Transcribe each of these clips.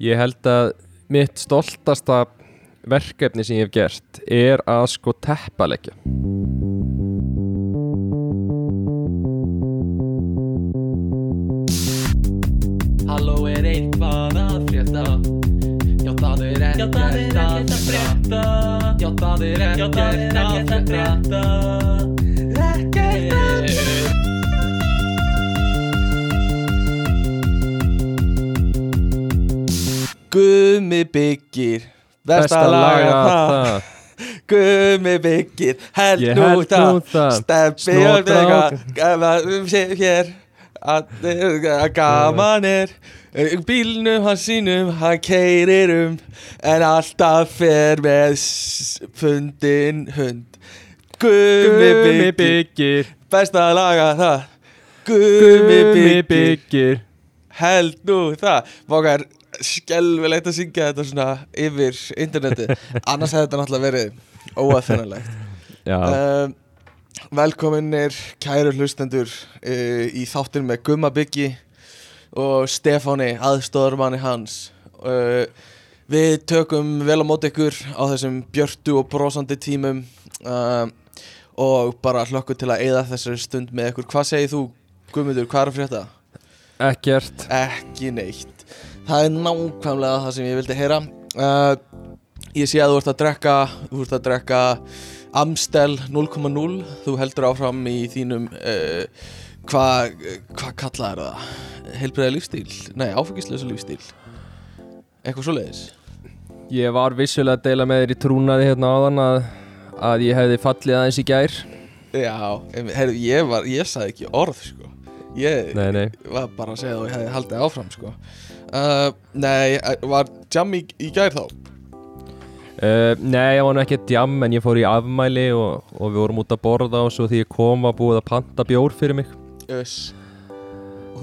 Ég held að mitt stoltasta verkefni sem ég hef gert er að sko teppalegja. Halló er eitthvað að frétta? Já það er ekkert að frétta. Já það er ekkert að frétta Gummi byggir Besta laga það. Gummi byggir Held nú það. Steppi og vega Hér. Að að gaman er. Bílnum hans sínum Hann keirir um En alltaf fer með Fundin hund. Gummi byggir byggir Besta laga það. Gummi byggir held nú það. Vákar skelvilegt að syngja þetta svona yfir interneti annars hefði þetta náttúrulega verið óaðfennilegt Já, um, Velkominir kæru hlustendur uh, í þáttin með Gumma Byggi og Stefáni aðstóðarmanni hans. Uh, Við tökum vel á móti ykkur á þessum björtu og brosandi tímum uh, og bara hlökkum til að eyða þessari stund með ykkur. Hvað segir þú Gummundur, hvað er að frétta? ekkert. Ekki neitt Það er nákvæmlega það sem ég vildi heyra. Uh, Ég sé að þú ert að drekka Þú ert að drekka Amstel 0,0 Þú heldur áfram í þínum uh, Hvað hva kallað er það? Heilbreyða lífstíl? Nei, áfengislösa lífstíl Eitthvað svoleiðis. Ég var vissulega að deila með þér í trúnaði hérna áðan að, að ég hefði fallið aðeins í gær. Já, heyrðu, ég var, ég sagði ekki orð sko. Ég Nei, nei. var bara að segja að ég hefði haldið áfram sko uh, Nei, var jam í, í gær þá? Uh, nei, ég var nú ekki að djam en ég fór í afmæli og, og við vorum út að borða og svo því ég kom var búið að panta bjór fyrir mig. Öss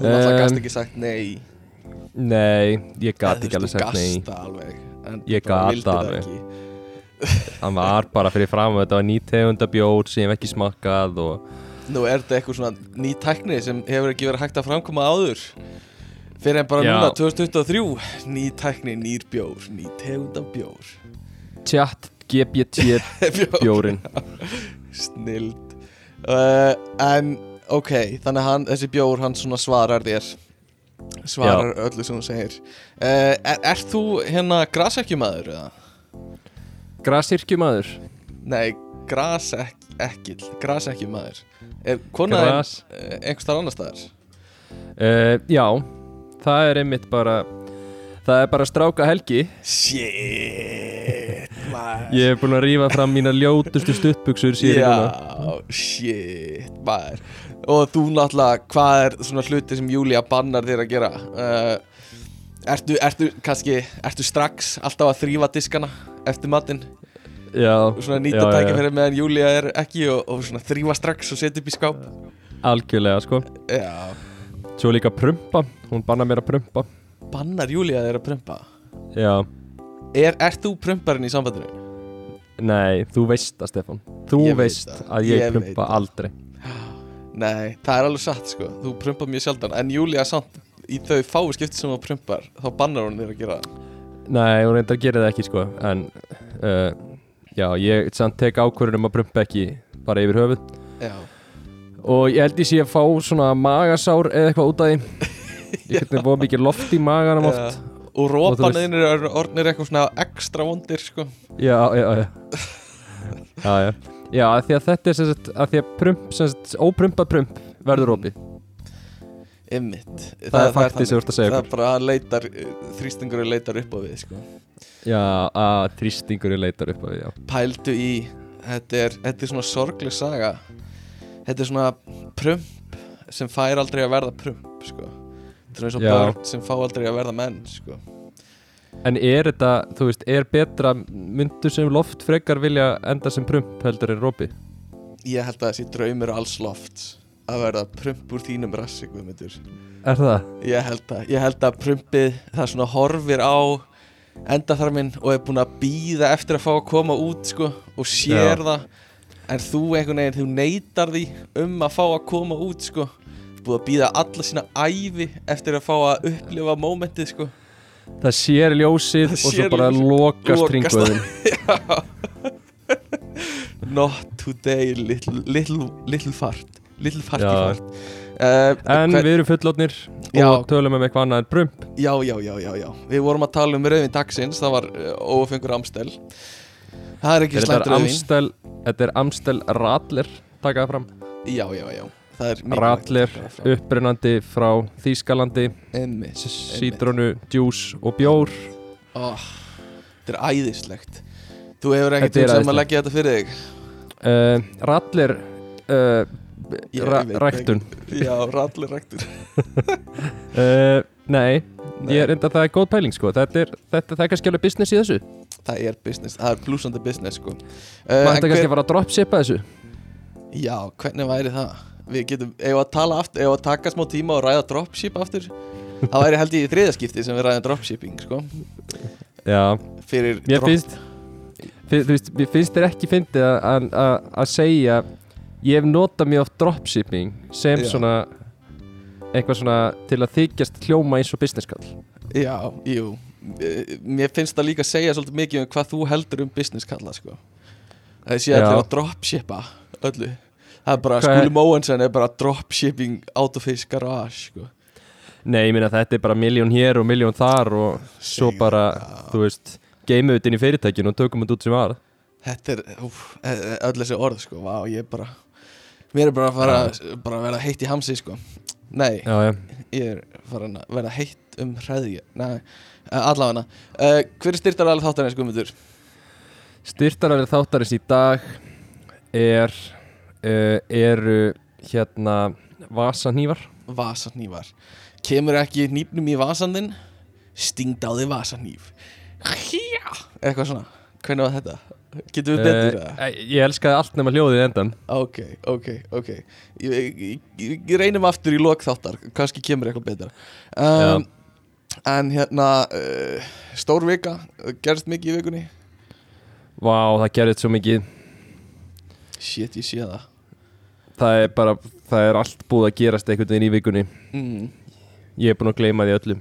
náttúrulega Um, gast ekki sagt nei. Nei, ég Eða, ekki alveg sagt nei. alveg? Ég það alveg. Hann var bara fyrir fram og þetta var nýtegunda bjór sem ég hef ekki smakkað og Nú er þetta eitthvað svona ný tækni sem hefur ekki verið hægt að framkoma áður Fyrir en bara Já. núna 2023 Ný tækni, nýr bjór, ný tegunda bjór. Tjatt GPT bjórin Snild. Uh, En ok, þannig að hann, þessi bjór hann svona svarar þér. Svarar öllu sem þú segir. Uh, er, er þú hérna grasekjumæður eða? Grasirkjumadur Nei, grasekkil, grasekjumæður Er konan Gras. uh, einhvers þar annar staðar? uh, Já, það er einmitt bara Það er bara stráka helgi. Shit maður. Ég hef búin að rífa fram mína ljótustu stuttbuxur síðan Já, shit maður. Og þú náttúrulega, hvað er svona hluti sem Júlia bannar þér að gera? Uh, ertu, ertu kannski, ertu strax alltaf að þrýfa diskana eftir matinn? Já, svona nýta tækifæri meðan Júlia er ekki og, og svona þrýfa strax og setja upp í skáp? Algjörlega sko. Já, Svo líka prumpa, hún banna mér að prumpa. Bannar Júlia þér að prumpa? Já, Er, ert þú prumparinn í sambandinu? nei, þú veist það Stefán. Þú Ég veit veist það, að ég, ég veit prumpa það. aldrei. Nei, það er alveg satt sko. Þú prumpar mjög sjaldan. En Júlia samt í þau fáu skipti sem þú prumpar Þá bannar hún þér að gera það. Nei, hún reyndar að gera það ekki sko. En uh, já, ég samt tek ákvörðun um að prumpa ekki bara yfir höfuð. Já Og ég held ég sé að fá svona magasár eða eitthvað út af því. Ég hvernig búið mikið loft í maganum oft. Já. Og rópanir eru orðnir eitthvað svona ekstra vondir sko. Já, já, já. Já, já. Já, því að þetta er sem sagt að því að prump, sem sagt, óprumpað prump verður opið. Ymmit Það er faktið sem þú ert að segja Það er bara að leitar Þrýstingur leitar upp á við sko. Já, að þrýstingur er leitar upp á því, já. Pældu í Þetta er, þetta er svona sorgleg saga Þetta er svona prump Sem fær aldrei að verða prump sko Þetta er eins og börn sem fá aldrei að verða menn sko En er þetta, þú veist, er betra myndu sem loft frekar vilja enda sem prump heldur en opið? Ég held að þessi draumur alls loft Að verða prump úr þínum rassi Guðmundur Er það? Ég held að, ég held að prumpið það svona horfir á endaþarminn og er búin að býða eftir að fá að koma út sko og sér Já. það en þú einhvern veginn, þú neytar því um að fá að koma út sko. Búið að býða alla sína ævi eftir að fá að upplifa mómentið sko. Það sér ljósið Það og svo sér bara ljósið. lokast ringvöðin Not today, little, little, little fart. Little farty Já. fart. Uh, En hver- við erum fullotnir Já. og tölum um eitthvað annað en brump Já, já, já, já, já. Við vorum að tala um rauðin dagsins Það var uh, óafengur Amstel Það er ekki slæmt rauðin Amstel, þetta er Amstel Radler takaða fram. Já, já, já. Er Radler, upprennandi frá Þýskalandi. Sítrónu, djús og bjór. Ó, Þetta er æðislegt. Þú hefur ekkert er um sem að leggja þetta fyrir þig? Uh, Radler uh, ra ræktun. Já, Radler ræktur uh, Nei, Nei. ég enda það er góð pæling sko. Þetta er, þetta, það er kannski alveg business í þessu Það er business, það er blúsandi business sko. uh, Maður en þetta kannski að fara að dropshipa þessu Já, hvernig væri það? Við getum, ef að tala aftur, ef að taka smá tíma og ræða dropship aftur Það væri held ég í þriðaskipti sem við ræðum dropshipping sko. Já, Fyrir mér finnst fi- Þú veist, mér finnst þér ekki fyndið að- segja Ég hef notað mjög oft dropshipping sem Já. svona eitthvað svona til að þykjast hljóma eins og business call Já, jú Eh, Mér finnst það líka að segja svolítið mikið um hvað þú heldur um business kalla sko. Það sé allir Já. að dropshippa öllu Það er bara, er- Skúli Móensen er bara dropshipping out of his garage sko. Nei, ég meina þetta er bara miljón hér og miljón þar og svo bara, það. þú veist geimum þetta inn í fyrirtækinu og tökum þetta út sem var Þetta er, úf, eh, öll þessi orð sko. Vá, ég er bara Mér er bara að fara bara að vera heitt í hamsi sko. Nei, Já, já, ég er farin að vera heitt um hræði Nei, allavega. Uh, Hver er styrtar alveg þáttarins Guðmundur? Styrtararið þáttarins í dag er uh, eru hérna vasanývar Vasanývar Kemur ekki nýpnum í vasandinn Stingd á þig vasanýf Já Eitthvað svona. Hvernig var þetta? Getum við betur það? uh, Ég elskaði allt nema hljóðið endan Ok, ok, ok. Ég, reynum aftur í lok þáttar. Kannski kemur eitthvað betra. Um, En hérna uh, Stór vika Gerst mikið í vikunni Vá, það gerði þetta svo mikið Shit, ég sé það Það er bara, það er allt búið að gerast einhvern veginn í vikunni mm. Ég er búin að gleyma því öllu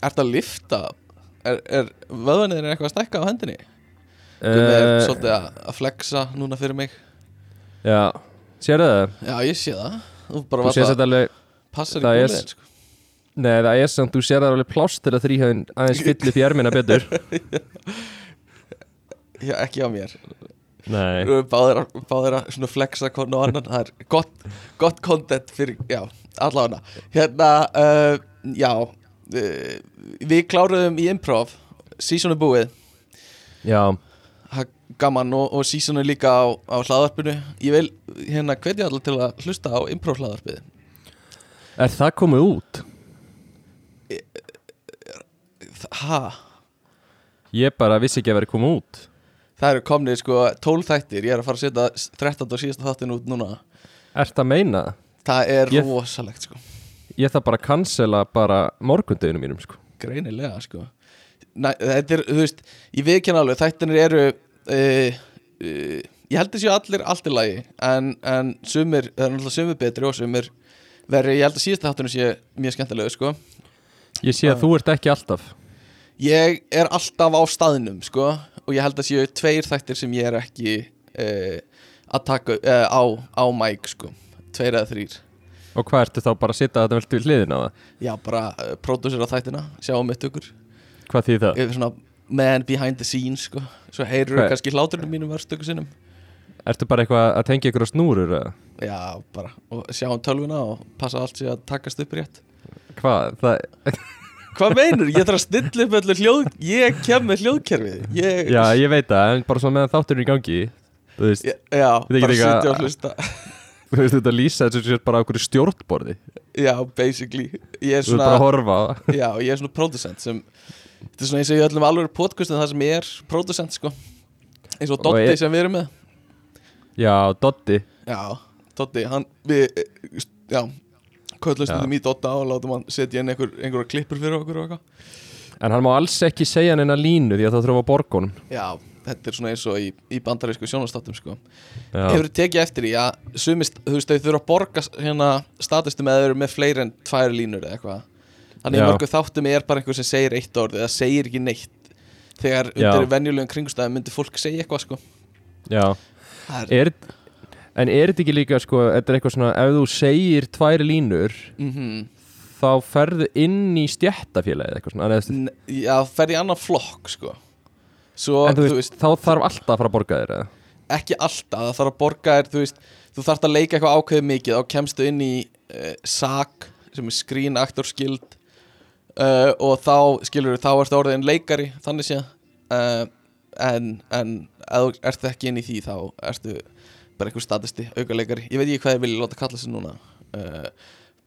Ertu að lifta? Er, er vöðvanir eitthvað að stækka á hendinni? Gummi er uh, svolítið að, flexa núna fyrir mig Já, sérðu það? Já, ég sé það Þú bara Þú að þetta alveg passa það í er- gólið sko. Nei, það er samt, þú sér það alveg plást til að þrýhauðin aðeins fyll upp í ermina betur. Já, ekki á mér. Nei. Báðir að, báðir að svona flexa konu og annan. Það er gott, gott content fyrir, já, allavega. Hérna, uh, já uh, Við kláruðum í improv Season er búið. Já, Það er gaman og, og season er líka á, á hlaðarpinu Ég vil hérna hvetja allir til að hlusta á improv hlaðarpið er það komið út? Ha? Ég bara vissi ekki að vera komið út. Það eru komnið sko 12 þættir. Ég er að fara að setja 13. og síðasta þáttin út núna. Ert það að meina? Það er Ég- rosalegt sko. Ég þarf bara að cancela bara morgundeginu mínum sko. Greinilega sko. Næ, Þetta er, þú veist, ég viðkjanna alveg. Þættinir eru uh, uh, Ég held þessi allir allt í lagi En, en sumir, það er náttúrulega sumir betri og sumir verri. Ég held að síðasta þáttinu sé mjög skemmtilegu sko. Ég sé að þú ert ekki alltaf Ég er alltaf á staðnum sko Og ég held að séu tveir þættir sem ég er ekki uh, Að taka uh, á, á mæk sko Tveir eða þrýr Og hvað ertu þá bara að sitja þetta vel til hliðina á það? Já, bara uh, pródúsera þættina Sjáum mitt okkur Hvað þýð það? Ég er svona man behind the scenes sko Svo heyrur Hvað- kannski hláturinn mínum vörstöku sinnum Ertu bara eitthvað að tengja ykkur á snúrur eða? Já, bara Og sjáum tölvuna og passa allt sér að takast upp rétt Hvað? Það... Hvað meinur? Ég þarf að stilla upp öllu hljóð Ég kem með hljóðkerfið. Ég, Já, ég veit það, en bara svona meðan þátturinn er í gangi Þú veist, Ég- Já, ekki bara sitja og hlusta. Þú veist þetta lýsa þessu sér bara á okkur stjórnborði. Já, basically. Ég er Þú veist bara svona að horfa það. Já, ég er svona producent sem Þetta er svona eins og í öllum alveg podcastin það sem ég er producent sko. Eins og Og Dotti ég- sem við erum með. Já, Doddi. Já, Dotti, hann við, já köllum Já. stundum í Dotta og látum hann setja inn einhver, einhverja klippur fyrir okkur og eitthvað. En hann má alls ekki segja línu því að þá þurfum að borga honum Já, þetta er svona eins og í, í bandarísku sjónastáttum sko. Hefur þið tekið eftir því að sumist, þú veist, þau þurfa að borga hérna statustu með þau eru með fleiri en tvær línur eða eitthvað. Þannig í Já. mörgum þáttum er bara einhver sem segir eitt orð eða segir ekki neitt. Þegar undir venjulegum kringustæðum myndi fólk segja eitthvað sko. Já, Það er er, en er þetta ekki líka sko, þetta er eitthvað svona, ef þú segir tvær línur, mm þá ferðu inn í stjættafélagið eitthvað svona, N- Já, fer í annan flokk sko Svo, en þú veist, þá þarf alltaf að fara að borga þér eða? ekki alltaf, það þarf að borga þér þú veist, þú þarft að leika eitthvað ákveðið mikið þá kemstu inn í uh, SAG sem er Screen Actor Guild uh, og þá skilur þá ertu orðin leikari, þannig sé uh, en, en ef þú ert ekki inn í því þá ertu bara einhver statisti, auka leikari ég veit ekki hvað ég vilja láta kalla sig núna. Uh,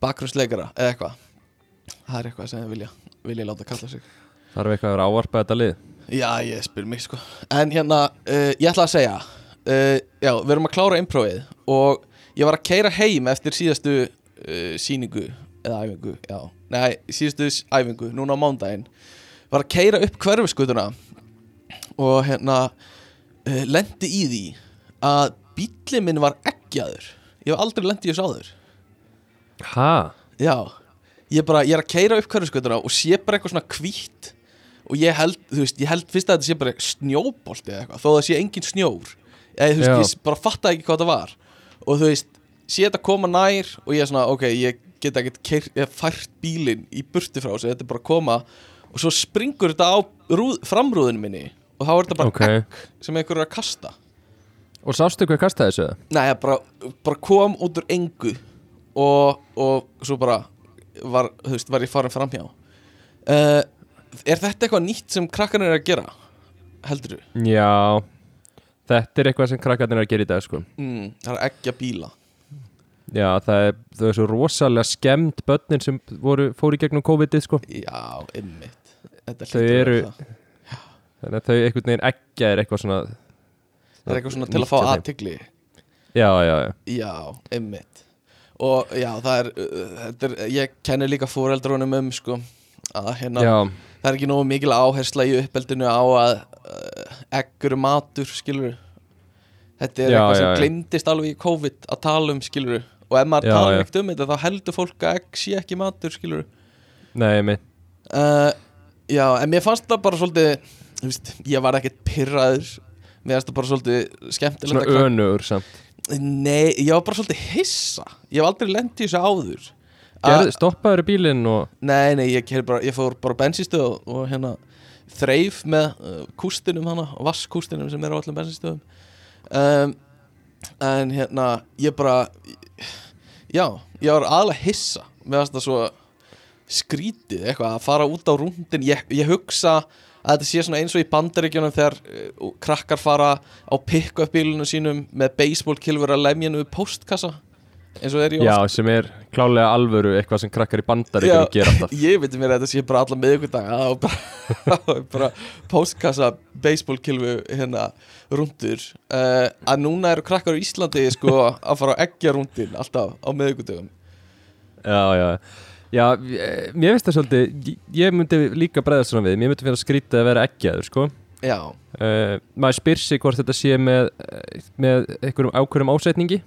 bakgrunnsleikara eða eitthvað. Það er eitthvað sem ég vilja, vilja láta kalla sig. Þarf eitthvað að vera ávarpa þetta lið? Já, ég spyr mig sko. En hérna, uh, ég ætla að segja uh, Já, við erum að klára improvið Og ég var að keira heim eftir síðastu síningu Eða æfingu, já. Nei, síðastu æfingu, núna á mándaginn Var að keira upp hverfiskutuna Og hérna Lendi í því Að bíllinn minn var eggjaður. Ég hef aldrei lendi í þessu áður. Ha? Já. Ég, bara, ég er að keira upp hverfiskutuna Og sé bara eitthvað svona hvítt Og ég held, þú veist, ég held fyrst að þetta sé bara snjóbolti eða eitthvað Þó það sé engin snjór. Eða, þú veist, ég bara fattaði ekki hvað það var. Og þú veist, sé þetta koma nær Og ég er svona, ok, ég get hef fært bílinn í burti frá sig Þetta er bara að koma. Og svo springur þetta á rúð, framrúðinu minni Og þá er þetta bara Ok. egg sem einhver er að kasta Og sástu hvað kastaði þessu? Nei, ég bara, bara kom út úr engu og, og svo bara var, veist, var ég farin framhjá uh, Er þetta eitthvað nýtt sem krakkarnir er að gera? Heldur þú? Já, þetta er eitthvað sem krakkarnir er að gera í dag sko. Mm, það er að eggja bíla Já, það er, það er svo rosalega skemmt börnin sem voru, fóru í gegnum COVID-ið sko. Já, ymmit Þau að eru-. Þannig að þau einhvern veginn eggja er eitthvað svona Það er eitthvað svona til að fá aðtigli Já, já, já. Já, ymmit Og já, það er, uh, þetta er Ég kenni líka fóreldrunum um, sko að hérna Já, það er ekki nógu mikil áhersla í uppeldinu á að uh, eggur matur, skilur þetta er Já, eitthvað sem glimtist alveg í COVID að tala um, skilur og ef maður já. ekkert um þetta þá heldur fólk að egg sé ekki matur, skilur nei, minn uh, já, en mér fannst það bara svolítið veist, ég var ekkert pyrraður mér fannst það bara svolítið skemmtilegt Svona að önugur samt. Nei, ég var bara svolítið hissa. Ég hef aldrei lent í þessu áður. Gerð, Að- Stoppaður í bílinn og Nei, nei, ég, keyrði bara, ég fór bara bensinstöð og, og hérna þreif með uh, kústinum hana, vasskústinum sem er á öllum bensinstöðum um, en hérna ég bara já, ég var aðalega hissa. Með það svo skrítið eitthvað að fara út á rúndin. Ég, ég hugsa að þetta sé svona eins og í bandaríkjunum þegar uh, krakkar fara á pick-up bílunum sínum með baseballkilfur að lemja við postkassa eins og er í Já, sem er klálega alvöru eitthvað sem krakkar í bandaríkjum gera alltaf. ég veit mér að þetta sé bara alla miðvikudaga og bara, bara postkassa baseballkilfu hérna rúndur uh, að núna eru krakkar á Íslandi sko að fara að eggja rúndin alltaf á miðvikudagum Já, já Já, eh, mér finnst það svolítið ég- Ég myndi líka bregða svona við Mér myndi finna skrítið að vera eggjaður, sko. Já, uh, Maður spyr sig hvort þetta sé með eh, með einhverjum ákveðum ásetningi.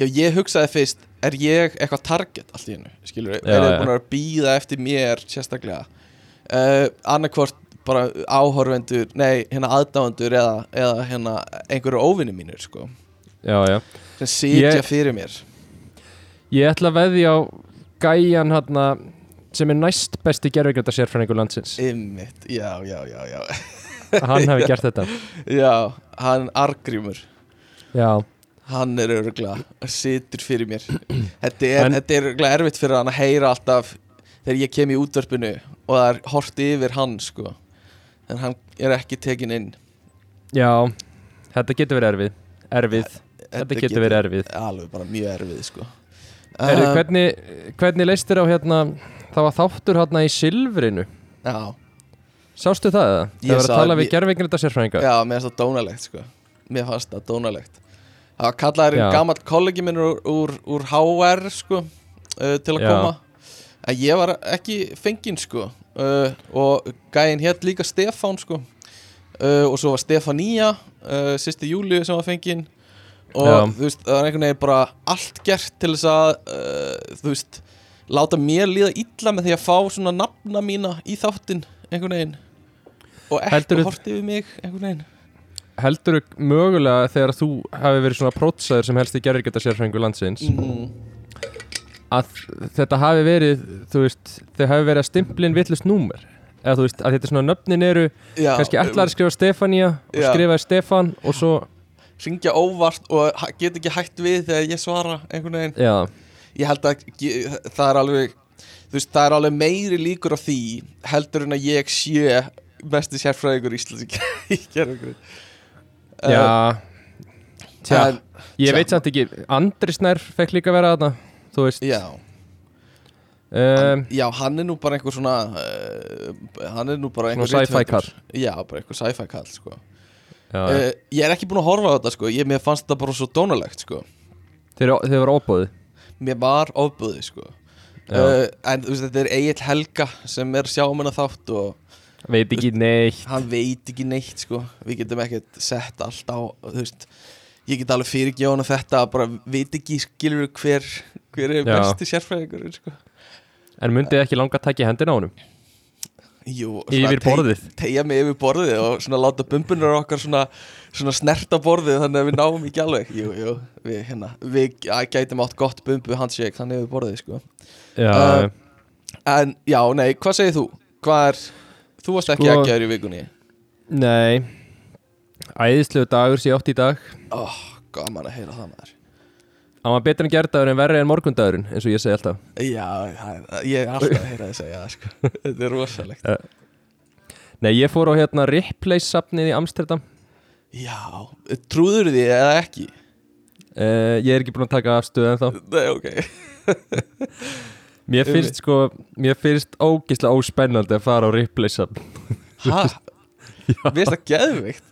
Já ég hugsaði fyrst er ég eitthvað target allt í hennu skilur, Já, er já. búin að býða eftir mér sérstaklega? Uh, annarkvort bara áhorfendur nei, hérna aðdáendur eða, eða hérna einhverju óvinni mínur sko. Já, já. Sem sitja Ég- fyrir mér. Ég ætla að veðja á gæjan hérna sem er næst besti gerðvigrönda sérfræningur landsins. Einmitt, já, já, já, já. Að hann hefði gert þetta. Já, hann argrímur. Já, Hann er örgulega Situr fyrir mér. Þetta er, En- þetta er örgulega erfitt fyrir hann að heyra alltaf Þegar ég kem í útvarpinu Og það er hort yfir hann sko. En hann er ekki tekin inn. Já Þetta getur verið erfið. Erfið, þetta getur verið erfið. Alveg bara mjög erfið sko Heru, Um, hvernig, hvernig leist þér á hérna Það var þáttur hérna í silfrinu? Já, Sástu það eða? Það var að tala við gerðvigrönda sérfræninga já, mér finnst það dónalegt sko. Mér fannst það dónalegt. Það var einn gamall kollegi minn úr, úr, úr HR sko uh, Til að Já. koma. En ég var ekki fenginn sko. Uh, Og gæinn hétt líka Stefán sko. Uh, Og svo var Stefania uh, Sýsti Júliu sem var fenginn Og Já. þú veist, það var einhvern veginn bara allt gert til þess að uh, Þú veist, láta mér líða illa með því að fá svona nafna mína í þáttinn einhvern veginn og ekki Heldurðu- horti við mig einhvern veginn Heldur mögulega þegar þú hafi verið svona prótsaður sem helst í gerður geta sérfrængu landsins mm. að þetta hafi verið þú veist, þau hafi verið að stimplin villust númer eða þú veist, að þetta svona nöfnin eru Já, kannski allar skrifa Stefania og Já. skrifaði Stefan og svo, ringja óvart og get ekki hægt við þegar ég svara einhvern veginn. Já, ég held að það er alveg veist, það er alveg meiri líkur á því heldur en að ég sé besti sérfræðingur Íslands í gerðugrið já. Tja, Eh, en, ég tja. veit samt ekki Andri Snær fekk líka vera þarna þú veist. Já, um, já, hann er nú bara einhver svona uh, hann er nú bara einhver sci-fi rithöfundur. já, bara einhver sci-fi kall sko. Uh, ég er ekki búin að horfa á þetta sko. ég, mér fannst þetta bara svo dónalegt sko. þeir, þeir voru óbóðið mér var ofbúði sko. Uh, en þú veist, þetta er Egil Helga sem er sjámanna þátt og veit ekki neitt hann veit ekki neitt sko við getum ekkert sett allt á þú veist, ég get alveg fyrirgefa hann þetta bara veit ekki skilur hver hver er Já. besti sérfræðingur sko. en myndið ekki langa að taka í hendina á honum Jú, Yfir borðið. tegja mig yfir borðið og svona láta bumbunar okkar svona, svona snerta borðið þannig að við náum ekki alveg jú, jú, við, hérna, við gætum átt gott bumbu handshake þannig yfir borðið sko. já, Uh, en já, nei, hvað segir þú? hvað er, þú varst ekki Sko- ekki aður í vikunni nei æðislegu dagur sé átt í dag oh, gaman að heyra það maður hann var betur en gerdagur en verri en morgundagurinn eins og ég segi alltaf. Já, það- ég er alltaf að heyra þið segja það sko. Þetta er rosalegt. Nei, ég fór á hérna Ripley safnið í Amsterdam. Já, trúður því eða ekki? uh, Ég er ekki búinn að taka afstöðu en þá Nei, ok. Mér finnst sko, mér finnst ógislega óspennandi að fara á Ripley safn Hæ? Mér finnst það geðvikt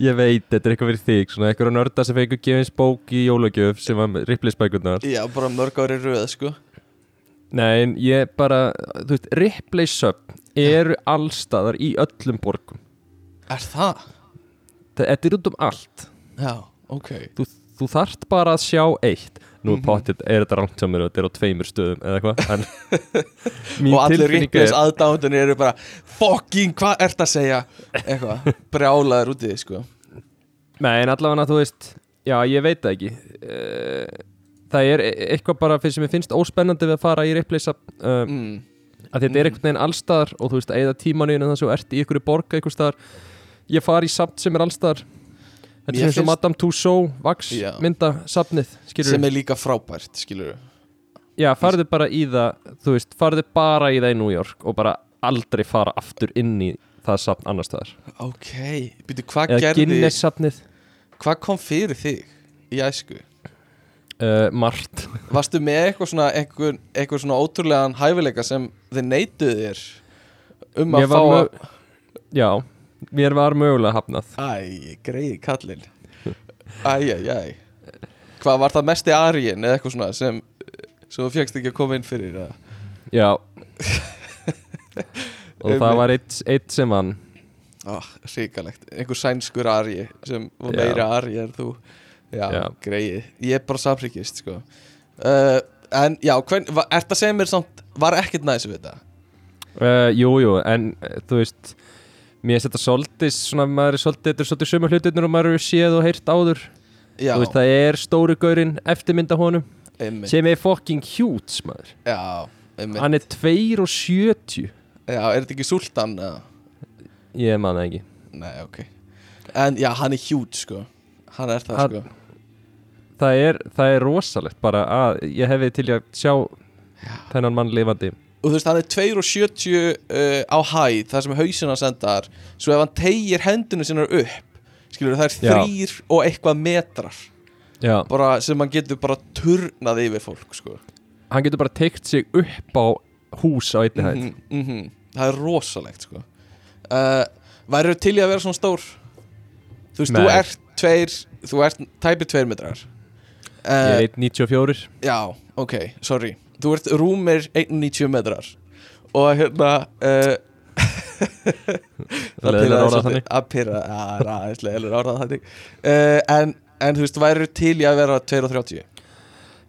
Ég veit, þetta er eitthvað fyrir þig Svona eitthvað nörda sem fengur gefins bók í jólagjöf sem var Ripley spækurnar Já, bara mörg ári röð sko. Nei, en ég bara, þú veist, Ripley safn eru allstaðar í öllum borgum. Er það? Þetta er út um allt. Já, ok. Þú, þú þarft bara að sjá eitt Nú mm potið er þetta rangt mér og þetta er á tveimur stöðum eða eitthvað Og allir er aðdándunir eru bara Fucking, hvað ert að segja? Eitthvað, brjálaður út í því sko. Nei, en allavega þú veist Já, ég veit það ekki. Uh, Það er e- eitthvað bara fyrir sem ég finnst óspennandi við að fara í Ripleysa uh, mm. að þetta er einhvern veginn allstaðar og þú veist, að eða tímanuðin en það svo ert í ykkur borga einhver staðar. Ég fari í samt sem er allstaðar Þetta er eins og Madame Tussauds Vax Já. mynda safnið, skilur Sem er líka frábært, skilur Já, farðu bara í það, þú veist, farðu bara í það í New York og bara aldrei fara aftur inn í það safn annar staðar. Ok, byrju, hvað Eða gerði Guinness safnið, Hvað kom fyrir þig í æsku? uh, margt Varstu með eitthvað svona eitthvað, eitthvað svona ótrúlegan hæfileika sem þið neituð þér um að fá að Já, mér var mögulega hafnað. Æ, greiði kallinn. Æ, æ, æ Hvað var það mesti aríin eða eitthvað svona sem, sem þú fegst ekki að koma inn fyrir eða? Já. Og það var eitt, eitt sem hann ríkalegt, einhver sænskur arí sem var meira arí en þú. Já, Já. greiði. Ég er bara samríkist, sko. Uh, En já, hvern, var, ert að segja mér samt Var ekkert næs við þetta? uh, Jú, jú, en uh, þú veist Mér er þetta svolítið, svona maður er svolítið Þetta er svolítið sömu hlutirnir og maður er séð og heyrt áður. Já, Þú veist, það er stóri gaurinn eftirmynda honum einmitt. sem er fucking huge, maður. Já, einmitt. Hann er 2 og 70 Já, er þetta ekki Sultan? eða? Ég man það ekki. Nei, ok. En já, hann er huge, sko. Hann er það, Hann- sko. Það er, það er rosalegt bara að ég hefði til í að sjá þennan mann lifandi Og þú veist, hann er 2,70 uh, á hæð Það sem hausinn hans endar. Svo ef hann tegir hendunum sinna upp Skilur það er þrýr og eitthvað metrar. Já. bara, Sem hann getur bara turnað yfir fólk, sko. Hann getur bara teikt sig upp á hús á einni hæð. Mhm, mhm. Það er rosalegt, sko. Uh, Væru til í að vera svona stór? Þú veist, Nei. þú ert tveir Þú ert tæpir tveir metrar. Uh, ég er 1.94 Já, ok, sorry Þú ert rúmir 1,90 metrar. Og hérna uh, Leiðilega orðað þannig. Að pyrra, já, ræðislega orðað þannig. Uh, en, en þú veist, væri til í að vera 2,30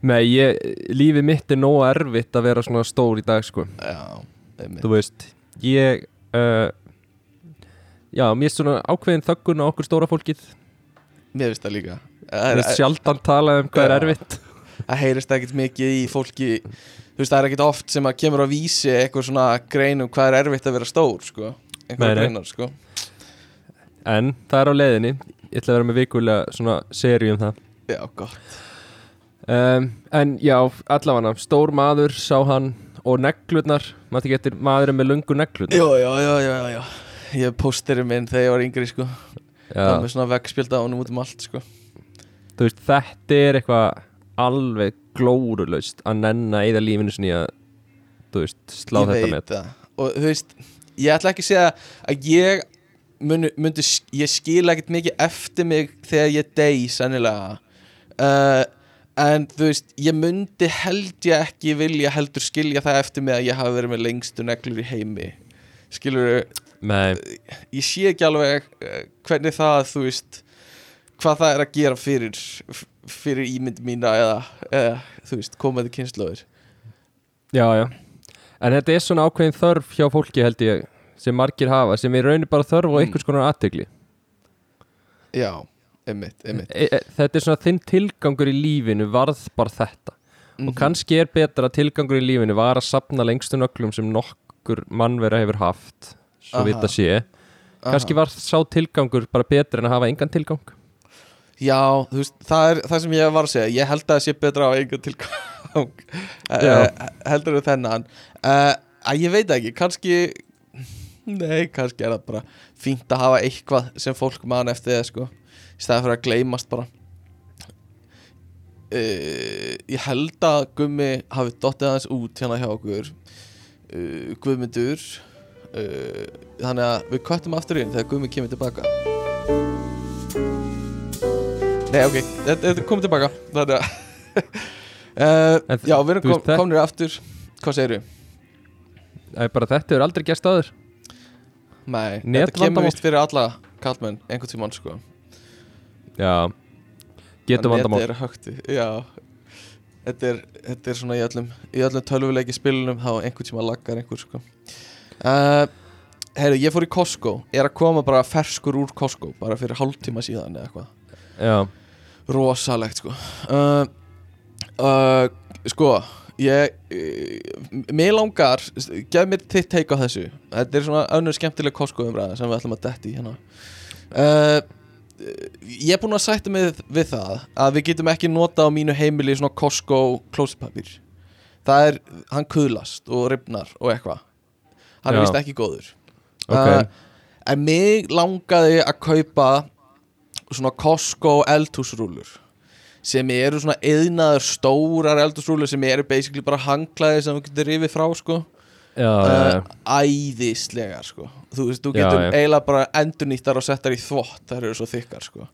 Nei, ég, lífið mitt er nógu erfitt að vera svona stór í dag sko. Já, Þú veist, ég uh, Já, mér er svona ákveðin þöggun á okkur stóra fólkið. Mér finnst það líka. Það er sjaldan talað um hvað er erfitt það heyrist ekkert mikið í fólki Þú veist, það er ekkert oft sem að kemur að vísi eitthvað svona grein um hvað er erfitt að vera stór, sko. Einhverja greinar, sko. En það er á leiðinni. Ég ætla að vera með vikulega svona seri um það. Já, gott. Um, En já, allavega Stór maður sá hann Og neglurnar, maður ekki eftir maðurinn með lungu neglurnar. Já, já, já, já, já, já Ég pósterið minn þegar ég var yngri, sko. Það Já, með svona veggspjölda á honum út um allt, sko. Þú veist, þetta er eitthvað alveg glórulaust að nenna eða lífinu sinni að veist, slá Ég þetta með það. Og þú veist, ég ætla ekki að segja að ég muni, myndi, ég skil ekkert mikið eftir mig þegar ég dey sennilega. Uh, En þú veist, ég myndi held ég ekki vilja heldur skilja það eftir mig að ég hafi verið með lengstu neglur í heimi. Skilur, Nei, ég sé ekki alveg uh, hvernig það, þú veist hvað það er að gera fyrir fyrir ímynd mína eða, eða þú veist, komandi kynnslóðir já, já. En þetta er svona ákveðin þörf hjá fólki held ég sem margir hafa, sem er raunir bara þörf á Mm. einhvers konar aðtegli Já, einmitt, einmitt. E, e, Þetta er svona þinn tilgangur í lífinu varð bara þetta. Mhm. og kannski er betra tilgangur í lífinu var að sapna lengstu nöglum sem nokkur mannvera hefur haft svo Aha. vita sé. Kannski var sá tilgangur bara betur en að hafa engan tilgang Já, þú veist, það er það sem ég var að segja. Ég held að það sé betra á einhvern tilgang. Uh, Heldur við þennan. Uh, Að ég veit ekki, kannski Nei, kannski er það bara fínt að hafa eitthvað sem fólk man eftir það sko Í staði fyrir að gleymast bara. Uh, Ég held að Gummi hafi dottið aðeins út hérna hjá okkur uh, Guðmundur. Uh, Þannig að við köttum aftur inn þegar Gummi kemur tilbaka Nei, ok, þetta þetta komið tilbaka. Þannig að uh, Já, við erum kom, komnir aftur. Hvað segirðu? Það er bara þetta hefur aldrei gerst áður. Nei, þetta Netvandamál. kemur vist fyrir alla kallmenn einhvern tímann sko. Já. Getur vandamál. Þetta er högti, já. Þetta er, þetta er svona í öllum í öllum tölvuleiki spilunum þá einhvern tíma laggar einhver sko. Uh, Heyrðu, ég fór í Costco. Ég er að koma bara ferskur úr Costco bara fyrir hálftíma síðan eða eitthvað. Já, rosalegt sko. Uh, uh, sko ég uh, mér langar gef mér þitt teik á þessu. Þetta er svona önnur skemmtileg Costco umræða sem við ætlum að detti hérna. Uh, ég er búinn að sætta mig við það að við getum ekki nota á mínu heimili svona Costco klósipapír það er, hann kuðlast og ripnar og eitthvað. Hann er Já. vist ekki góður. Ok. Uh, en mig langaði að kaupa svona Costco eldhúsrúlur sem eru svona eðnaður stórar eldhúsrúlur sem eru basically bara hanglaði sem þú getur rifið frá sko Já, já, já. uh, æðislegar sko þú veist, þú Já, getur já. eiginlega bara endurnýttar og settar í þvott þær eru svo þykkar sko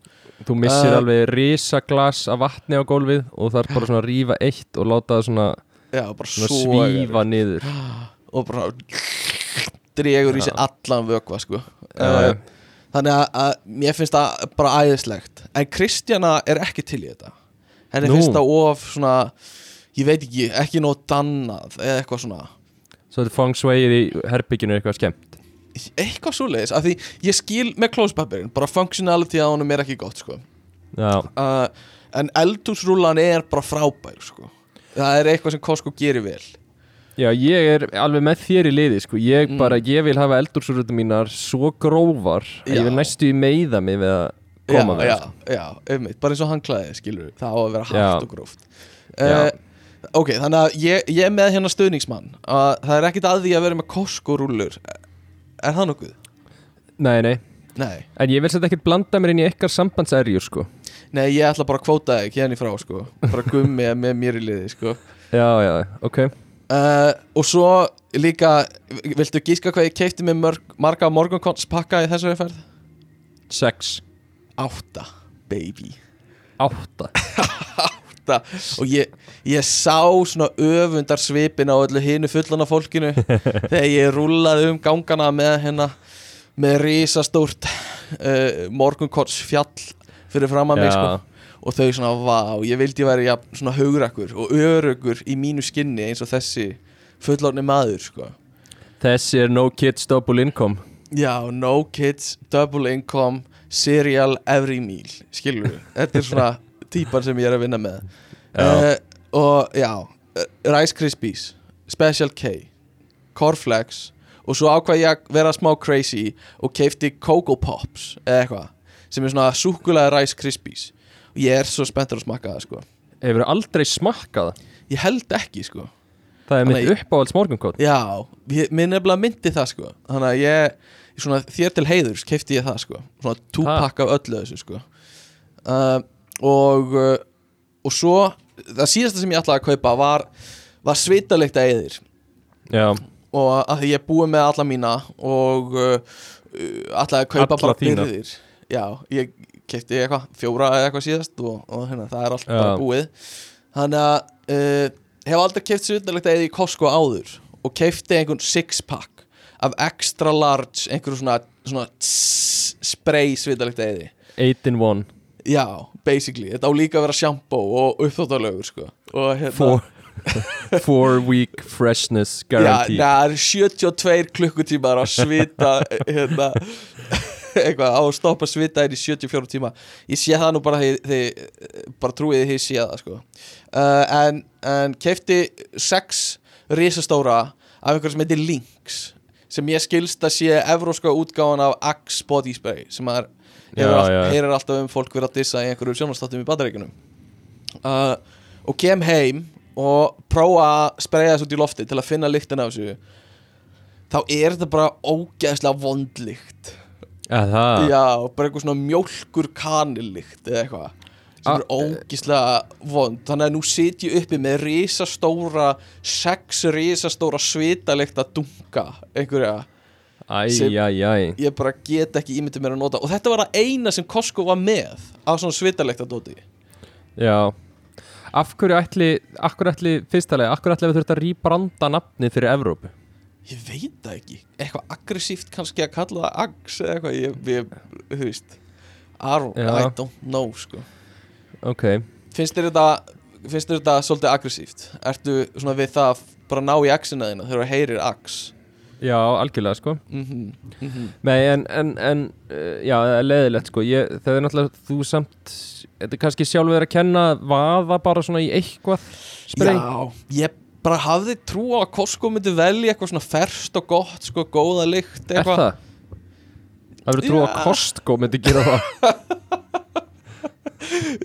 Þú missir uh, alveg risa glas af vatni á gólfið og það er bara svona að rífa eitt og láta það svona, já, svona svífa niður og bara dregur í sig Já. allan vökva sko Já, uh, já. Þannig að, að mér finnst það bara æðislegt. En Kristjana er ekki til í þetta. Henni Nú. finnst það of svona Ég veit ekki, ekki nóg dannað Eða eitthvað svona. Svo þetta fang sveið í herbygginu eitthvað skemmt. Eitthvað svoleiðis Af því ég skil með klóspapirinn Bara functionality á honum er ekki gott sko. Uh, En eldúsrúlan er bara frábær sko. Það er eitthvað sem Costco gerir vel já ég er alveg með þér í liði sko. Ég Mm. bara, ég vil hafa eldúrsurrutum mínar svo grófar að Já. ég vil næstu í meiða mig við að koma já, með já, sko. já, einmitt, bara eins og hann klæði skilur það á að vera Já. hægt og gróft Já. uh, ok, þannig að ég, ég er með hérna stöðningsmann að það er ekkit að því að vera með Costco rúllur er það nokkuð? Nei, nei, Nei, en ég vil setja ekkert blanda mér inn í ykkar sambandserjur sko. nei, ég ætla bara að kvóta þig hérna í frá sko, bara gummi með mér í liði sko Já, já, ok uh, og svo líka viltu gíska hvað ég keipti með mörg, marga morgunkons pakka í þessu ferð? Sex, Átta, baby. Átta. Átta. Og ég, ég sá svona öfundar svipin á öllu hinu fullana fólkinu þegar ég rúllaði um gangana með hérna með risastórt uh, morgunkots fjall fyrir fram að mig sko og þau svona, vá, ég vildi ég væri ja, svona hugrakkur og örugur í mínu skinni eins og þessi fullorni maður sko. Þessi er no kids double income. Já, no kids, double income cereal every meal skilur við, þetta er svona típan sem ég er að vinna með. Uh, og já, eh, Rice Krispies Special K Cornflakes og svo ákvað ég að vera smá crazy og keifti Coco Pops eða eitthvað sem er svona súkulega Rice Krispies ég er svo spenntur að smakka það sko. Hefur aldrei smakkað það? ég held ekki sko. Það er Þannig mitt uppáhalds morgunkótt já, ég, mér nefnilega myndi það sko. Þannig að ég, svona þér til heiðurs keifti ég það sko, svona túpakk af öllu þessu sko. Uh, og uh, og svo, það síðasta sem ég ætlaði að kaupa var, var svitalikt að eðir Já, og að því ég er búið með alla mína og uh, uh, ætlaði að kaupa Alla bara þína? byrðir. Já, ég kefti eitthvað fjóra eða eitthvað síðast og, og hérna, það er allt bara Já. búið. Þannig að uh, hef aldrei keft svitalegt eða í Costco áður og kefti einhvern six pack af extra large einhverju svona, svona tss, spray svitalegt eði. 8 in 1 já, basically, þetta á líka að vera shampoo og uppþóttalögur sko. Og hérna 4 week freshness Já, guarantee það er 72 klukkutímar að svita hérna, eitthvað á að stoppa svita inn í 74 tíma ég sé það nú bara þegar bara trúið því sé það sko. uh, en, en kefti sex risastóra af einhver sem heitir Lynx sem ég skilst að sé evróska útgáfan af Axe Body Spray sem er, Já, all, já. heyrir alltaf um fólk verið að dissa í einhverju sjónastáttum í bandaríkunum uh, og kem heim og prófa að spreja þessu út í lofti til að finna lyktin af þessu þá er þetta bara ógeðslega vondlykt Það? Já, bara eitthvað svona mjólkur kanillykt eða eitthvað sem Ah, er ógeðslega vond. Þannig að nú sit ég uppi með risastóra sex risastóra svitalykt að dunga einhverja Æ, sem- æ, æ. ég bara get ekki ímyndið mér að nota. Og þetta var það eina sem Costco var með á svona svitalykt að dóti. Já. Af hverju ætli, af hverju ætli fyrstalega, af hverju ætli við þurft að rýbranda nafni fyrir Evrópu? Ég veit það ekki. Eitthvað aggressíft kannski að kalla það Ags eða eitthvað Ég, ég þú veist I don't, Já. I don't know sko. Ok, Finnst þér þetta Finnst þér þetta svolítið aggressíft? Ertu svona við það að bara ná í Axina þína Þegar þú heyrir Ags já, algjörlega sko. Mm -hmm. Nei, en, en, en uh, já, það er leðilegt sko. Ég, Það er náttúrulega, þú samt Þetta er kannski sjálfur að kenna vaða bara svona í eitthvað sprey Já, ég bara hafði trú á að Costco myndi velja eitthvað svona ferskt og gott sko, góða lykt Er eitthvað. það? Það verður trú að Já. Costco myndi gera það?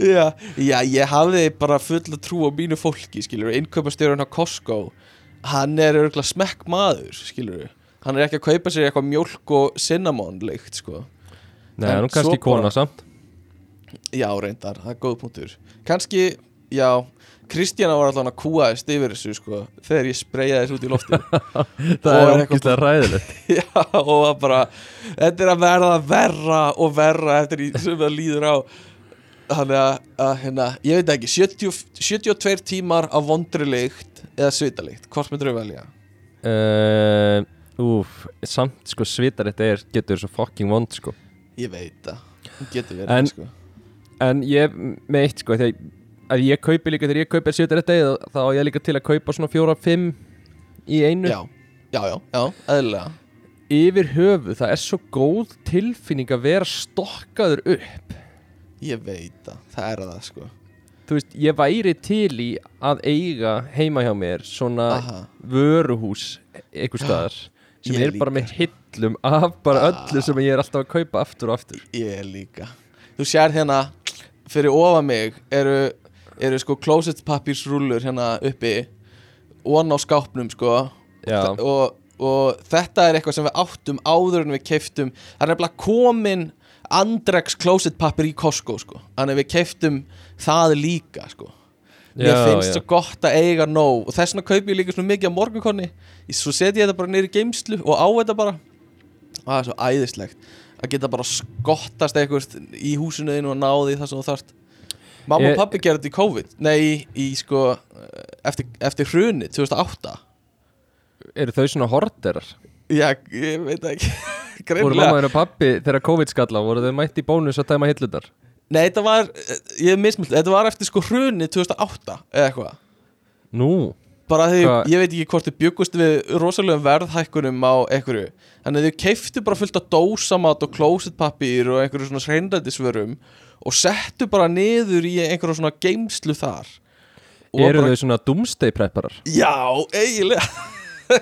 Já, já, ég hafði bara fulla trú á mínu fólki, skilur innkaupastjórun á Costco hann er örgulega smekk maður, skilur hann er ekki að kaupa sér eitthvað mjólk og cinnamon lykt, sko. Nei, En nú kannski kona samt. Já, reyndar, það er góð punktur. Kannski, já Kristjana var allan að kúaðist yfir þessu, sko þegar ég spreyjaði þessu út í lofti Það er ógæslega ræðilegt já, og það bara þetta er að verða verra og verra eftir sem það líður á þannig að, að hérna, ég veit ekki 70, 72 tímar af vondri lykt eða svitalikt, hvort myndir þú velja? uh, Úf, samt sko svitar þetta er, getur svo fucking vond sko Ég veit það, getur verið En- sko. En ég, með eitt sko, þegar að ég kaupi líka, þegar ég kaupi þetta þá- þá á ég líka til að kaupa svona fjóra, fimm í einu. Já, já, já, já, eðlilega. Yfir höfu, það er svo góð tilfinning að vera stokkaður upp. Ég veit það, það er það sko. Þú veist, ég væri til í að eiga heima hjá mér svona Aha. vöruhús einhver staðar sem Ég er bara líka. með hillum af bara Ah. öllu sem ég er alltaf að kaupa aftur og aftur. Ég líka. Þú sér hérna, fyrir ofa mig eru, eru sko closet pappirsrúllur hérna uppi og á skápnum sko. Og, og þetta er eitthvað sem við áttum áður en við keiftum það er nefnilega komin Andrex closet pappir í Costco sko. Þannig að við keiftum það líka sko. Mér Já, finnst já. svo gott að eiga nóg. Og þess vegna kaupi ég líka svona mikið á morgunkonni svo setja ég þetta bara í geimslu og á þetta bara. Og það er svo æðislegt að geta bara skottast eitthvað í húsinu og náði það sem þú þarft mamma Ég- og pappi gerði þetta í COVID. Nei, í, sko eftir, eftir hruni 2008 eru þau svona horderar? Já, ég veit ekki. Voru Greinilega mamma og pappi þegar COVID skalla voru þau mætt í bónus að tæma hillunar? Nei, þetta var, ég er mismjöld Þetta var eftir sko hrunni 2008 eða eitthvað. Nú, Bara því, Hvað? ég veit ekki hvort þið byggust við rosalegum verðhækkunum á einhverju. Þannig að þið keiftu bara fullt af dósamat og klósetpapír og einhverju svona sreindættisvörum og settu bara niður í einhverju svona geimslu þar. Eru bara, þau svona doomsday prepparar? Já, eiginlega.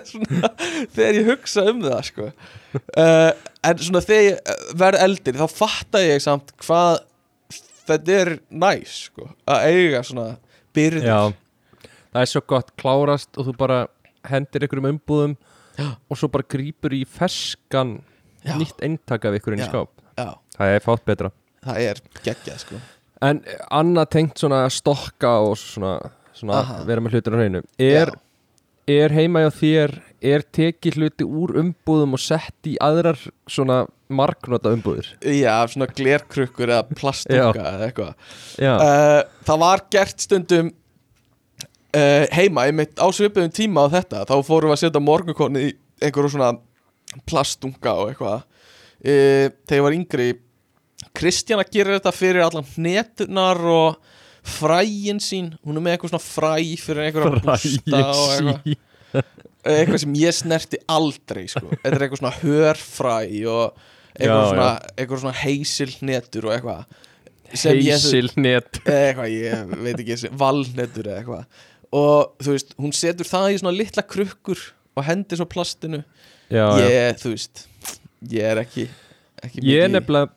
Svona, Þegar ég hugsa um það sko. Uh, En svona þegar ég eh, verð eldri þá fatta ég samt hvað þetta er næs sko Að eiga svona byrðir. Já, það er svo gott klárast og þú bara hendir ykkur um umbúðum Já. og svo bara grípur í ferskan Já. nýtt eintak af ykkur inn í skáp. Já, Það er fátt betra það er geggjað sko. En annað tengt svona stokka og svona, svona vera með hlutur á hreinu. Er, er heima hjá þér er tekið hluti úr umbúðum og sett í aðrar svona marknota umbúðir? Já, svona glerkrukkur eða plastunga eða eitthvað. Uh, Það var gert stundum uh, heima, einmitt á svipuðum tíma á þetta. Þá fórum við að setja morgunkonni í einhverju svona plastunga og eitthvað. Uh, Þegar ég var yngri Kristjana gerir þetta fyrir allan hneturnar og fræin sín. Hún er með eitthvað svona fræ fyrir einhverja bústa og eitthvað. Eitthvað sem ég snerti aldrei sko. þetta er eitthvað svona hörfræ og eitthvað Já, svona, eitthvað svona heisilnetur og eitthvað Heisilnet eða eitthvað, ég veit ekki valnetur eða eitthvað. Og þú veist, hún setur það í svona litla krukkur og hendir svo plastinu. Já, já. Ég, þú veist ég er ekki, ekki Ég er nefnilega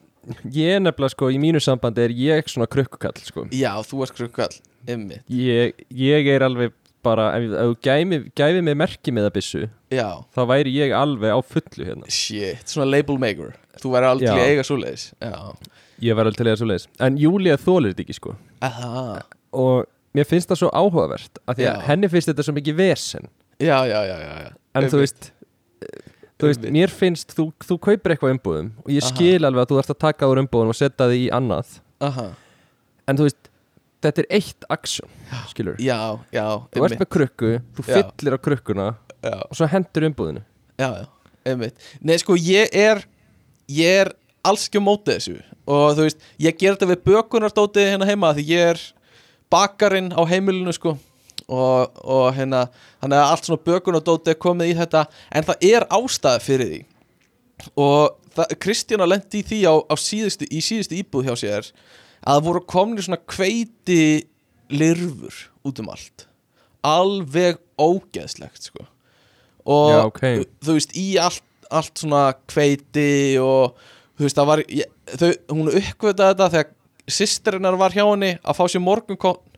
Ég er nefnilega sko í mínu sambandi er ég svona krukkukall sko. Já, þú ert krukkall, ymmið ég, ég er alveg bara ef, þú gæfi, gæfi mig merki með að byssu já, þá væri ég alveg á fullu hérna. Shit, svona label maker. Þú væri aldrei Já. að eiga svoleiðis. Já, Ég var alveg til að svo leiðis En Júlia þólir þetta ekki sko. Aha. Og mér finnst það svo áhugavert af Því að Já. henni finnst þetta svo mikið vesen. Já, já, já, já, já. En þú Einmitt. veist Þú veist, mér finnst, þú, þú kaupir eitthvað umbúðum Og ég skil alveg að þú ert að taka úr umbúðum Og setja þið í annað. Aha, En þú veist, þetta er eitt aksjón Skilur já, já Þú ert með krukku, þú Já. fyllir á krukkuna já, Og svo hendur umbúðinu. Já, já, einmitt. Nei, sko, ég er ég er alls ekki á móti þessu. Og þú veist, ég ger þetta við bökunardótið hérna heima því ég er bakarinn á heimilinu, sko og, og hérna, þannig að allt svona bökunardótið er komið í þetta en það er ástæða fyrir því. Og það, Kristjana lendi í því á, á síðustu, í síðustu íbúð hjá sér að voru komnir svona kveiti lirfur út um allt. Alveg ógeðslegt sko. Og Já, ok. þú veist í allt, allt svona kveiti og þú veist það var ég, þau, hún uppkvötaði þetta þegar sýsterinnar var hjá henni að fá sér morgunkorn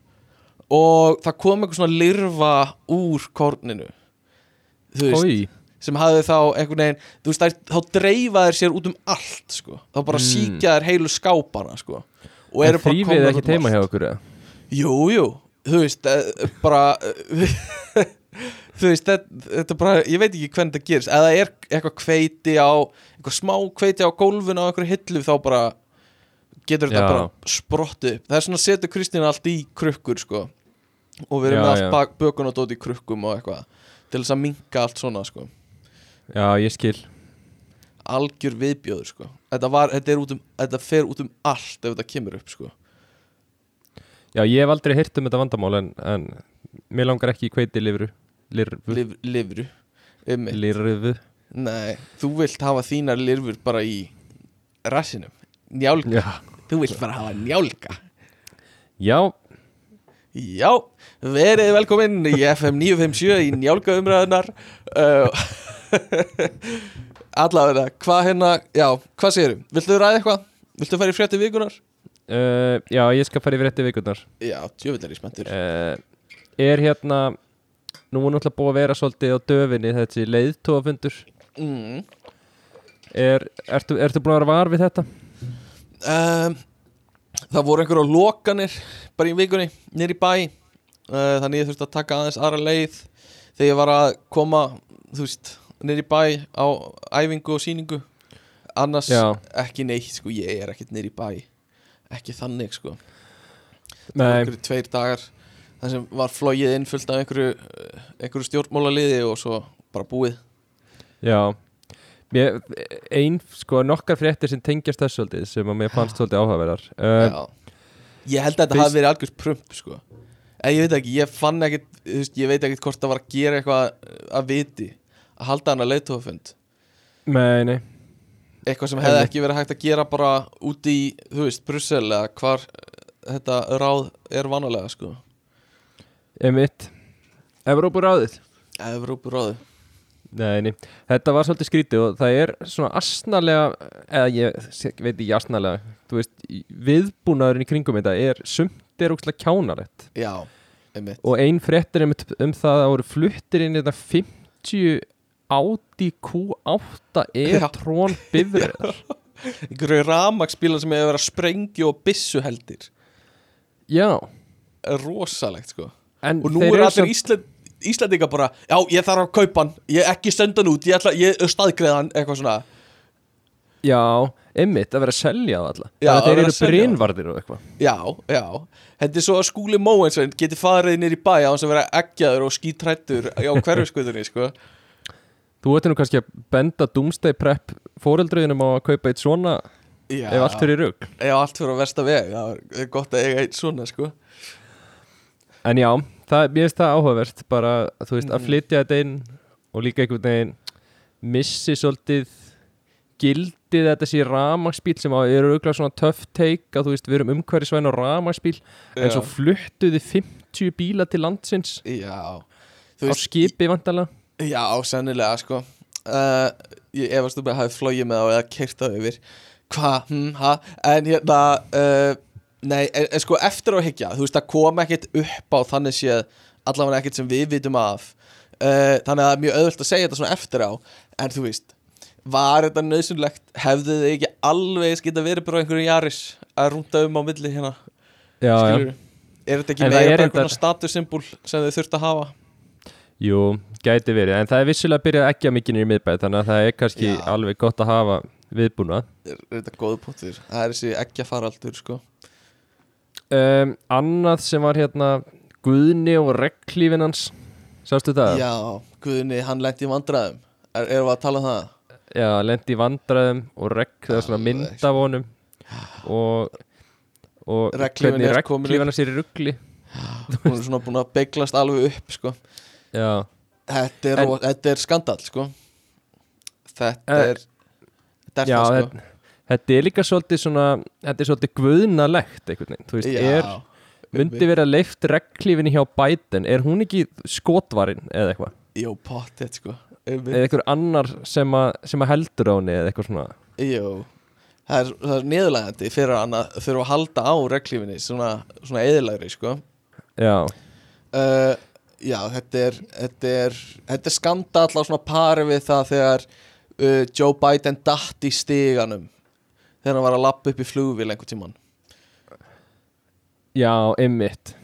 og það kom eitthvað svona lirfa úr korninu þú veist Ói, sem hafði þá einhvern veginn þú veist, þær, þá dreifa þær sér út um allt sko. þá bara mm. síkja þær heilu skápana sko. og eru bara þrýfið komnar ekki um teima allt. hjá okkur eða? jú, þú veist eh, bara þú veist, þetta, þetta bara ég veit ekki hvernig þetta gerist, eða er eitthvað kveiti á, eitthvað smá kveiti á gólfinu á einhverju hillu, þá bara getur þetta Já. bara sprottið upp það er svona að setja Kristín allt í krukkur sko. Og við erum Já, með allt bak, bökun og dót í krukkum og eitthvað til þess að minka allt svona sko. Já, ég skil. Algjör viðbjóður sko. þetta, var, þetta, um, þetta fer út um allt ef þetta kemur upp sko. Já, ég hef aldrei heyrt um þetta vandamál en, en mér langar ekki í kveiti lifru Lirfu. Liv, livru um, Lirfu. Nei, þú vilt hafa þínar lirfur bara í rassinum. Njálka, Já, þú vilt bara hafa njálka já Já, verið velkominn í FM 957 í njálka umræðunar uh, Allavega, hvað hérna Já, hvað segirðu? Viltu ræða eitthvað? Viltu fara í frétti vikunar? uh, Já, ég skal fara í rétti vikurnar Já, djöfull er ég spenntur uh, Er hérna Nú er náttúrulega búið að vera svolítið á döfinni þessi leiðtóafundur mm. er, ertu, ertu búin að vera var við þetta? um, Það voru einhverja lokanir bara í vikunni, nýr í bæ uh, Þannig ég þurfti að taka aðeins aðra leið Þegar ég var að koma, þú veist, nýr í bæ á æfingu og sýningu. Annars Já. ekki neitt, sko, ég er ekkert nýr í bæ. Ekki þannig, sko. Nei, Einhverju tveir dagar Það sem var flogið inn fullt af einhverju, uh, einhverju stjórnmálaliði og svo bara búið. Já mér, ein, sko, nokkar fréttir sem tengjast þess svolítið sem að mér fannst svolítið áhugaverðar. Uh. Ég held að þetta hafi verið algjörst prump sko. en ég veit ekki, ég fann ekkit þú veist, ég veit ekkit hvort það var að gera eitthvað að viti að halda hana leiðtófund Nei, nei. Eitthvað sem hefði ekki verið hægt að gera bara út í, þú veist, Brussel eða hvar eh, þetta ráð er vanalega sko. Emitt Evrópuráðið. Evrópuráðu Nei, þetta var svolítið skrítið og það er svona asnalega eða ég veit ekki asnalega þú veist, í- viðbúnaðurinn í kringum þetta er sumt er ógslag kjánarett Já, einmitt. Og ein fréttir um, um það að voru fluttir inn þetta 50 Audi Q8 e-tron bifriðar einhverju rafmaksbílar sem hefur verið að sprengja og byssu heldir. Já, rosalegt sko. En og nú eru allir Ísland, Íslandinga bara já, ég þarf að kaupa hann, ég ekki senda hann út ég, ætla, ég staðgreða hann, eitthvað svona Já, einmitt að vera að selja það alla Já, að að vera eru að það. brínvarðir og eitthvað já, já, er svo að skúli Móensson geti farið nýr í bæ á hans að vera eggjaður og skítrættur á hverfiskuðunni sko. Þú ætti nú kannski að benda Doomsday Prep fóreldröðunum á að kaupa eitt svona já, ef allt fyrir rugg ef allt fyrir á versta veg það er gott að eiga eitt svona sko. En já, það, mér finnst það áhugavert bara, þú veist, að flytja þetta inn og líka einhvern veginn missi svolítið gildið þetta sé ramagsbíl sem eru auðvitað svona tough take að þú veist, við erum umhverfisvæn og ramagsbíl en svo fluttuði 50 bíla til landsins já, á skipi vantala Já, sennilega sko. Uh, Ég efast um að hafi flóið með á eða keirt á yfir. Hva, hm, ha? En hérna uh, Nei, en, en sko eftir á higgja Þú veist, það kom ekkit upp á þannig séð Allavega ekkit sem við vitum af uh, Þannig að það er mjög auðvöld að segja þetta svona eftir á En þú veist Var þetta nöðsynlegt Hefðu þið ekki alveg geta verið bara á einhverjum jaris Að rúnda um á milli hérna Já, já? Er þetta ekki meira er einhvern statussymbol sem þið þurft að hafa? jú, gæti verið en það er vissulega að byrja ekki að mikið í miðbæð þannig að það er kannski Já. alveg gott að hafa viðbúna Er, er þetta góðu punktur? Það er þessi ekki faraldur sko um, Annað sem var hérna Guðni og reglífin hans Sástu það? Já, Guðni, hann lendi í vandræðum er, Erum við að tala um það? Já, lendi í vandræðum og regg, það er svona mynd af honum og, og hvernig er upp. reglífana sér í ruggli Hún er svona búin að beiglast alveg upp sko. Já, þetta, er, En- en, þetta er skandal sko. Þetta Eh, er Þetta er já það sko þetta, er líka svolítið svona þetta er svolítið guðnalegt veginn, þú veist, er myndi vera leift reglífinni hjá Biden er hún ekki skotvarinn eða eitthvað? Jó, pottet sko. Eða eitthvað annar sem að, sem að heldur á henni eða eitthvað svona. Jó Það er, það er niðurlægandi fyrir að þurfa að halda á reglífinni svona, svona eðilegri sko. Já, uh, Já, þetta er, þetta er þetta er skandall á svona pari við það þegar uh, Joe Biden datt í stiganum þegar hann var að lappa upp í flugvél einhvern tímann. Já, einmitt.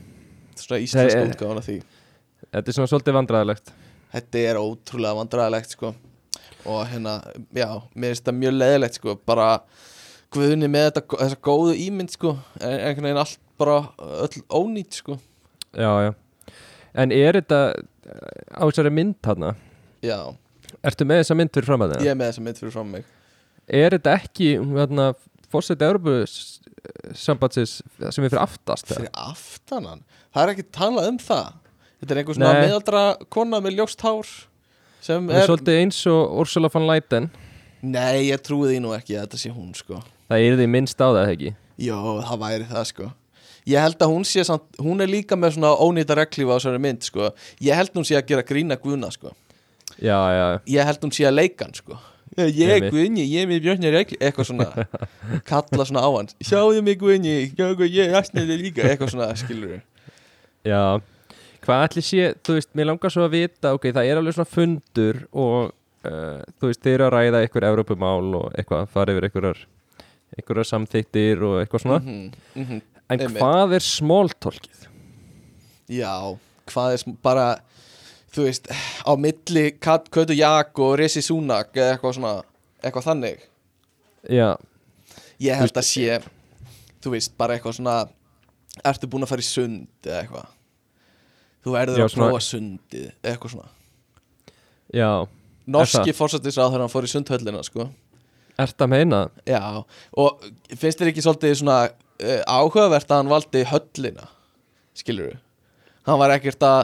Svona íslensk Það útgáðan af því. Þetta er svona svolítið vandræðilegt þetta er ótrúlega vandræðilegt sko. og hérna, já, mér finnst það mjög leðilegt sko, bara guðni með þetta, þessa góðu ímynd sko, en einhvern veginn allt bara öll ónýtt sko. Já, já. En er þetta eh, á þessari mynd þarna? Já, Ertu með þessa mynd fyrir fram að ég er með þessa mynd fyrir fram mig Er þetta ekki hérna, fórsetið Európu sambandsins sem er fyrir aftast fyrir aftanan, það er ekki talað um það. Þetta er einhver svona meðaldra kona með ljóst hár sem er er, svolítið eins og Ursula von Leyen. Nei, ég trúi því nú ekki að þetta sé hún sko. Það er því minnst á það ekki? Jó, það væri það sko. Ég held að hún sé samt, hún er líka með svona ónýta reglífa á þessari mynd sko. Ég held hún sé að gera grína guðna sko. Já, já, Ég held hún sé að leika hann sko Ég er Einmitt. guðni, ég er með björnir regli Eitthvað svona, kalla svona á hann Sjáðu mig guðni, ég er asniði líka Eitthvað svona, skilur já Hvað ætli sé, þú veist, mér langar svo að vita Ok, það er alveg svona fundur og uh, þú veist, þeir eru að ræða einhver Evrópumál og eitthvað, fara yfir einhverjar einhverjar samþyktir og eitthvað svona mm -hmm. En einmitt. hvað er smóltolkið? Já, hvað er bara Þú veist, á milli Kötu Jak og Resi Súnak Eða eitthvað svona, eitthvað þannig. Já, Ég held að sé Þú veist, bara eitthvað svona Ertu búin að fara í sund eða eitthvað? Þú verður Já, að prófa sundið Eitthvað svona. Já. Norski fórsættisráð þegar hann fór í sundhöllina sko. Ert að meina? Já, og finnst þér ekki svolítið svona uh, áhugavert að hann valdi höllina skilur du hann var ekkert að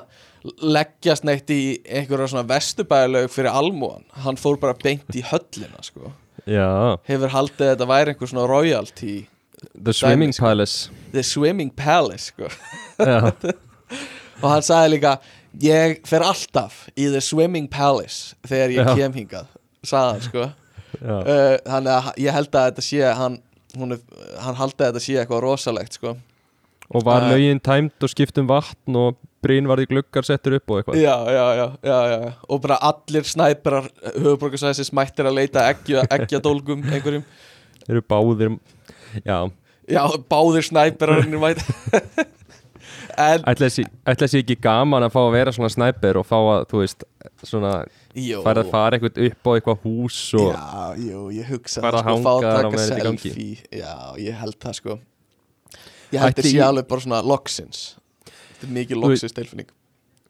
leggjast neitt í einhverja svona vestubæðalög fyrir almúan, hann fór bara beint í höllina sko, hefur haldið að þetta væri einhver svona royalty The Swimming sko. Palace. The swimming palace sko. Og hann sagði líka ég fer alltaf í the swimming palace þegar ég Já. kem hingað sagði hann sko. Uh, þannig að ég held að þetta sé hann, er- hann haldi að þetta sé eitthvað rosalegt sko. Og var Uh, lögin tæmt og skipt um vatn og brinn varði gluggar settur upp og eitthvað. Já, já, já, já, og bara allir snæperar höfuborgarsæðisins mættir að leita eggja, eggjadólgum einhverjum, Þeir eru báðir Já, já, báðir snæperarnir mætt en, ætla þessi, þessi ekki gaman að fá að vera svona snæper og fá að, þú veist, svona fara að fara eitthvað upp á eitthvað hús og Já, jú, ég hugsa Fara að sko, hanga að þar á meðan þetta gangi. Já, ég held það sko. Ég held í- alveg bara svona loksins Þetta er mikið loksins tilfinning.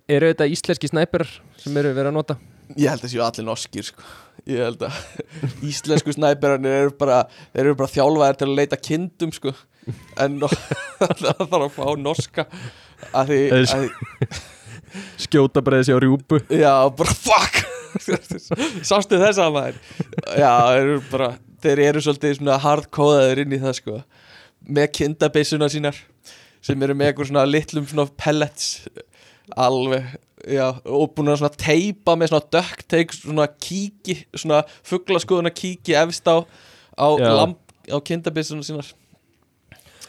Eru þetta íslenski snæper sem eru verið að nota? Ég held að séu allir norskir sko. Ég held að íslensku snæperarnir eru bara eru bara þjálfaðir til að leita kindum sko. En það þarf að fá norska að því, að því Skjóta bara þessi á rjúpu. Já, bara fuck. Sástu þess að maður? Já, eru bara Þeir eru svolítið svona hardkóðaðir inn í það sko Með kindabeysuna sínar Sem eru með eitthvað svona litlum svona pellets Alveg Já, og búin að svona teipa með svona duct tape, svona kíki svona fugglaskoðuna kíki efst á á, á kindabeysuna sínar.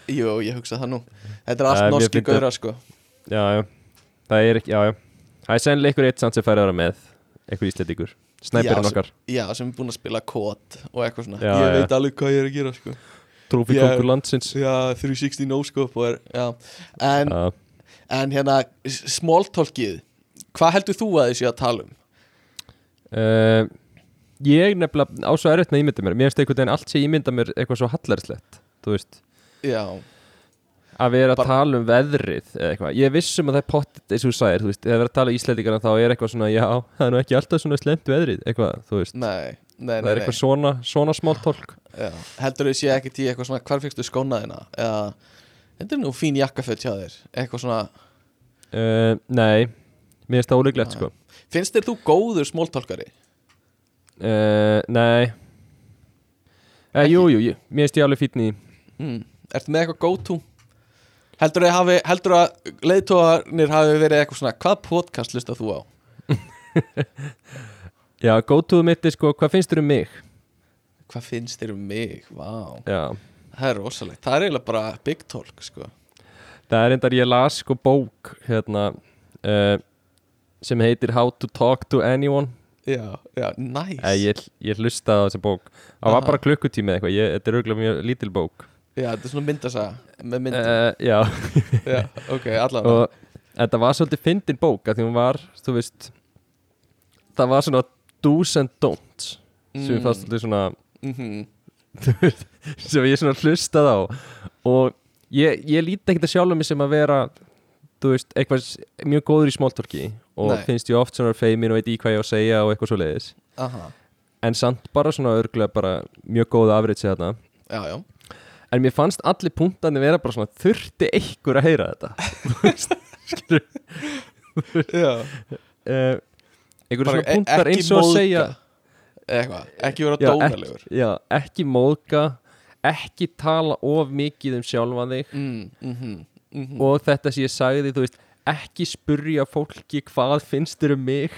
Jú, ég hugsa það nú. Þetta er allt mér norski gauðra sko. Já, já. Það er ekki, já, já. Það er sennilega ykkur eitt samt sem færi að vera með Eitthvað íslendingur. Snæperinn Já, okkar. Já, sem er búin að spila kót og eitthvað svona. Já, Ég já. veit alveg hvað ég er að gera sko Trófi Ég- kongur landsins. Já, 360 no-scope en, en hérna Smóltólkið Hvað heldur þú að þessi að tala um? uh, Ég nefnilega á svo erfitt með ímynda mér. Mér finnst einhvern veginn allt sem ég ímynda mér eitthvað svo hallarslegt Þú veist. Já, Að vera að Bara- tala um veðrið eða eitthvað. Ég vissum að það er pottit, eins og þú sagðir Þú veist, þegar verið að tala íslendingarna þá er eitthvað svona Já, það er nú ekki alltaf svona slemt veðrið Eitthvað, þú veist. Nei, nei, Það er eitthvað svona, svona smáltólk Já. Heldur þau sé ekkert í eitthvað svona Hvar fyrstu skónaðina? Eða Þetta er nú fín jakkaföld hjá þér Eitthvað svona uh, Nei, mér finnst það ólíklegt Já. sko Finnst þér þú góður smóltólkari? uh, Nei uh, Jú, jú, jú, mér finnst ég alveg fítni Mm. Ertu með eitthvað go-to? Heldur þau hafi Heldur að leiðtóðarnir hafi verið eitthvað svona Hvað podcast listað þú á? Já, go to mitt er sko, hvað finnst þér um mig? Hvað finnst þér um mig? Vá Já, Það er rosalegt, það er eiginlega bara big talk sko. það er endar ég las sko bók hérna uh, sem heitir How to Talk to Anyone Já, já, nice nice. ég, ég hlustaði á þessa bók það var Aha. bara klukkutími eða eitthvað, ég, þetta er auðvitað mjög lítil bók Já, þetta er svona myndasaga með myndum uh, Já, Já, ok, allavega og þetta var svolítið fyndin bók að því hún var, þú veist það var svona do's and don'ts sem ég fannst svolítið svona mm sem ég svona hlustað á. Og ég, ég líti ekkert að sjálfa mig sem að vera þú veist, eitthvað mjög góður í smóltorki og Nei. finnst ég oft svona feimin og veit í hvað ég á að segja og eitthvað svo leiðis Aha, en samt bara svona örglega bara mjög góð afrið sér þarna já, já. En mér fannst allir punktandi vera bara svona þurfti einhver að heyra þetta? Skilur uh, einhver bara svona e- punktar eins og að segja Eitthvað, ekki vera Já, dónalegur ekki, já, ekki móðga ekki tala of mikið um sjálfan þig. Mm, mm -hmm, mm -hmm. og þetta sem ég sagði, þú veist ekki spurja fólki hvað finnst þér um mig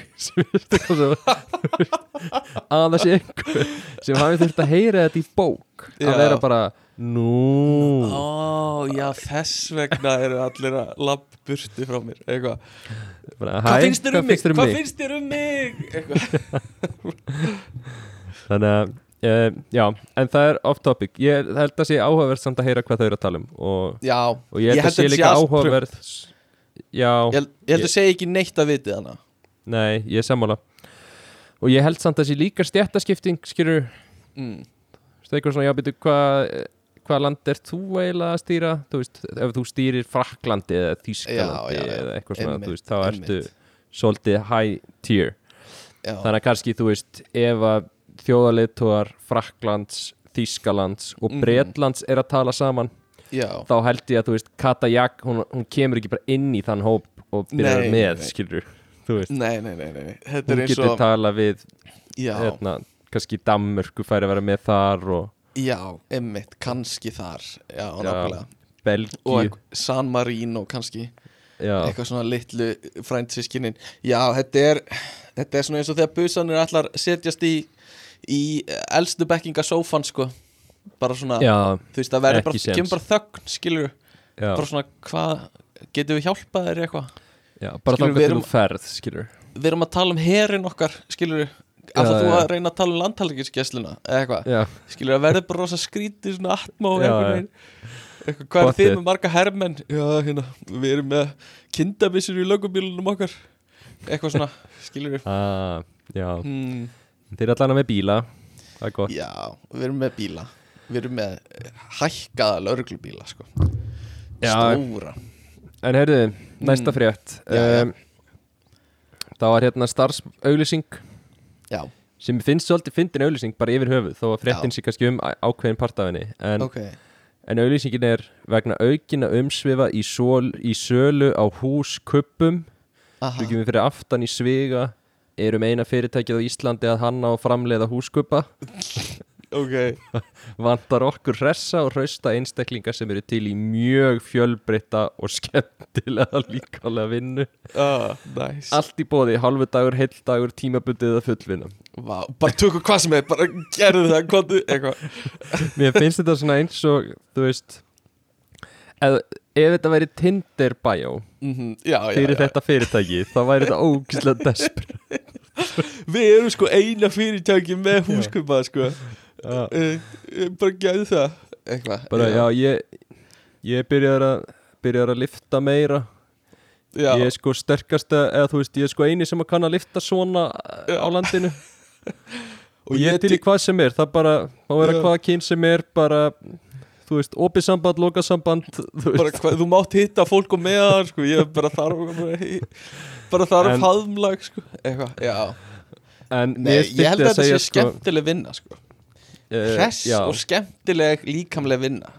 að það. Sé einhver sem hafi þurft að heyra þetta í bók. Já. að vera bara nú. Ó, já, þess vegna eru allir að lapp burti frá mér Eitthvað. Bara, Hvað hæ, finnst þér um mig? Hvað finnst þér um mig? Þannig að uh, já, en það er off topic. Ég held að sé áhugaverð samt að heyra hvað þau eru að tala um og, Já, og ég held að sé líka áhugaverð já, Ég held, ég held að segja ekki neitt að vitið hana. Nei, ég er sammála. Og ég held samt að sé líka stjættaskipting skilur mm. Þú veist, eitthvað svona, já, byrju, hvað hva land er þú eiginlega að stýra? Þú veist, ef þú stýrir Fraklandi eða já. eða eitthvað svona, Einmitt, veist, þá ertu einmitt. svolítið high tier. já, þannig að kannski, þú veist, ef að þjóðarleitóar Fraklands, Þískalands og Mhm. Bretlands er að tala saman já, þá held ég að, þú veist, Kata Jak hún, hún kemur ekki bara inn í þann hóp og byrjar Nei, með, skilur þú veist, nei, nei, hún getur og tala við já, hérna, kannski Danmörku færi að vera með þar og já, emmitt, kannski þar já, nákvæmlega. Belgíu. Og San Marino kannski. Já, eitthvað svona litlu frændsískinin já, þetta er þetta er svona eins og þegar busanir allar setjast í í elstu bekkinga sófan sko. Bara svona, já, þú veist, það verður bara, kemur bara þögn, skilur já, bara svona, hvað, getum við hjálpað þér eitthvað? Já bara þá við getur erum- þú ferð, skilur við erum að tala um herin okkar, skilur alltaf Já, þú já. að reyna að tala um landtælingisgessluna eða eitthvað, skilur það verður bara rosa skrítið svona atma og veginn. Eitthvað, hvað er þið með marga hermenn? Já, hérna, við erum með kindabissur í lögubílunum okkar. Eitthvað svona, skilur við ah, já. Hmm, þeir eru allan með bíla. Það er gott. Já, við erum með bíla. Við erum með eh, hækkaða lögreglubíla sko. Stóra. En heyrðu, næsta Mm. frétt. Um, það var hérna starfsauglýsing já, sem finnst svolítið fyndin auglýsing bara yfir höfuð þó að fréttin sé kannski um ákveðin partafinni en, ok. en auglýsingin er vegna aukina umsvifa í, sól, í sölu á húskuppum. Svo ekki við fyrir aftan í Sviga. Erum eina fyrirtækið á Íslandi að hanna og framleiða húskuppa ok, vantar okkur hressa og hrausta einstaklinga sem eru til í mjög fjölbreytta og skemmtilega líkalega vinnu. Ah, nice. Allt í bóði, halvu dagur, heill dagur, tímabundið eða fullvinna Vá, bara tökum hvað sem er, bara gerðu það kontu, mér finnst þetta svona eins og þú veist ef, ef þetta væri Tinder bio mm já, já, fyrir já. þetta fyrirtæki þá væri þetta ógislega desper við erum sko eina fyrirtæki með húskupa sko. uh, bara gerðu það. Eitthvað bara já, ég ég byrjar að byrjar að lifta meira. Já, ég er sko sterkasta eða þú veist, ég er sko eini sem að kann að lifta svona Já. á landinu. Og ég er til í hvað sem er það bara, má vera Já. hvaða kyn sem er bara, þú veist, opið samband loka samband, þú bara veist. hvað, þú mátt hitta fólk og meðan sko, ég bara þarf bara, bara þarf faðmlag sko, eitthvað, já. En Nei, mér ég held að þetta segja, sé skemmtileg vinna sko. eh, hress já, og skemmtileg líkamleg vinna.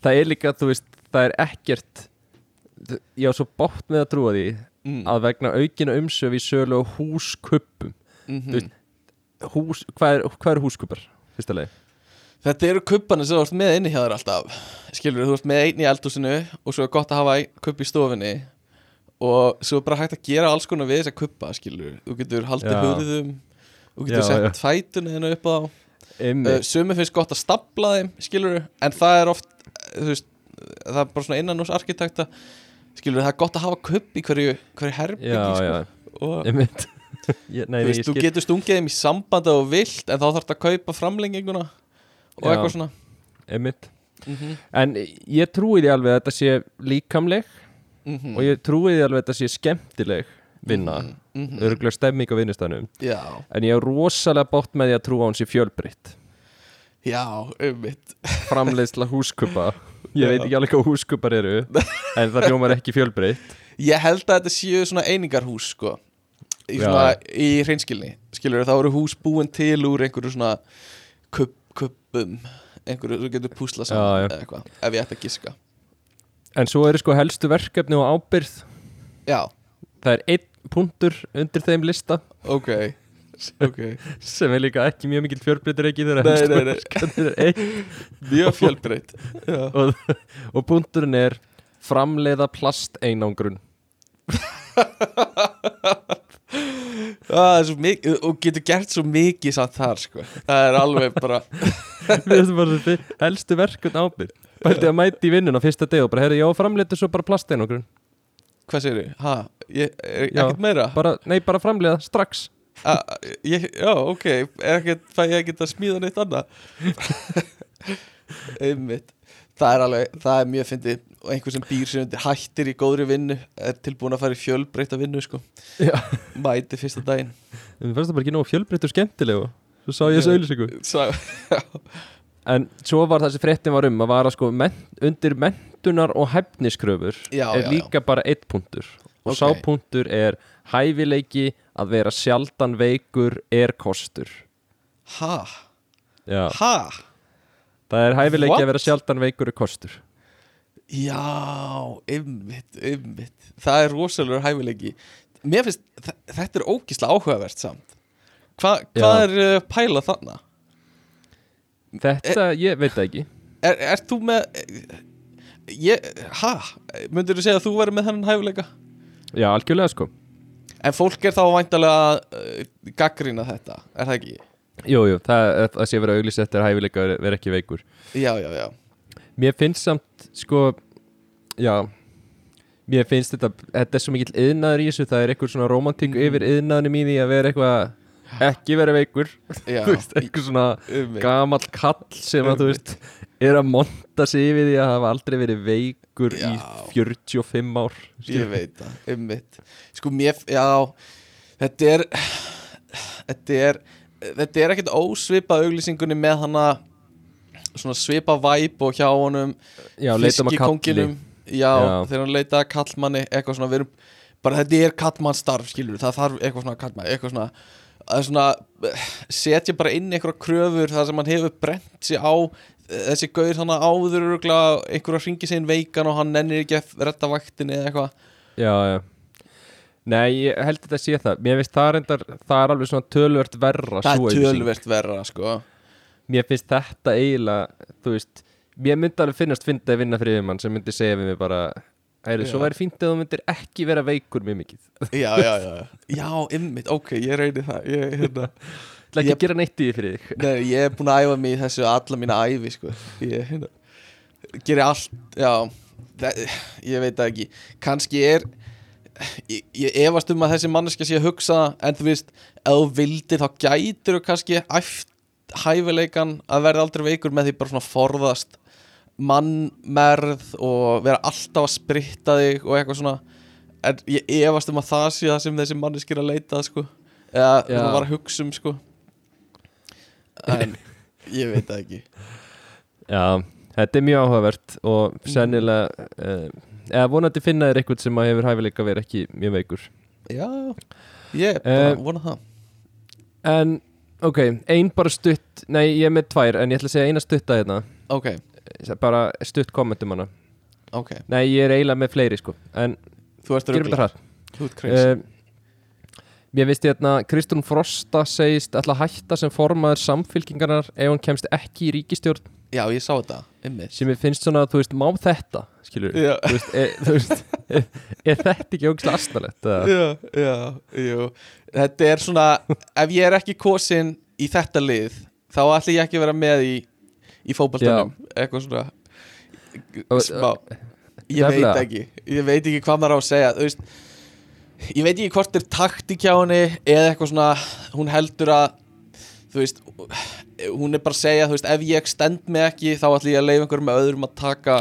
Það er líka, þú veist, það er ekkert ég á svo bátt með að trúa því mm. að vegna aukina umsöf í sölu á húskuppum mm þú veist, hús, hvað er, hvað er húskuppar, fyrsta leið Þetta eru kubbanir sem þú ert með inni hjá þér alltaf. Skilur, þú ert með einn í eldhúsinu og svo er gott að hafa kubb í stofinni og svo er bara hægt að gera alls konar við þessa kubba, skilur Þú getur haldið Já. hurðum þú getur sett fætuna þínu upp á uh, Sumi finnst gott að stapla þeim, skilur en það er oft, þú veist það er bara svona innan hús arkitekta. Skilur, það er gott að hafa kubb í hverju, hverju herbyggi, já, sko. já, einmitt. Ég, nei, þú, veist, ég þú getur stungið þeim í sambandi og vilt en þá þarf þetta að kaupa framlenginguna og Já. eitthvað svona. Einmitt. Mm En ég trúi því alveg að þetta sé líkamleg -hmm. og ég trúi því alveg að þetta sé skemmtileg vinna, mm mm -hmm. örgulega stemming á vinnustæðnum Já, en ég er rosalega bótt með því að trúa að hún sé fjölbreytt. Já, ummitt framleiðsla húskupa. Ég Já. veit ekki alveg hvað húskupar eru en það hljómar ekki fjölbreytt. Ég held að þetta séu svona einingarhús sko. Í, Já. svona, í hreinskilni skilur þá eru hús búin til úr einhverju svona kupp, kuppum einhverju, þú getur púsla Já, saman já. eða eitthvað, ef ég ætti að giska. En svo eru sko helstu verkefni og ábyrð Já, það er einn punktur undir þeim lista. Ok Ok, sem er líka ekki mjög mikil fjölbreytir ekki þegar Nei, helstu nei, nei. verkefni er einn. Mjög fjölbreytt. Já, og, og punkturinn er framleiða plasteinangrun. Svo mikið og getur gert svo mikið samt þar sko. Það er alveg bara helstu verkefni ábyrð Bælti að mæti í vinnuna fyrsta deg og bara, herri, já, framleiðu svo bara plasteinangrun Hvað segir þið? Er Já. ekkert meira? bara, nei, bara framleiða strax. A, ég, já, ok, er ekkert, fæ ég ekkert að smíða neitt annað? Einmitt. Það er alveg, það er mjög fyndið. Og einhver sem býr sér undir hættir í góðri vinnu er tilbúin að fara í fjölbreyta vinnu sko, Já. mæti fyrsta daginn. Það fannst það bara ekki nógu fjölbreytt og skemmtileg og svo sá ég þessu auðlýsingu Sá, en svo var þessi fréttin var um að vara sko ment, undir mentunar og hæfniskröfur Já, er já, líka bara eitt punktur og Ok. sá punktur er hæfileiki að vera sjaldan veikur er kostur Ha? Já, Ha? það er hæfileiki What? að vera sjaldan veikur er kostur Já, ymmit, ymmit Það er rosalegur hæfileiki Mér finnst, þetta er ógíslega áhugavert samt Hva, Hvað Já. er uh, pæla þarna? Þetta, ég veit ekki Er, er þú með ég, Ha? Myndir þú segja að þú verður með þennan hæfileika? Já, algjörlega sko En fólk er þá væntalega uh, gaggrína þetta, er það ekki? Jú, jú, það, það sé vera auglýst eftir hæfileika að vera ekki veikur Já, já, já Mér finnst samt, sko Já Mér finnst þetta, þetta er svo mikill yðnaður í þessu Það er eitthvað svona romantík Mhm. yfir yðnaðunum í því að vera eitthvað Ekki vera veikur eitthvað svona Einmitt. gamall kall sem að þú veist Er að monta sig yfir því að hafa aldrei verið veikur í Já. 45 ár Ég veit það, ymmit Sko mér, já Þetta er Þetta er Þetta er ekkert ósvipað auglýsingunni með hana Svona svipa væp og hjá honum Já, leitum að kalli Já, Já. þegar hann leita að kallmanni Eitthvað svona, við erum Bara þetta er kallmannstarf, skilur Það þarf eitthvað svona kallmann Eitthvað svona að svona eh, setja bara inn einhverja kröfur þar sem hann hefur brent sig á eh, þessi gauður þannig áður örugglega einhverja hringi sig inn veikan og hann nennir ekki að retta vaktinni eða eitthvað. Já, já. Nei, ég held þetta að sé það. Mér finnst það reyndar, það er alveg svona tölvert verra það er tölvert verra sko. Mér finnst þetta eiginlega Þú veist, mér myndi alveg finnast finna að vinna fyrir mann sem myndi segja við mig bara Æri, svo væri fínt að þú myndir ekki vera veikur mjög mikið. Já, já, já, já, ymmit, ok, ég reyni það ég, hérna, Það ekki að gera neitt í því fyrir þig. Nei, ég er búin að æfa mig í þessu alla mína æfi sko. Ég hérna, gerir allt, já það, ég veit það ekki, kannski er ég, ég efast um að þessi manneska sé að hugsa en þú veist, ef þú vildir þá gætir þú kannski hæfileikan að verða aldrei veikur með því bara svona forðast mannmerð og vera alltaf að spritta þig og eitthvað svona. En ég efast um að það sé það sem þessi manneski er að leita að, sko. Eða það var að hugsa um sko. En ég veit það ekki. Já, þetta er mjög áhugavert og sennilega uh, eða vonandi finna þér eitthvað sem að hefur hæfileika að vera ekki mjög veikur. Já, ég bara Eh, vona það. En, ok, ein bara stutt Nei, ég er með tvær, en ég ætla að segja eina stutta hérna. Ok, Bara stutt kommentum hana. Ok, Nei, ég er eiginlega með fleiri sko En gerum þetta hratt. Þú ert crazy. Mér finnst ég hérna Kristrún Frosta segist ætla að hætta sem formaður samfylkingarnar ef hann kemst ekki í ríkistjórn já, ég sá þetta, ymmið sem ég finnst svona, þú veist, má þetta skilur, já, þú veist, er, þú veist er, er þetta ekki ógæslega asnalett já, já, jú. Þetta er svona, ef ég er ekki kosin í þetta lið, þá ætla ég ekki að vera með í í fótballtanum, eitthvað svona smá ég veit ekki, ég veit ekki hvað maður á að segja þú veist ég veit ekki hvort er taktík hjá henni eða eitthvað svona, hún heldur að þú veist hún er bara að segja, þú veist, ef ég stend mig ekki þá ætla ég að leifa einhverjum með öðrum að taka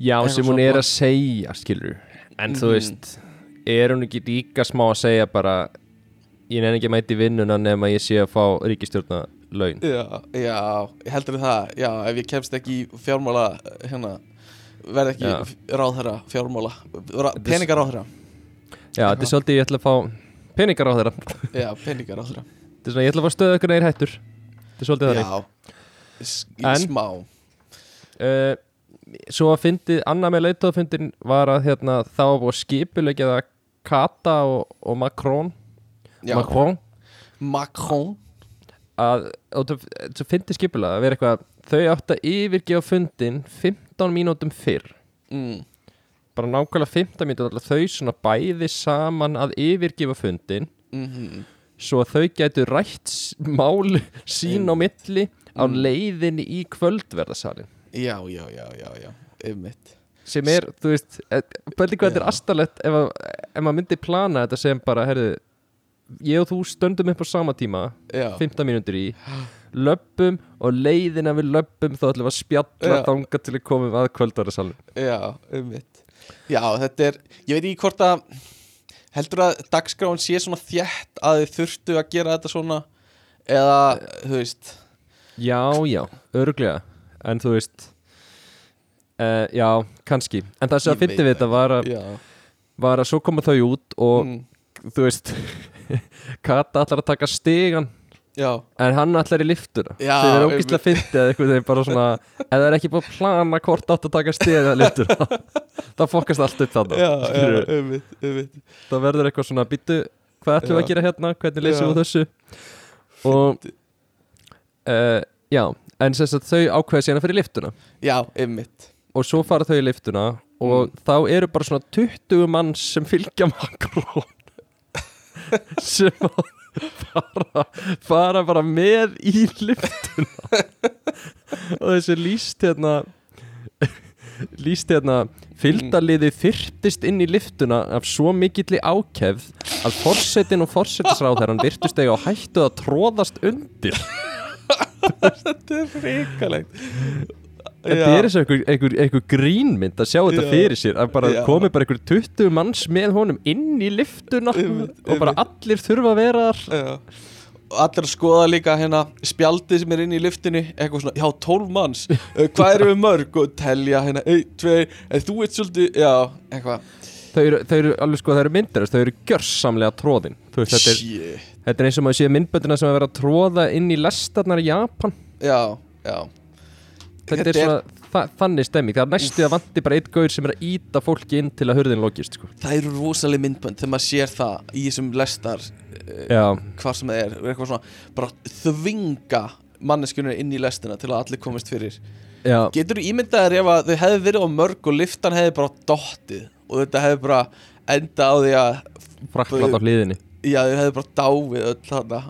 Já, sem hún er að segja, skilur En þú Mhm. veist, er hún ekki líka smá að segja bara Ég nefn ekki að mæti vinnuna nema ég sé að fá ríkistjórna laun. Já, já, heldur það. Já, ef ég kemst ekki í fjármála hérna, verð ekki Já. ráðherra fjármála, ra- Þetta er- peningaráðherra. Já, þetta er svolítið ég ætla að fá peningar á þeirra Þetta já, peningaráðherra er svona, ég ætla að fá stöðu ykkur neyri hættur. Þetta er svolítið þannig. Já, smá. uh, Svo að fyndið, annað með leitóðfundin var að hérna, þá var búið að skipulegja það Kata og, og Macron. Já, Macron? Macron að, það fyndið skipulega að vera eitthvað þau átt að yfirgefa fundin 15 mínútum fyrr. Mm, bara nákvæmlega 15 mínútur alltaf þau svona bæði saman að yfirgefa fundin mm svo að þau gætu rætt mál sín á milli á Mm. leiðinni í kvöldverðasalinn já, já, já, já, já, einmitt. Sem er, þú veist, bæði hvað þetta er astalett ef, ef maður myndi plana þetta sem bara, herðu ég og þú stöndum upp á sama tíma já, 15 mínútur í löppum og leiðina við löppum þá ætlum við að spjalla Já. þanga til að komum að kvöldverðasalinn já, einmitt. Já, þetta er, ég veit ekki hvort að heldur að dagskráin sé svona þjætt að þið þurftu að gera þetta svona eða, þú veist. Já, já, örglega En þú veist uh, Já, kannski. En það sem Ég að fyndi veit við þetta var að já, var að svo koma þau út og mm, þú veist Kata ætlar að taka stigan Já, en hann ætlar í liftuna Já, sem er ógíslega fyndið eða eitthvað þegar bara svona ef það er ekki búið að plana hvort átt að taka stigan eða liftuna það fokast allt upp þannig umvitt, umvitt það verður eitthvað svona býttu hvað ætlum við að gera hérna, hvernig leysum við þessu? Og uh, já, en sem sagt þau ákveða síðan að fyrir liftuna Já, umvitt og svo fara þau í liftuna og þá eru bara svona 20 mann sem fylgja Macron sem að fara, fara bara með í liftuna og þessi líst hérna líst hérna fylgdarliði þyrtist inn í liftuna af svo mikilli ákefð að forsetin og forsetisráðherran virtust eiga á hættu að tróðast undir. Þetta er fríkalegt Þetta er eins og einhver, grínmynd að sjá þetta Já. fyrir sér að bara komi bara einhver 20 manns með honum inn í liftuna Einmitt, og bara allir þurfa að vera þar. Allir að skoða líka hérna spjaldið sem er inn í liftinu eitthvað svona, já, 12 manns. Uh, hvað eru við mörg? Og telja hérna 1, 2, en þú ert svolítið já, eitthvað. Þau eru, þau eru alveg sko, þau eru myndarast þau eru gjörsamlega tróðin veist, þetta er, þetta er eins og maður sé myndböndina sem að vera að tróða inn í lestarnar í Japan. Já, já þetta er svona þa þannig stemming. Það er næstu að vanti bara eitt gaur sem er að íta fólki inn til að hurðin lokist sko. Það eru rosalega myndbönd þegar maður sér það í þessum lestar uh, já, hvað sem það er, eitthvað svona bara þvinga manneskjunni inn í lestina til að allir komist fyrir. Já, Getur þú ímyndaðir ef að þau hefði verið á mörg og liftan hefði bara dottið og þetta hefði bara enda á því að fraklat á hliðinni? Já, þau hefði bara dáið öll þarna.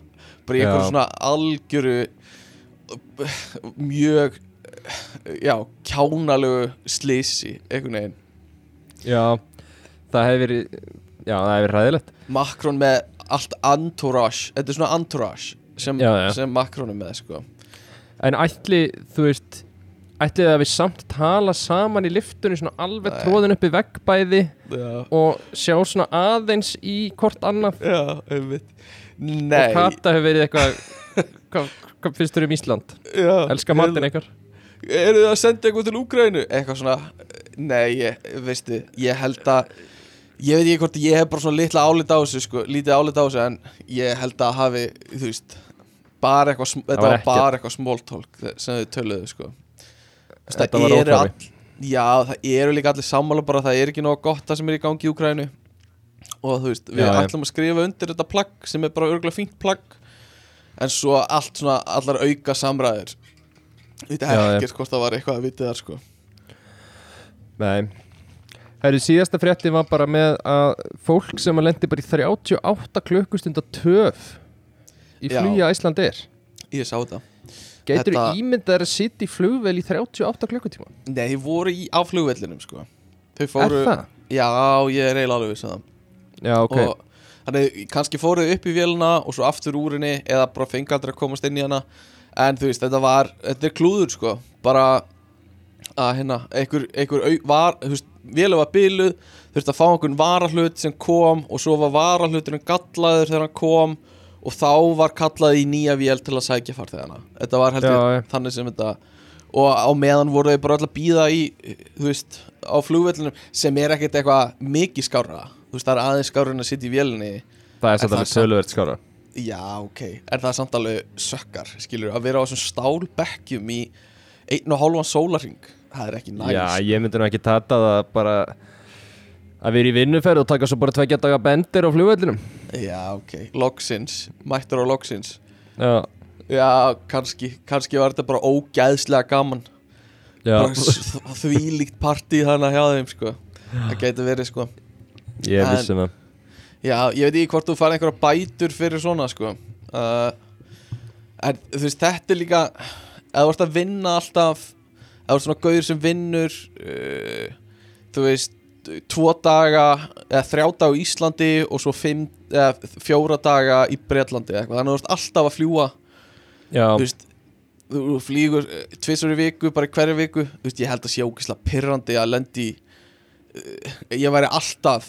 Bara í einhverju Já. svona algjöru mjög já, kjánalegu slisi einhvern veginn já, það hefði verið já, það hefði verið ræðilegt Macron með allt entourage þetta er svona entourage sem, Já, já. sem Macron er með sko. En ætli, þú veist Ætli það að við samt tala saman í liftunni svona alveg Nei. tróðin upp í veggbæði já, og sjá svona aðeins í hvort annað já, einmitt og Nei, Kata hefur verið eitthvað hvað, hvað finnst þér um Ísland? já, Elska matinn ykkar? Eru þið að senda eitthvað til Úgrænu? Eitthvað svona Nei, ég, veistu, ég held að Ég veit ekki hvort ég hef bara svona litla álit á þessu sko, lítið álit á þessu en ég held að hafi, þú veist bara eitthvað, þetta var var bara eitthvað smóltólk sem þau töluðu sko. Veist, Þetta var óþarfi. Já, það eru líka allir sammála bara það er ekki nóg gott það sem er í gangi í Úgrænu og þú veist, við Já, ætlum að skrifa undir þetta plagg sem er bara örgulega fínt plagg. En svo allt svona, allar auka samræður Já, já. ekkert hvort það var eitthvað að vitið þar sko. Nei. Það eru síðasta frétti var bara með að fólk sem að lendi bara í 38 klukkustunda töf í að Ísland er Ég sá þetta. Geitur Þetta- ímyndað að sitja í flugvel í 38 klukkutíma? Nei, þið voru í, á flugvellinum sko. Þau Er fóru það? Já, ég er eiginlega alveg viss um það. Já, ok. Og þannig, kannski fóruð upp í vélina og svo aftur úr henni eða bara fengi aldrei að komast inn í hana En þú veist, þetta var, þetta er klúður sko. Bara að hérna, einhver, einhver au, var, þú veist, vélum var byluð Þurfti að fá einhvern varahlut sem kom og svo var varahluturinn gallaður þegar hann kom og þá var kallað í nýja vél til að sækja farþegana. Þetta var heldur Já, þannig sem þetta og á meðan voru þau bara öll að býða í þú veist, á flugvellinum sem er ekkert eitthvað mikið skára þú veist, það er aðeins skára en að sitja í vélinni. Það er samt- töluvert skára já, ok, er það samt alveg sökkar, skilur, að vera á þessum stálbekkjum í einn og hálfan sólarring, það er ekki næs Já, ég myndi nú ekki tata það bara að vera í vinnuferð og taka svo bara tveggja daga bendir á flugvellinum. Já, ok, loksins. Mættur á loksins. Já, já, kannski, kannski var þetta bara ógæðslega gaman. Já, bara s- þvílíkt partí þannig hjá þeim, sko. Það geti verið, sko. Ég vissi það Já, ég veit ekki hvort þú fær einhverja bætur fyrir svona sko. Uh, En þú veist, þetta er líka Ef þú ert að vinna alltaf Ef þú ert svona gauður sem vinnur uh, Þú veist Tvo daga Eða þrjá daga á Íslandi Og svo fimm, eða, fjóra daga í eða eitthvað. Þannig að þú ert alltaf að fljúa Þú veist Þú flýgur tvisur í viku, bara í hverju viku veist, ég held að sé ógislega pirrandi að lendi Ég væri alltaf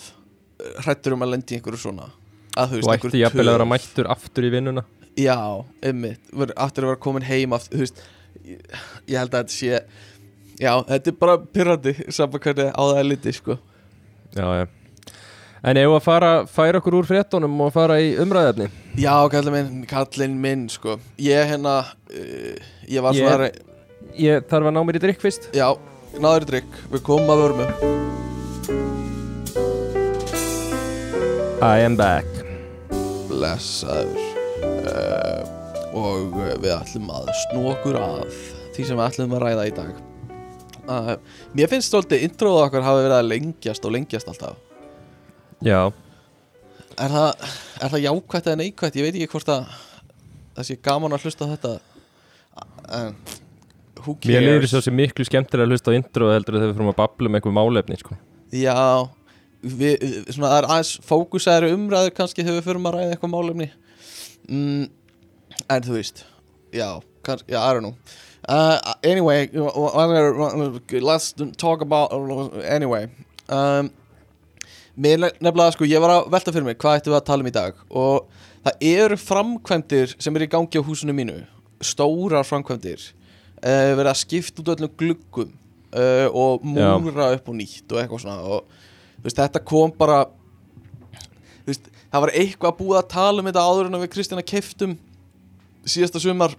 hrættur um að lendi einhverju svona. Að, þú ætti jafnvel að vera mættur aftur í vinnuna. Já, Ver- aftur að vera komin heim aftur, þú veist, ég, ég held að þetta sé Já, þetta er bara pyrrandi saman hvernig á það er litið, sko. Já, já. En ef að fara, færa okkur úr fréttunum og fara í umræðefni Já, kallinn minn, kallinn minn, sko. Ég hérna, uh, ég var Ég- svona Ég þarf að ná mér í drikk fyrst. Já, náður í drikk, við komum að vörmu I am back. Blessaður. Uh, Og uh, við ætlum að snú okkur að Því sem við ætlum að ræða í dag. Uh, Mér finnst stoltið introðu okkar hafi verið að lengjast og lengjast alltaf. Já, Er það, er það jákvætt eða neikvætt? Ég veit ekki hvort að það sé gaman að hlusta þetta. En mér liður svo miklu skemmtilega að hlusta á intro heldur þegar við fyrir að babla um einhver málefni sko. Já við, svona, Það er aðeins fókusaður umræður kannski þegar við fyrir að ræða eitthvað málefni. Mm, En þú veist Já, kannski, já, I don't know. Uh, Anyway Let's talk about Anyway um, Mér nefnilega sko, ég var að velta fyrir mig Hvað ættum við að tala um í dag. Og það eru framkvæmdir sem eru í gangi á húsinu mínu Stórar framkvæmdir uh, Verið að skipta út öllum gluggum uh, Og Já. múra upp og nýtt Og eitthvað svona Og veist, þetta kom bara veist, Það var eitthvað búið að tala um þetta áður En að við Kristina keftum Síðasta sumar.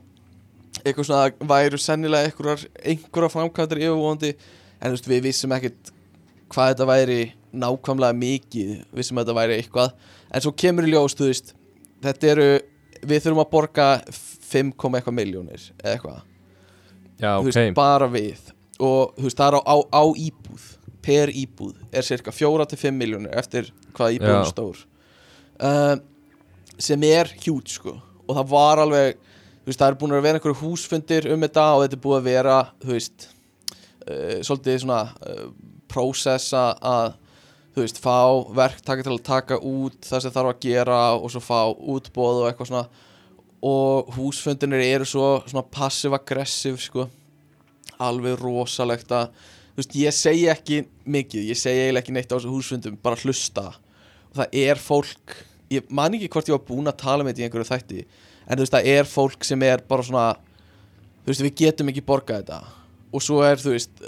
Eitthvað svona að væru sennilega einhverjar Einhverjar framkvæmdir yfirvóndi En veist, við vissum ekkert Hvað þetta væri nákvæmlega mikið. Vissum að þetta væri eitthvað. En svo kemur í veist Þetta eru, við þurfum að borga 5, eitthvað miljónir eitthvað. Já, þú ok. veist, bara við. Og það er á, á, á íbúð per íbúð er cirka 4-5 miljónir eftir hvað íbúðin stór. Uh, sem er hjút sko. Og það var alveg veist, það er búin að vera einhverju húsfundir um þetta og þetta er búið að vera veist uh, svolítið svona uh, prósessa að þú veist, fá verktaka til að taka út það sem þarf að gera og svo fá útbóð og eitthvað svona. Og húsfundinir eru svo svona passiv-aggressiv sko. Alveg rosalegt að veist, ég segi ekki mikið ég segi eiginlega ekki neitt á þessu húsfundum bara hlusta. Og það er fólk ég man ekki hvort ég var búinn að tala með þetta í einhverju þætti en þú veist, það er fólk sem er bara svona þú veist, við getum ekki borgað þetta. Og svo er, þú veist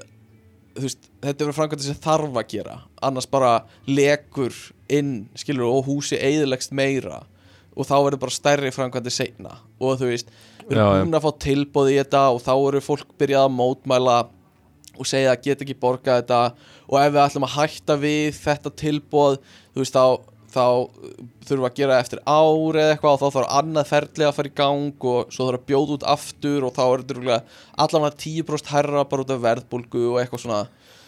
þú veist, þetta er framkvæmdi sem þarf að gera. Annars bara lekur inn, skilur, og húsi eðilegst meira. Og þá verður bara stærri framkvæmdi seinna. Og þú veist, við erum búin að fá tilbóð í þetta og þá eru fólk byrjað að mótmæla og segja að geta ekki borgað þetta og ef við ætlum að hætta við þetta tilbóð þú veist, þá, þá þurfum við að gera eftir ár eða eitthvað og þá þarf annað ferli að fara í gang og svo þarf að bjóða út aftur og þá er þetta allavega 10% herra bara út af verðbólgu og eitthvað svona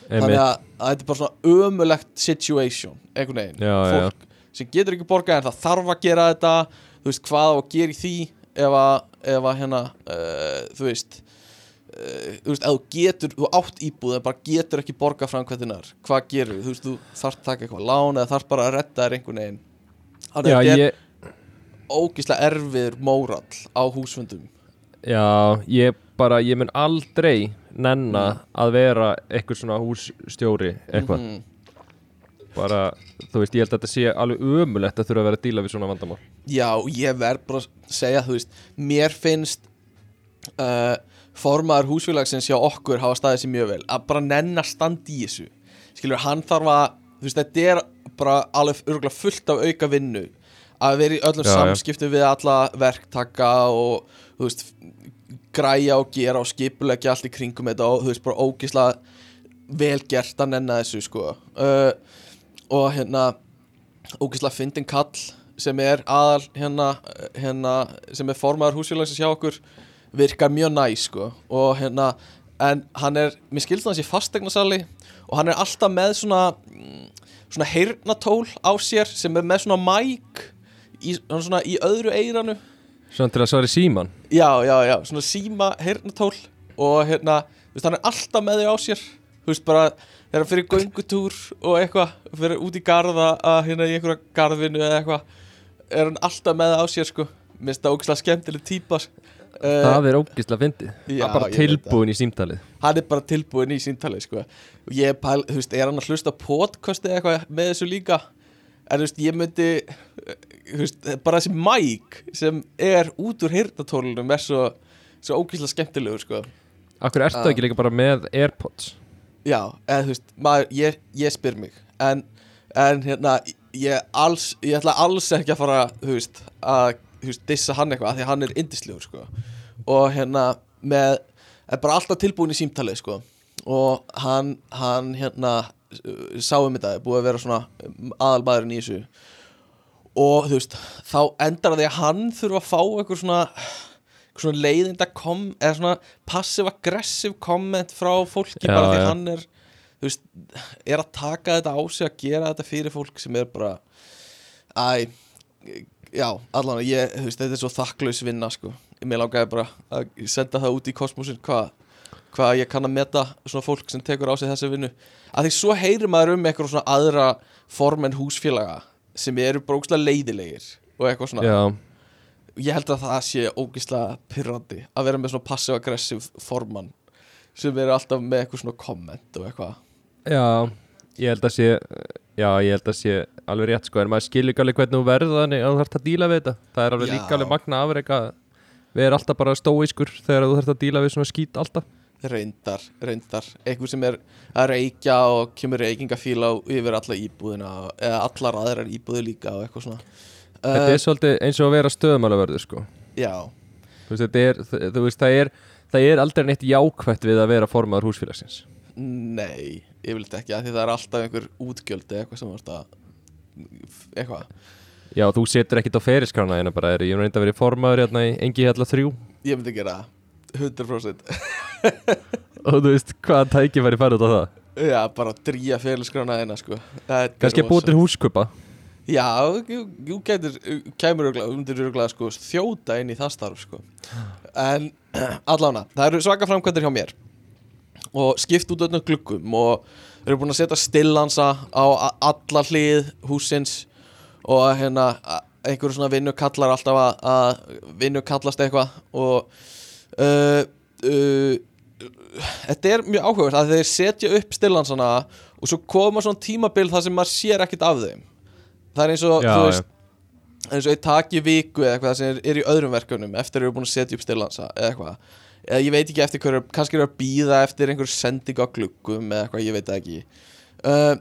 þannig Einmitt. að, að þetta er bara svona ömulegt situation, einhvern veginn Já, já, já. fólk sem getur ekki borgað en það þarf að gera þetta þú veist hvað á að gera í því ef að, ef að hérna uh, þú veist þú veist, ef þú getur, þú átt íbúð en bara getur ekki borgað framkvæmtinar hvað gerir, þú? Veist, þú þarf taka eitthvað lán eða þarf bara að redda þér einhvern veginn. Þannig að þetta er ég, ógislega erfiður mórall á húsfundum. Já, ég bara, ég mun aldrei nenna að vera eitthvað svona hússtjóri eitthvað, Mhm. bara, þú veist, ég held að þetta sé alveg ömulegt að þurfa að vera að díla við svona vandamál. Já, ég verð bara að segja, þú veist, mér finnst uh, formaður húsfélagsins hjá okkur hafa staðið sér mjög vel. Að bara nenn að standa í þessu. Skilur, hann þarf að, þú veist, þetta er bara alveg örgulega fullt af auka vinnu. Að vera í öllum samskiptum við alla verktaka og, þú veist, græja og gera og skipulegja allt í kringum þetta og, þú veist, bara ógislega vel gert að nenna þessu, sko. Uh, og hérna ógislega fyndin kall sem er aðal hérna, hérna sem er formaður húsfélagsins hjá okkur virkar mjög næ sko. Og hérna en hann er, mér skilst hann sé fastegnasali og hann er alltaf með svona mm, svona heyrnatól á sér sem er með svona mæk í, svona í öðru eiranu Svona til að svara í síman já, já, já, svona síma heyrnatól og hérna, þú veist, hann er alltaf með þau á sér. Þú veist, bara þegar hann fyrir göngutúr og eitthvað fyrir út í garða að hérna í einhverja garðvinu eða eitthvað er hann alltaf með það á sér sko. Mér finnst það ógæslega skemmtileg típa uh, Það er ógislega fyndið. Það er bara tilbúin í símtalið. Hann er bara tilbúin í síntali sko. Ég pæl, veist, er hann að hlusta podcast eða eitthvað með þessu líka? En veist, ég myndi eh, veist, bara þessi mæk sem er út úr hirtatólunum er svo, svo ógæslega skemmtilegur sko. Akkur ertu Ah. ekki líka bara með Airpods? Já, veist, maður, ég, ég spyr mig. En En hérna, ég, alls, ég ætla alls ekki að fara, að veist, dissa hann eitthvað, því hann er indislegur, sko. Og hérna, með, er bara alltaf tilbúin í símtalið, sko. Og hann, hann, hérna, sáum þetta, búið að vera svona aðalmaðurinn í þessu. Og, þú veist, þá endar því að hann þurfa að fá eitthvað svona, svona leiðinda kom, eða svona passive-aggressive comment frá fólki, Já, bara því já. hann er, þú veist, er að taka þetta á sig að gera þetta fyrir fólk sem er bara æ, já, allan ég, veist, þetta er svo þakklaus vinna sko, mér langaði bara að senda það út í kosmosin hvað hva ég kann að meta svona fólk sem tekur á sig þessi vinnu, að því svo heyrir maður um eitthvað svona aðra form en húsfélaga sem eru bara ógæslega leiðilegir og eitthvað svona. Já, ég held að það sé ógæslega pyrrandi að vera með svona passive-aggressive formann sem eru alltaf með eitthvað svona komment og eitthvað. Já, ég held að sé Já, ég held að sé alveg rétt sko En maður skilur ekki alveg hvernig þú verður þannig að þú þarft að díla við þetta. Það er alveg Já. líka alveg magna afreg að Við erum alltaf bara stóískur þegar þú þarft að díla við svona skít alltaf. Reyndar, reyndar. Einhver sem er að reykja og kemur reykingafíla yfir alla íbúðina eða allar aðrar íbúði líka og eitthvað svona. Þetta uh, er svolítið eins og að vera stöðumálaverður sko. Já, Þú veist, er, þú veist, það er Það er aldrei neitt jákvætt við að vera formaður húsfélagsins. Nei, yfirleitt ekki af því það er alltaf einhver útgjöld eða eitthvað sem vart að eitthvað, Já, þú setur ekkit á feriskrana hérna bara er, Ég hef reynda að vera formaður hérna í engi hérna þrjú. Ég myndi gera það 100% Og þú veist, hvaða tæki væri farið út á það? Já, bara að dríja félagsgrána þeina sko. Er Kannski að búið til húskupa Já, þú gætir, kæmur örgla, undir örgla sko, þjóta inn í það starf sko. En allána, það eru svaka framkvæmdir hjá mér og skipt út öllum gluggum og eru búin að setja stillansa á alla hlið húsins og hérna a- einhverju svona vinnu kallar alltaf að, að vinnu kallast eitthvað og uh, uh, þetta er mjög áhugavert að þeir setja upp stillansana og svo koma svona tímabil þar sem maður sér ekkert af þeim. Það er eins og Já, þú veist eins og ég taki viku eða eitthvað sem er, er í öðrum verkefnum eftir að eru búin að setja upp stillansa eða eitthvað eða ég veit ekki eftir hverju, kannski eru að býða eftir einhver sending á gluggum eða eitthvað, ég veit ekki. Uh,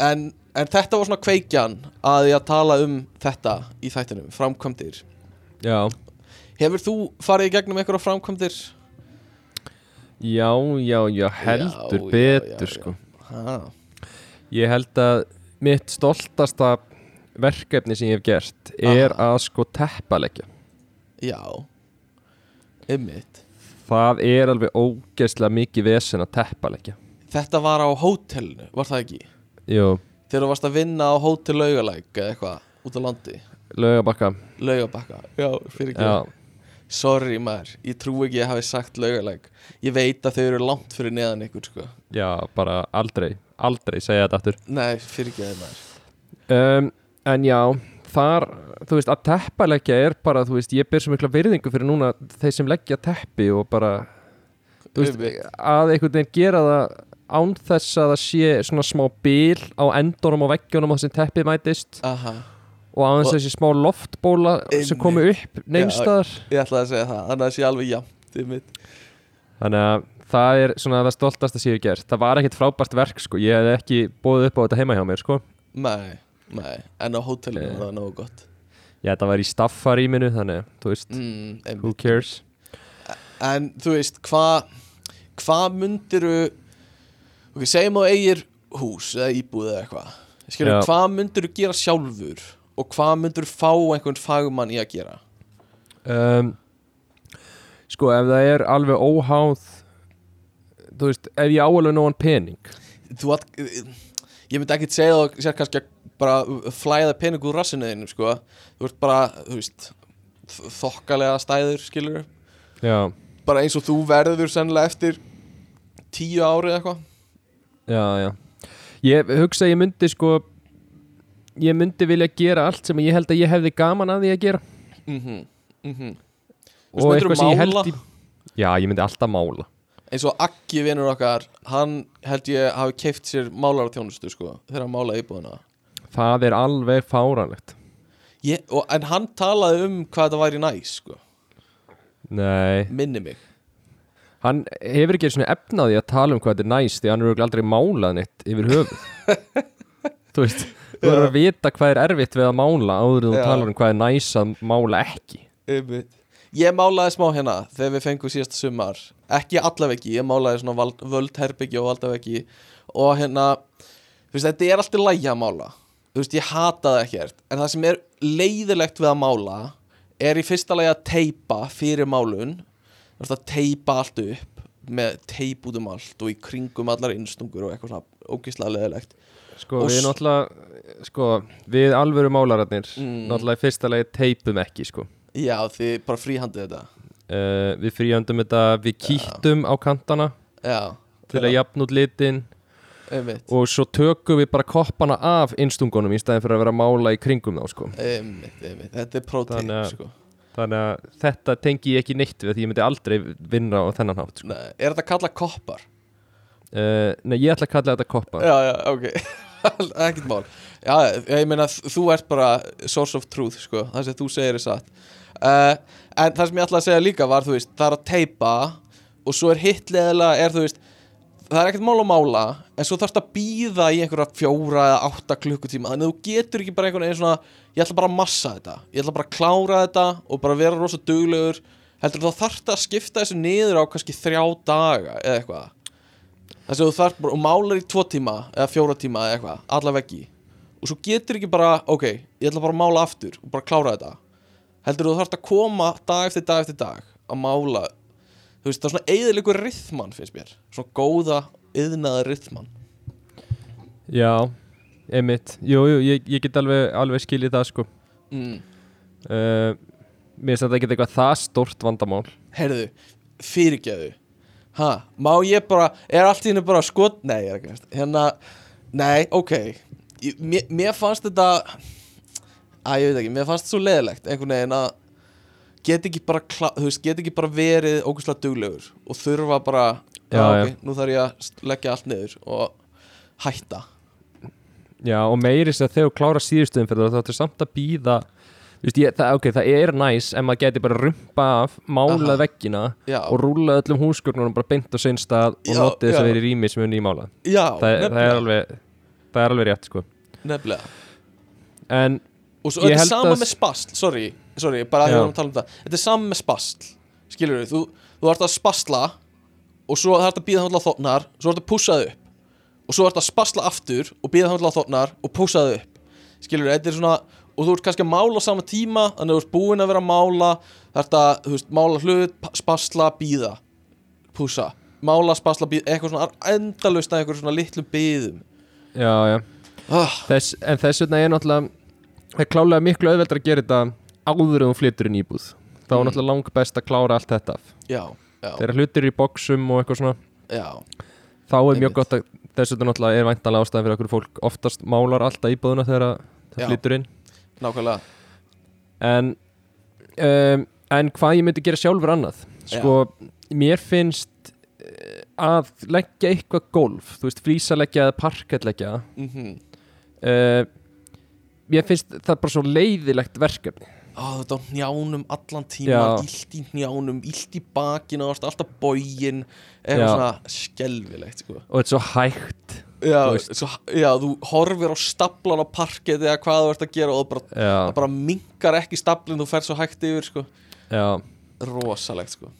en, en þetta var svona kveikjan að ég að tala um þetta í þættinum, framkvæmdir. Já, Hefur þú farið í gegnum einhverja framkvæmdir? já, já, já, heldur Já, betur já, já. sko. Ha, Ég held að mitt stoltasta verkefni sem ég hef gert er að sko teppalegja já. Einmitt Það er alveg ógeðslega mikið vesen að teppalegja Þetta var á hótelinu, var það ekki? Jú, Þegar þú varst að vinna á hótel laugalæk eða eitthvað út á landi. Laugabakka. Laugabakka, já, fyrir ekki. Já, Sorry maður, ég trú ekki að ég hafi sagt laugalæk. Ég veit að þau eru langt fyrir neðan ykkur sko. Já, bara aldrei Aldrei segja þetta aftur. Nei, fyrir ekki það maður. Um, En já, þar Þú veist, að teppalegja er bara Þú veist, ég ber svo mikla virðingu fyrir núna Þeir sem leggja teppi og bara Þú veist, að einhvern veginn gera það án þess að það sé svona smá bil á endunum á veggjunum á þessum teppið mætist Aha, og á þess Og- að þessi smá loftbóla sem Einmitt. komi upp neinstaðar ég ætlaði að segja það Þannig að það sé alveg jafnt einmitt. þannig að það er svona það stoltast að séu gert. Það var ekkert frábært verk sko. Ég hef ekki bóðið upp á þetta heima hjá mér sko. Nei, nei, en á hótelinu Nei. var það nógu gott. Ég þetta var í staffaríminu þannig þú veist. Mm, who cares? En þú veist, hvað Hvað myndiru Ok, segjum þú eigir hús eða íbúð eða eitthvað. Já. hvað myndiru gera sjálfur Og hvað myndiru fá einhvern fagmann í að gera? Um, sko ef það er alveg óháð þú veist ef ég áalveg nógan pening. Þú að Ég myndi ekkit segja það sér kannski að bara flæða pening úr rassinu þínu, sko. Þú ert bara, þú veist Þokkalega stæður, skilur já, Bara eins og þú verður sennilega eftir Tíu ári eða eitthvað. Já, já. Ég hugsa að ég myndi sko ég myndi vilja gera allt sem ég held að ég hefði gaman að því að gera. Mhm, mhm. Og myndirðu eitthvað sem ég held í já, ég myndi alltaf mála. Eins og Akki vinnur okkar hann held ég hafi keift sér málaratjónustu sko, þegar hann málaði íbúðuna það er alveg fáranlegt ég, og, en hann talaði um hvað þetta væri næs sko, nei, minni mig. Hann hefur ekki svona efnaði að tala um hvað þetta er næst því hann er örugglega aldrei málað neitt yfir höfuð. Þú veist þú verður að vita hvað er erfitt við að mála áður en þú talar um hvað er næs að mála ekki. Einmitt. Ég málaði smá hérna þegar við fengum síðast sumar. Ekki allaveggi, ég málaði svona völdherbyggi og valdaveggi Og hérna, þú veist, þetta er alltaf lægi að mála Þú veist, ég hata það ekkert. En það sem er leiðilegt við að mála Er í fyrsta lagi að teipa fyrir málun. Þú veist, að teipa allt upp Með teip út um allt og í kringum allar innstungur og eitthvað svona ógislega leiðilegt Sko, Og við náttúrulega sko, við alvöru málararnir Mm. náttúrulega í fyrsta lagi teipum ekki sko. Já, þið bara fríhandið þetta. Uh, við fríöndum þetta, við kýttum á kantana Já, til að jafna út litin einmitt og svo tökum við bara koppana af innstungunum í staðin fyrir að vera að mála í kringum þá sko. Einmitt, einmitt, þetta er að- sko. þannig að þetta tengi ég ekki neitt við því ég myndi aldrei vinna á þennan hátt sko. Nei, Er þetta kallað koppar? uh, Nei, ég ætla að kalla þetta koppa Já, já, ok Ekkert mál Já, ég meina, þú ert bara source of truth, sko Það sem þú segir er satt uh, En það sem ég ætla að segja líka var, þú veist Það er að teipa Og svo er hittleðilega, er þú veist Það er ekkert mál að mála En svo þarfst að býða í einhverja fjóra eða átta klukkutíma. Þannig að þú getur ekki bara einhvern veginn svona Ég ætla bara að massa þetta. Ég ætla bara að klára þetta Og bara vera rosa duglegur. Heldur þá þarfst að skipta þessu niður á kannski þrjá daga Eða eitthvað? Þess að þú þarf bara og málar í tvo tíma eða fjóra tíma eða eitthvað, alla veggi. Og svo getur ekki bara, ok, ég ætla bara að mála aftur og bara klára þetta. Heldur þú þarf að koma dag eftir dag eftir dag að mála þú veist, það er svona eðilegur rithman finnst mér, svona góða yðnaða rithman. Já, einmitt. Jú, jú, ég, ég get alveg, alveg skiljið það sko. Mm. uh, Mér finnst þetta ekki eitthvað það stórt vandamál. Heyrðu, fyrirgeðu ha, má ég bara er allt í hennu bara skot, nei, er hérna, nei, ok. Ég- mér, mér fannst þetta að ég veit ekki, mér fannst þetta svo leðilegt einhvern veginn að get ekki bara, veist, get ekki bara verið ógustlega duglegur og þurfa bara Já, já, já. ok, nú þarf ég að leggja allt niður og hætta. Já, og meiri sér þegar þú klára síðustuðum fyrir þá ættu samt að býða ég, það, ok, það er næs en maður geti bara rumpa af, málað já, og rúlað öllum húsgögnunum bara beint á sinn stað og notið þess að vera í rými sem er nýmálað. Já það, það, er alveg, það er alveg rétt sko. Nefnilega. En og svo þetta er held sama að- með spasl sorry, sorry, bara að ég var að tala um það. Þetta er sama með spasl, skilur þú þú ert að spasla og svo þarf þetta að býða þá til að þotnar svo þetta að pússa það upp. Og svo þetta að spasla aftur og býða þá til að þotnar og pússa það upp. Skilur þetta er svona og þú ert kannski að mála á sama tíma þannig að þú ert búin að vera að mála þarf þetta, þú veist, mála hlut pa- spasla, býða pússa, mála, spasla, býða eitthvað svona endalust að einhverjum svona litlum býðum já, já. Ah, þess, En þess vegna er náttúrulega það er klálega miklu auðveldar að gera þetta áður en þú flyttur inn íbúð. Þá er Mm. náttúrulega lang best að klára allt þetta já, já, þegar hlutir í boxum og eitthvað svona já. þá er Einmitt. mjög gott að þess vegna náttúrulega er væntanlega ástæðan fyrir okkur fólk. Oftast málar alltaf íbúðuna þegar að það flyttur inn. Nákvæmlega. En um, en hvað ég myndi gera sjálfur annað? Sko, mér finnst eh, að leggja eitthvað golf þú veist, flísaleggja eða parkettleggja mhm. Uh, mér finnst það bara svo leiðilegt verkefni Á, þetta á njánum allan tíma Illt í njánum, illt í bakinu og alltaf bógin Eitthvað svona skelfilegt sko. og þetta er svo hægt já, Þú svo, já, þú horfir á staplan á parketi eða hvað þú ert að gera og það bara, bara minkar ekki staplin þú fer svo hægt yfir sko. Rosalegt sko.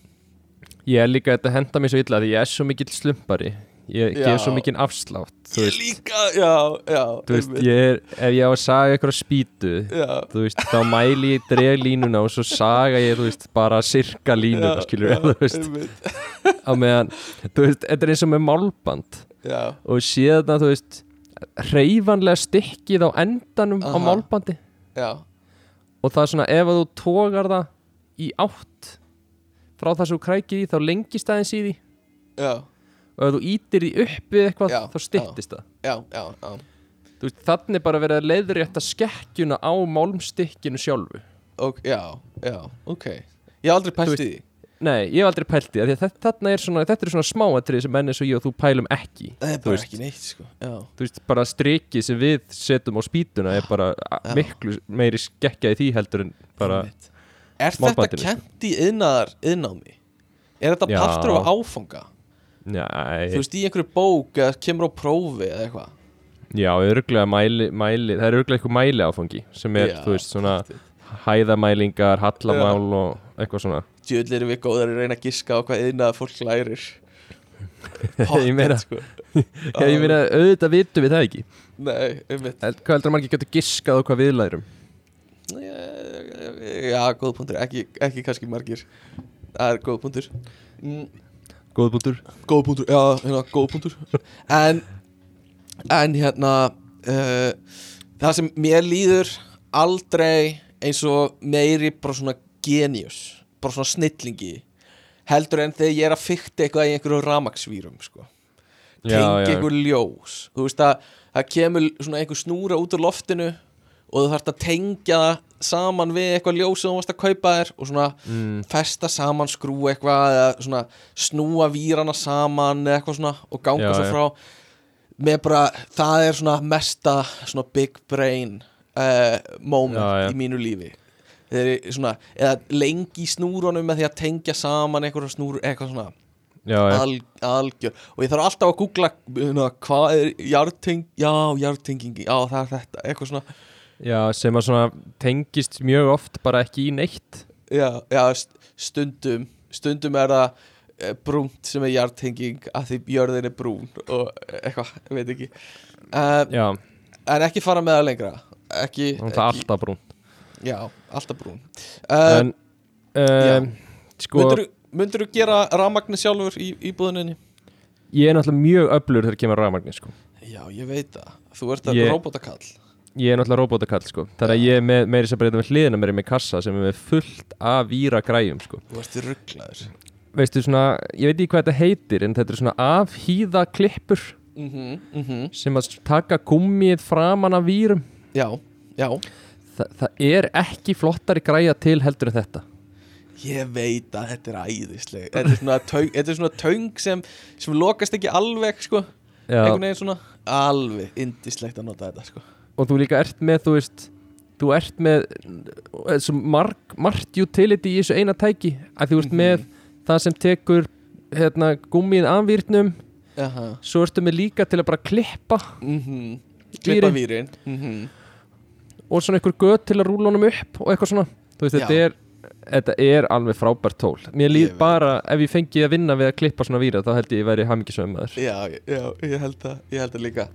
ég er líka þetta henda mér svo illa því ég er svo mikill slumpari ég Já. gef svo mikinn afslátt þú Ég veist, líka, já, já þú veist einmitt. ég er, ef ég á að saga eitthvað spýtu Já, þú veist, þá mæli ég dreg línuna og svo saga ég, þú veist, bara sirka línuna, já, skilur já, þú veist, einmitt. á meðan þú veist, þetta er eins og með málband. Já, og séðan, þú veist hreyfanlega stikkið á endanum á Aha. málbandi. Já, og það er svona, ef að þú tógar það í átt frá það sem þú krækir í, þá lengist aðeins í því. Já, og ef þú ítir því upp við eitthvað, Já, þá styttist það já, já, já. þú veist, þannig bara verið að leiðrétta skekkjuna á málmstykkinu sjálfu Ok, já, já, ok Ég hef aldrei pælt í því Nei, ég hef aldrei pælt í því þetta, er svona, þetta er svona smáatrið sem menn eins og ég og þú pælum ekki Það er bara veist. ekki neitt sko Já, Þú veist, bara strikið sem við setjum á spýtuna er bara miklu meiri skekkja í því heldur en bara. Er þetta sko. kent í yðnámi? Er þetta partur af áfanga? Nei, Þú veist, í einhverju bók eða kemur á prófi eða eitthvað. Já, mæli, mæli það er örglega eitthvað mæli áfangi sem er, Já, þú veist, svona hæðamælingar, hallamál og eitthvað svona. Djöðl erum við góðar að reyna að giska á hvað yðnað fólk lærir. Ég meina- sko. Já, ég meina, auðvitað vitum við það ekki. Nei, mitt Held- Hvað heldur að margir getur giskað á hvað við lærum? Já, góð punktur, ekki, ekki kannski margir. Það er góð punktur. Mm, Góð bútur Góð punktur, já, hérna, góð punktur En, en hérna uh, Það sem mér líður aldrei eins og meiri bara svona genius bara svona snillingi heldur en þegar ég er að fykta eitthvað í einhverju ramaksvírum sko. tengi einhver ljós. Þú veist að það kemur svona einhver snúra út úr loftinu og þú þarfst að tengja það saman við eitthvað ljós sem þú varst að kaupa þér og svona mm, festa saman skrú eitthvað eða svona snúa vírana saman eða eitthvað svona og ganga Já, svo já. frá. Með bara, það er svona mesta svona big brain uh, moment Já, já. í mínu lífi. Svona, eða lengi í snúrunum með því að tengja saman einhverja snúr, eitthvað svona Já, já, al, algjör, og ég þarf alltaf að googla hérna, hvað er jarteng já, jartenging, já það er þetta eitthvað svona, já, sem að svona tengist mjög oft bara ekki í neitt. Já, já st- stundum, stundum er það eh, brúnt sem er jartenging að því jörðin er brún og eitthvað, ég veit ekki. Já, en ekki fara með það lengra. Ekki, það er alltaf brún já, alltaf brún. En, um, sko myndur þú gera rafmagni sjálfur í, í búðuninni? Ég er náttúrulega mjög öflugur þegar kemur rafmagni sko. já, ég veit það, þú ert að ég... robotakall Ég er náttúrulega robótakall sko. Þannig að ég er með, meiri sem bara þetta með hliðina mér er með kassa sem er með fullt af víra græjum sko. þú ert rugglaður Veistu svona, ég veit ekki hvað þetta heitir en þetta er svona afhýða klippur mhm, mhm. sem að taka gummið framan af vírum. Já, já, Þa, Það er ekki flottari græja til heldur en þetta. Ég veit að þetta er æðisleg. Þetta er svona töng, þetta er svona töng sem, sem lokast ekki alveg sko. Já, einhvern veginn svona alveg indislegt að nota þetta sko og þú líka ert með þú veist þú ert með marg, margt utility í þessu eina tæki. Að þú ert Mhm. með það sem tekur hérna, gummið Jaha svo ertu með líka til að bara klippa mhm. Klippa Vírinn. vírin mhm. Og svona einhver göt til að rúla honum upp og eitthvað svona. Þú veist, þetta er, þetta er alveg frábært tól. Mér líð bara, ef ég fengi að vinna við að klippa svona víra þá held ég ég væri maður. Já, já, ég held það, ég held það líka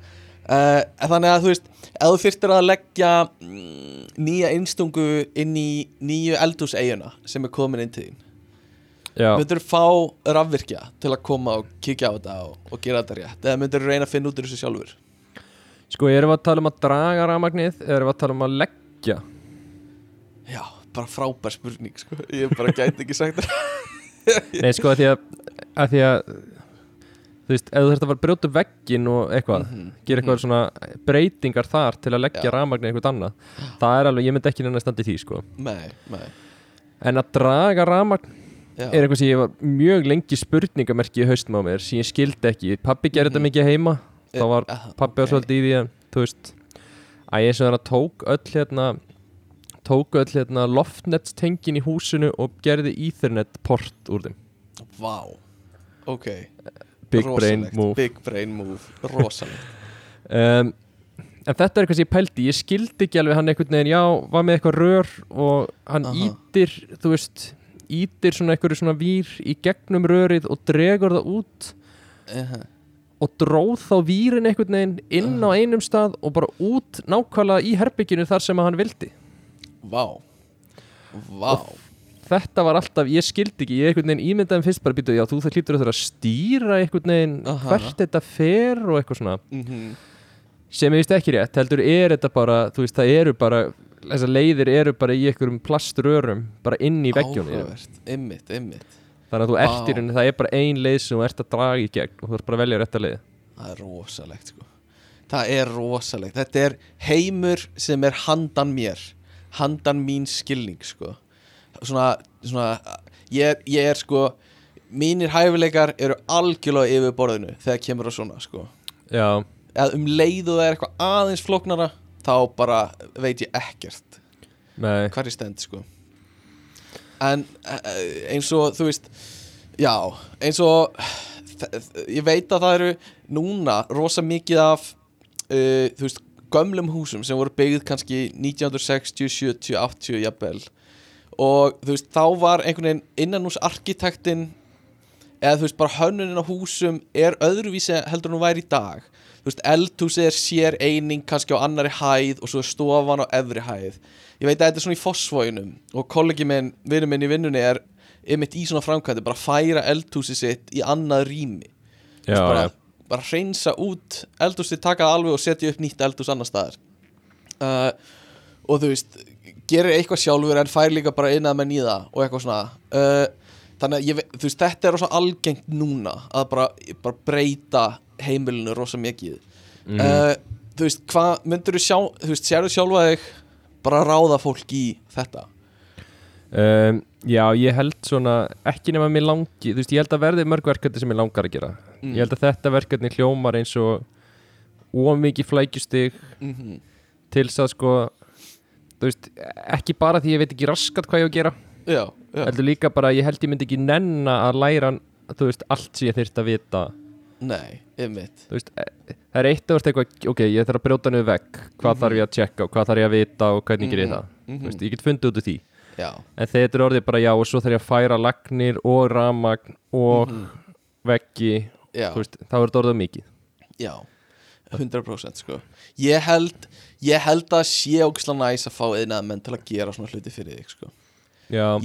uh, Þannig að þú veist ef þú þyrftir að leggja mm, nýja einstungu inn í nýju eldhúseiguna sem er komin inn til þín myndur fá rafvirkja til að koma og kíkja á þetta og, og gera þetta rétt? Eða myndur reyna að finna út úr þessu sjálfur? Sko, erum við að tala um að draga rafmagnið eða erum við að tala um að leggja? Já, bara frábær spurning sko. ég bara gæti ekki sagt það. Nei, sko, að því að, að því að þú veist, ef þú þurft að fara að brjóta veggin og eitthvað, Mhm, gera eitthvað svona breytingar þar til að leggja Já. rafmagnið eitthvað annað, það er alveg, ég myndi ekki standa í því, sko, Nei, nei. En að draga rafmagn Já, er eitthvað sem ég var mjög lengi spurningamerki í haustum á mér, sem ég skildi ekki. Pappi gerði þetta mikið heima þá var Ah, pappi var ok. svolítið í því að, þú veist að ég sem þannig að tók öll hérna tók öll hérna loftnetstengin í húsinu og gerði ethernet port úr þeim. Vá, ok big brain move. Big brain move, rosalegt. Um, en þetta er eitthvað sem ég pældi ég skildi ekki alveg hann einhvern veginn já, var með eitthvað rör og hann Aha. ítir, þú veist ítir svona einhverju svona vír í gegnum rörið og dregur það út uh og dróð þá vírin einhvern veginn inn á einum stað og bara út nákvæmlega í herbygginu þar sem hann vildi. Vá. Vá þetta var alltaf, ég skildi ekki ég einhvern veginn ímyndaði um fyrst bara býtu, já þú það hlýtur að stýra einhvern veginn Aha. hvert þetta fer og eitthvað svona. Mm sem ég vist ekki rétt, heldur er þetta bara þú veist, það eru bara þessar leiðir eru bara í einhverjum plaströrum bara inn í Áhugavert, ymmit, ymmit þannig að þú ert í rauninni, það er bara ein leið sem þú ert að draga í gegn og þú ert bara að velja rétta leið. Það er rosalegt sko. Það er rosalegt. Þetta er heimur sem er handan mér. Handan mín skilning sko Svona, svona ég, ég er sko Mínir hæfileikar eru algjörlega yfir borðinu Þegar kemur á svona sko. Já, Eða um leið og það er eitthvað aðeins flóknara Þá bara veit ég ekkert með, Hvar ég stend sko. En eh, eins og þú veist Já, eins og Ég veit að það eru núna rosa mikið af uh, þú veist, gömlum húsum sem voru byggð kannski 1960, 70, 80 jafnvel og þú veist, þá var einhvern veginn innanús arkitektinn eða þú veist, bara hönnunin á húsum er öðruvísi heldur en hún væri í dag. Þú veist, eldhúsið er sér eining kannski á annari hæð og svo er stofan á efri hæð. Ég veit að þetta er svona í fosfóinum og kollegi minn, vinur minn í vinnunni er ymitt í svona framkvæmdi, bara færa eldhúsið sitt í annað rými. Já, veist, bara, já, bara hreinsa út eldhúsið, taka það alveg og setja upp nýtt eldhús annar staðar. Uh, og þú veist gerir eitthvað sjálfur en fær líka bara innað með nýða og eitthvað svona. Uh, þannig að ég, þú veist, þetta er rosa algengt núna að bara, bara breyta heimilinu rosa mikið. Mhm. uh, þú veist, hvað myndur þú sjá þú veist, sérðu sjálfa þig bara ráða fólk í þetta? Um, já, ég held svona ekki nema mér langi, þú veist, ég held að verði mörg verkefni sem ég langar að gera. Mm. ég held að þetta verkefni hljómar eins og ómikið flækjustig mm til þess að sko þú veist, ekki bara því ég veit ekki raskat hvað ég á að gera já, já, heldur líka bara ég held ég myndi ekki nenna að læra þú veist, allt sem ég þyrst að vita. Nei, ymmit þú veist, e- það er eitt að verða eitthvað ok, ég þarf að brjóta niður vegg. Hvað Mhm. þarf ég að tjekka og hvað þarf ég að vita og hvernig ger ég það, Mhm. þú veist, ég get fundið út úr því. Já, en þetta er orðið bara já og svo þarf ég að færa lagnir og ramagn og Mhm. veggi þú veist, þá er þetta orðið mikið. Já, 100% sko. Ég held, ég held að sé ógislega næs að fá eina menn til að gera svona hluti fyrir þig sko.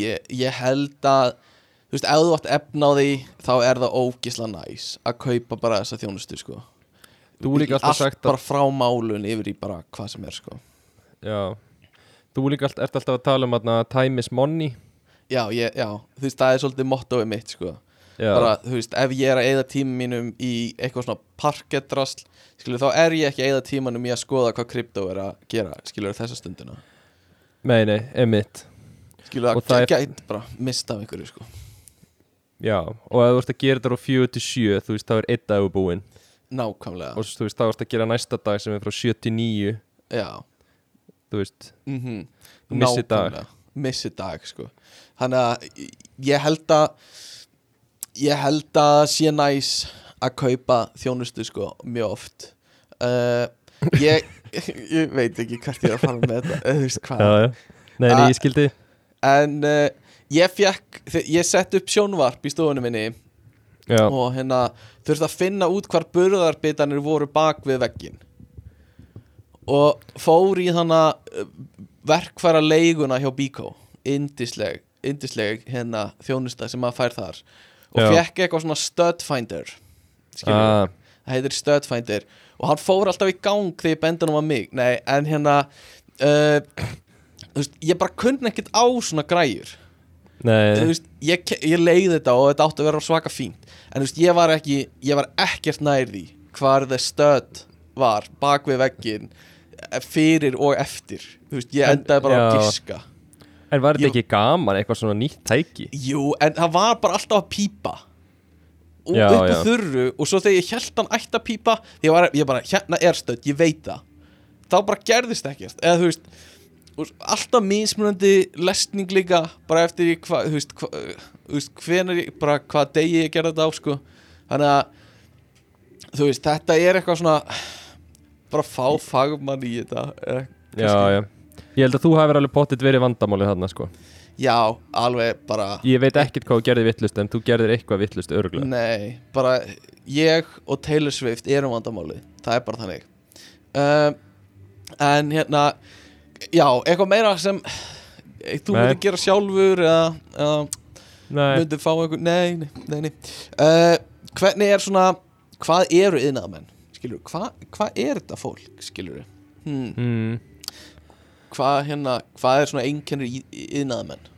Ég, ég held að Þú veist, ef þú átt efna á því þá er það ógislega næs að kaupa bara þessa þjónustu sko. Þú líka alltaf Allt sagt að bara frá málun yfir í bara hvað sem er sko. Já, þú líka alltaf, alltaf að tala um að time is money. Já, ég, já, þú veist, það er svolítið mottoið mitt sko já, bara, þú veist, ef ég er að eyða tíma mínum í eitthvað svona parketdrasl skilur, þá er ég ekki að eyða tímanum í að skoða hvað krypto er að gera, skilur, þessa stundina. Nei, nei, emitt skilur, Og það það er- gæti bara mista af einhverju, sko. Já, og ef þú ert að gera þetta frá 4 til 7 þú veist, þá er einn dagur búinn. Nákvæmlega, og þú veist, þá ert að gera næsta dag sem er frá 7 til 9 já. Þú veist, mm Þú missir dag. Missi dag, sko. Þannig að ég held að ég held að sé næs að kaupa þjónustu, sko, mjög oft. Uh, ég ég veit ekki hvert ég er að fara með þetta þú veist hvað. Já, já. Nei, nei, Ah. ég skildi. En uh, ég fekk, ég sett upp sjónvarp í stofunum minni já, og hérna þurfti að finna út hvar burðarbitanir voru bak við veggin og fór í þannig uh, verkfæra leiguna hjá Bíkó indisleg, indisleg hérna þjónusta sem maður fær þar og Já. fekk eitthvað svona skilur ah, það heitir stud finder og hann fór alltaf í gang þegar hann á mig. Nei, en hérna uh, þú veist, ég bara kunni ekkert á svona græjur. Veist, ég, ég leiði þetta og þetta átti að vera svaka fínt. En þú veist, ég var ekki ég var ekkert nær því hvar the stud var bak við veggin eh, fyrir og eftir. Ég En- endaði bara að já. En var þetta ekki gaman eitthvað svona nýtt tæki? Jú, en það var bara alltaf að pípa. Og Já, upp á þurru og svo þegar ég held hann ætti að pípa ég, var, ég bara, hérna er stödd, ég veit það. Þá bara gerðist ekkert. Eða þú veist, alltaf mismunandi lesning líka bara eftir í hvað, þú veist, hva, þú veist hvenar ég, bara hvað degi ég gerði þetta á sko, þannig að þú veist, þetta er eitthvað svona bara fá fagmann í þetta eða, já, já ég held að þú hafir alveg pottit verið vandamálið þarna sko. Já, alveg bara ég veit ekkert hvað þú gerði vittlust en þú gerðir eitthvað vittlust örgulega Nei, bara ég og Taylor Swift erum vandamálið. Það er bara þannig. Um, En hérna Já, eitthvað meira sem Þú myndir gera sjálfur eða, eða myndir fá einhver Nei, nei, nei, nei. Uh, Hvernig er svona Hvað eru yðnaðamenn? Skilur, hvað hva er þetta fólk? Skilur hmm, mm, Hvað hérna Hvað er svona einkennir yðnaðamenn?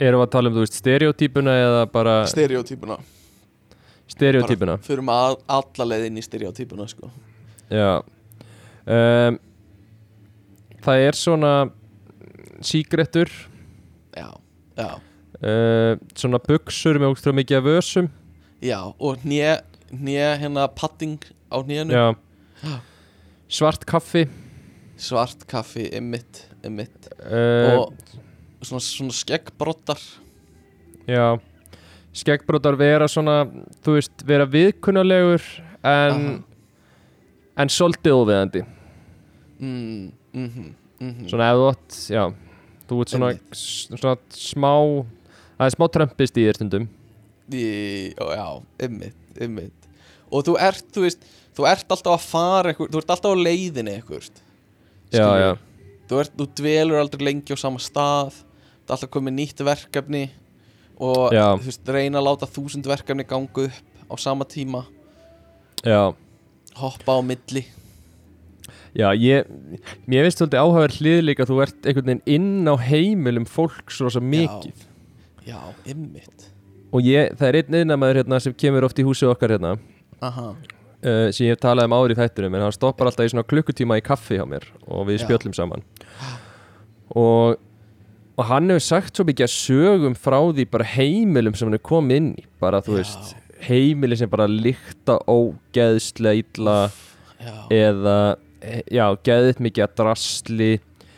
erum við að tala um, þú veist, stereotypuna eða bara Stereotypuna stereotypuna Fyrir maður alla leið inn í stereotypuna sko. Já. Um, Það er svona sígrettur Já, já. Uh, svona buksur með ógstræð mikið af vösum. Já, og hnje hérna padding á hnénu. Já. Svart kaffi Svart kaffi, emitt, emitt uh, Og svona, svona skeggbroddar Já Skeggbrótar vera svona, þú veist, vera viðkunnalegur en Aha. en svolítið óviðandi mm, mhm, mhm. Svona ef þú átt, já þú ert svona, svona smá það er smá trömpist í þér stundum. Í, ó, já, ymmit, ymmit Og þú ert, þú veist Þú ert alltaf að fara Þú ert alltaf á leiðinni einhver já, já, Þú, ert, þú dvelur aldrei lengi á sama stað. Það er alltaf komið nýtt verkefni Og Já. þú veist, reyna að láta þúsund verkefni ganga upp Á sama tíma. Já. Hoppa á milli. Já, ég, mér finnst svolítið áhugaverð hlið líka að þú ert einhvern veginn inn á heimilum fólks rosa mikið. Já, ymmit og ég, það er einn innamaður hérna sem kemur oft í húsið okkar hérna. Aha, uh, sem ég hef talað um ári í þættunum en hann stoppar alltaf í svona klukkutíma í kaffi hjá mér og við spjöllum saman. Og, og hann hefur sagt svo mikið að sögum frá því bara heimilum sem hann er komið inn í. Bara þú Já. veist, heimili sem bara líkta ógeðslega illa já, eða já, geðið mikið að drasli.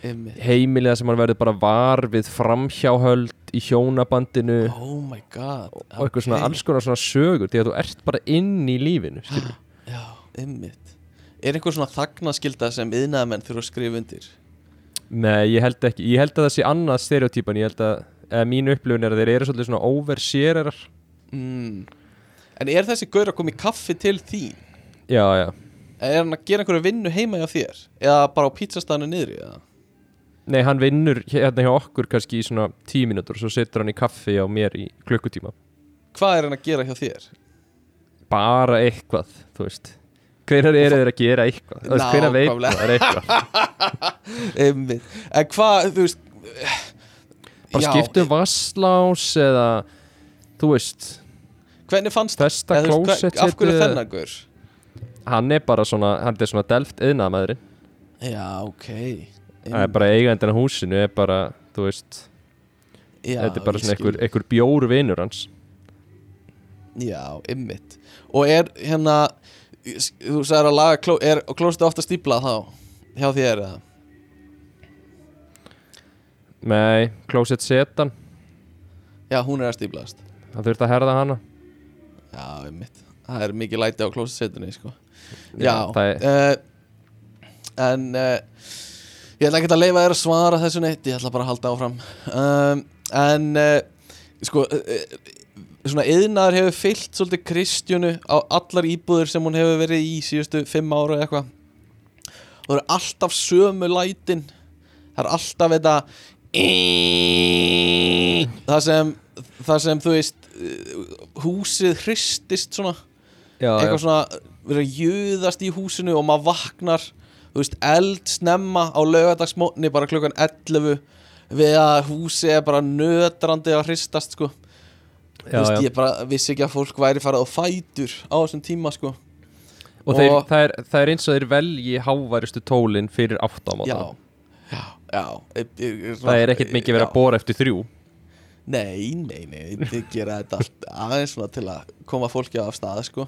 Ymmit heimilið sem hann verður bara var við framhjáhöld í hjónabandinu. Oh og eitthvað svona alls konar svona sögur því að þú ert bara inn í lífinu skilur. Ymmit Er einhver svona þagnaskylda sem yðnaðamenn þurfa að skrifa undir? Nei, ég held ekki, ég held að það sé annað stereotypan, ég held að mín upplifun er að þeir eru svolítið svona oversharerar mm. En er þessi gaur að koma í kaffi til þín? Já, já, Er hann að gera einhverju vinnu heima hjá þér? Eða bara á pizzastæðinu niðri? Eða? nei hann vinnur hérna hjá okkur kannski í svona tíu mínútur og svo setur hann í kaffi á mér í klukkutíma Hvað er hann að gera hjá þér? bara eitthvað, þú veist hvenær eru þeir að gera eitthvað? Hvenær veit það er eitthvað. En hvað, þú veist bara Já, skiptum vasslás eða þú veist, Hvernig fannst hva- Af hverju þennan gaur? hann er bara svona, hann er svona delft yðnaðmaðurinn Já, ok. Það er bara eigandinn á húsinu er bara, þú veist Já, þetta er bara svona einhver, einhver bjór vinur hans. Já, ymmit Og er hérna Þú sagðir að laga kló, Er klósetu ofta stíplað þá? Hjá þér eða? Nei, klósett setan. Já, hún er að stíplaðast Það þurfti að herða hana. Já, ymmit Það er mikið læti á klósetunni, sko. Já, það er, uh, En uh, Ég ætla ekki að leifa þér að svara þessu neitt Ég ætla bara að halda áfram. Um, En uh, Sko Svona yðnaður hefur fyllt svolítið Kristjánu á allar íbúður sem hún hefur verið í síðustu fimm ára eða eitthvað. Og það eru alltaf sömu lætin. Það er alltaf þetta það sem það sem þú veist húsið hristist svona. Já, eitthvað já, svona verið að jöðast í húsinu og maður vaknar þú veist, eld snemma á laugardagsmótni bara klukkan 11 við að húsið er bara nötrandi að hristast sko já, veist, ég bara vissi ekki að fólk væri farið á fætur á þessum tíma sko. Og þeir, og- það, er, það er eins og þeir velji háværustu tólinn fyrir á já, já, já. E, e, e, Það er ekkert mikið verið að bóra eftir þrjú. Nei, nei, nei, þið gera þetta allt aðeins svona til að koma fólki af stað sko.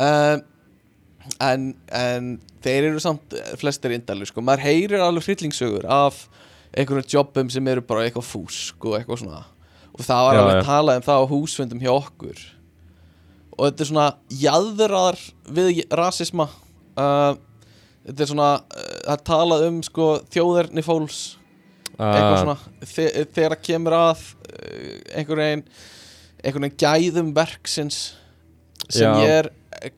Um, en, en þeir eru samt flestir indalur sko, maður heyrir alveg hryllingsögur af einhverjum jobbum sem eru bara eitthvað fúsk og eitthvað svona og það var Já, alveg talað um það á húsfundum hjá okkur. Og þetta er svona jaðrar við rasisma uh, þetta er svona uh, það er talað um sko þjóðerni fólks. Eitthvað uh, svona þe- þegar það kemur að uh, einhvern veginn einhvern veginn gæðum verksins sem Já. ég er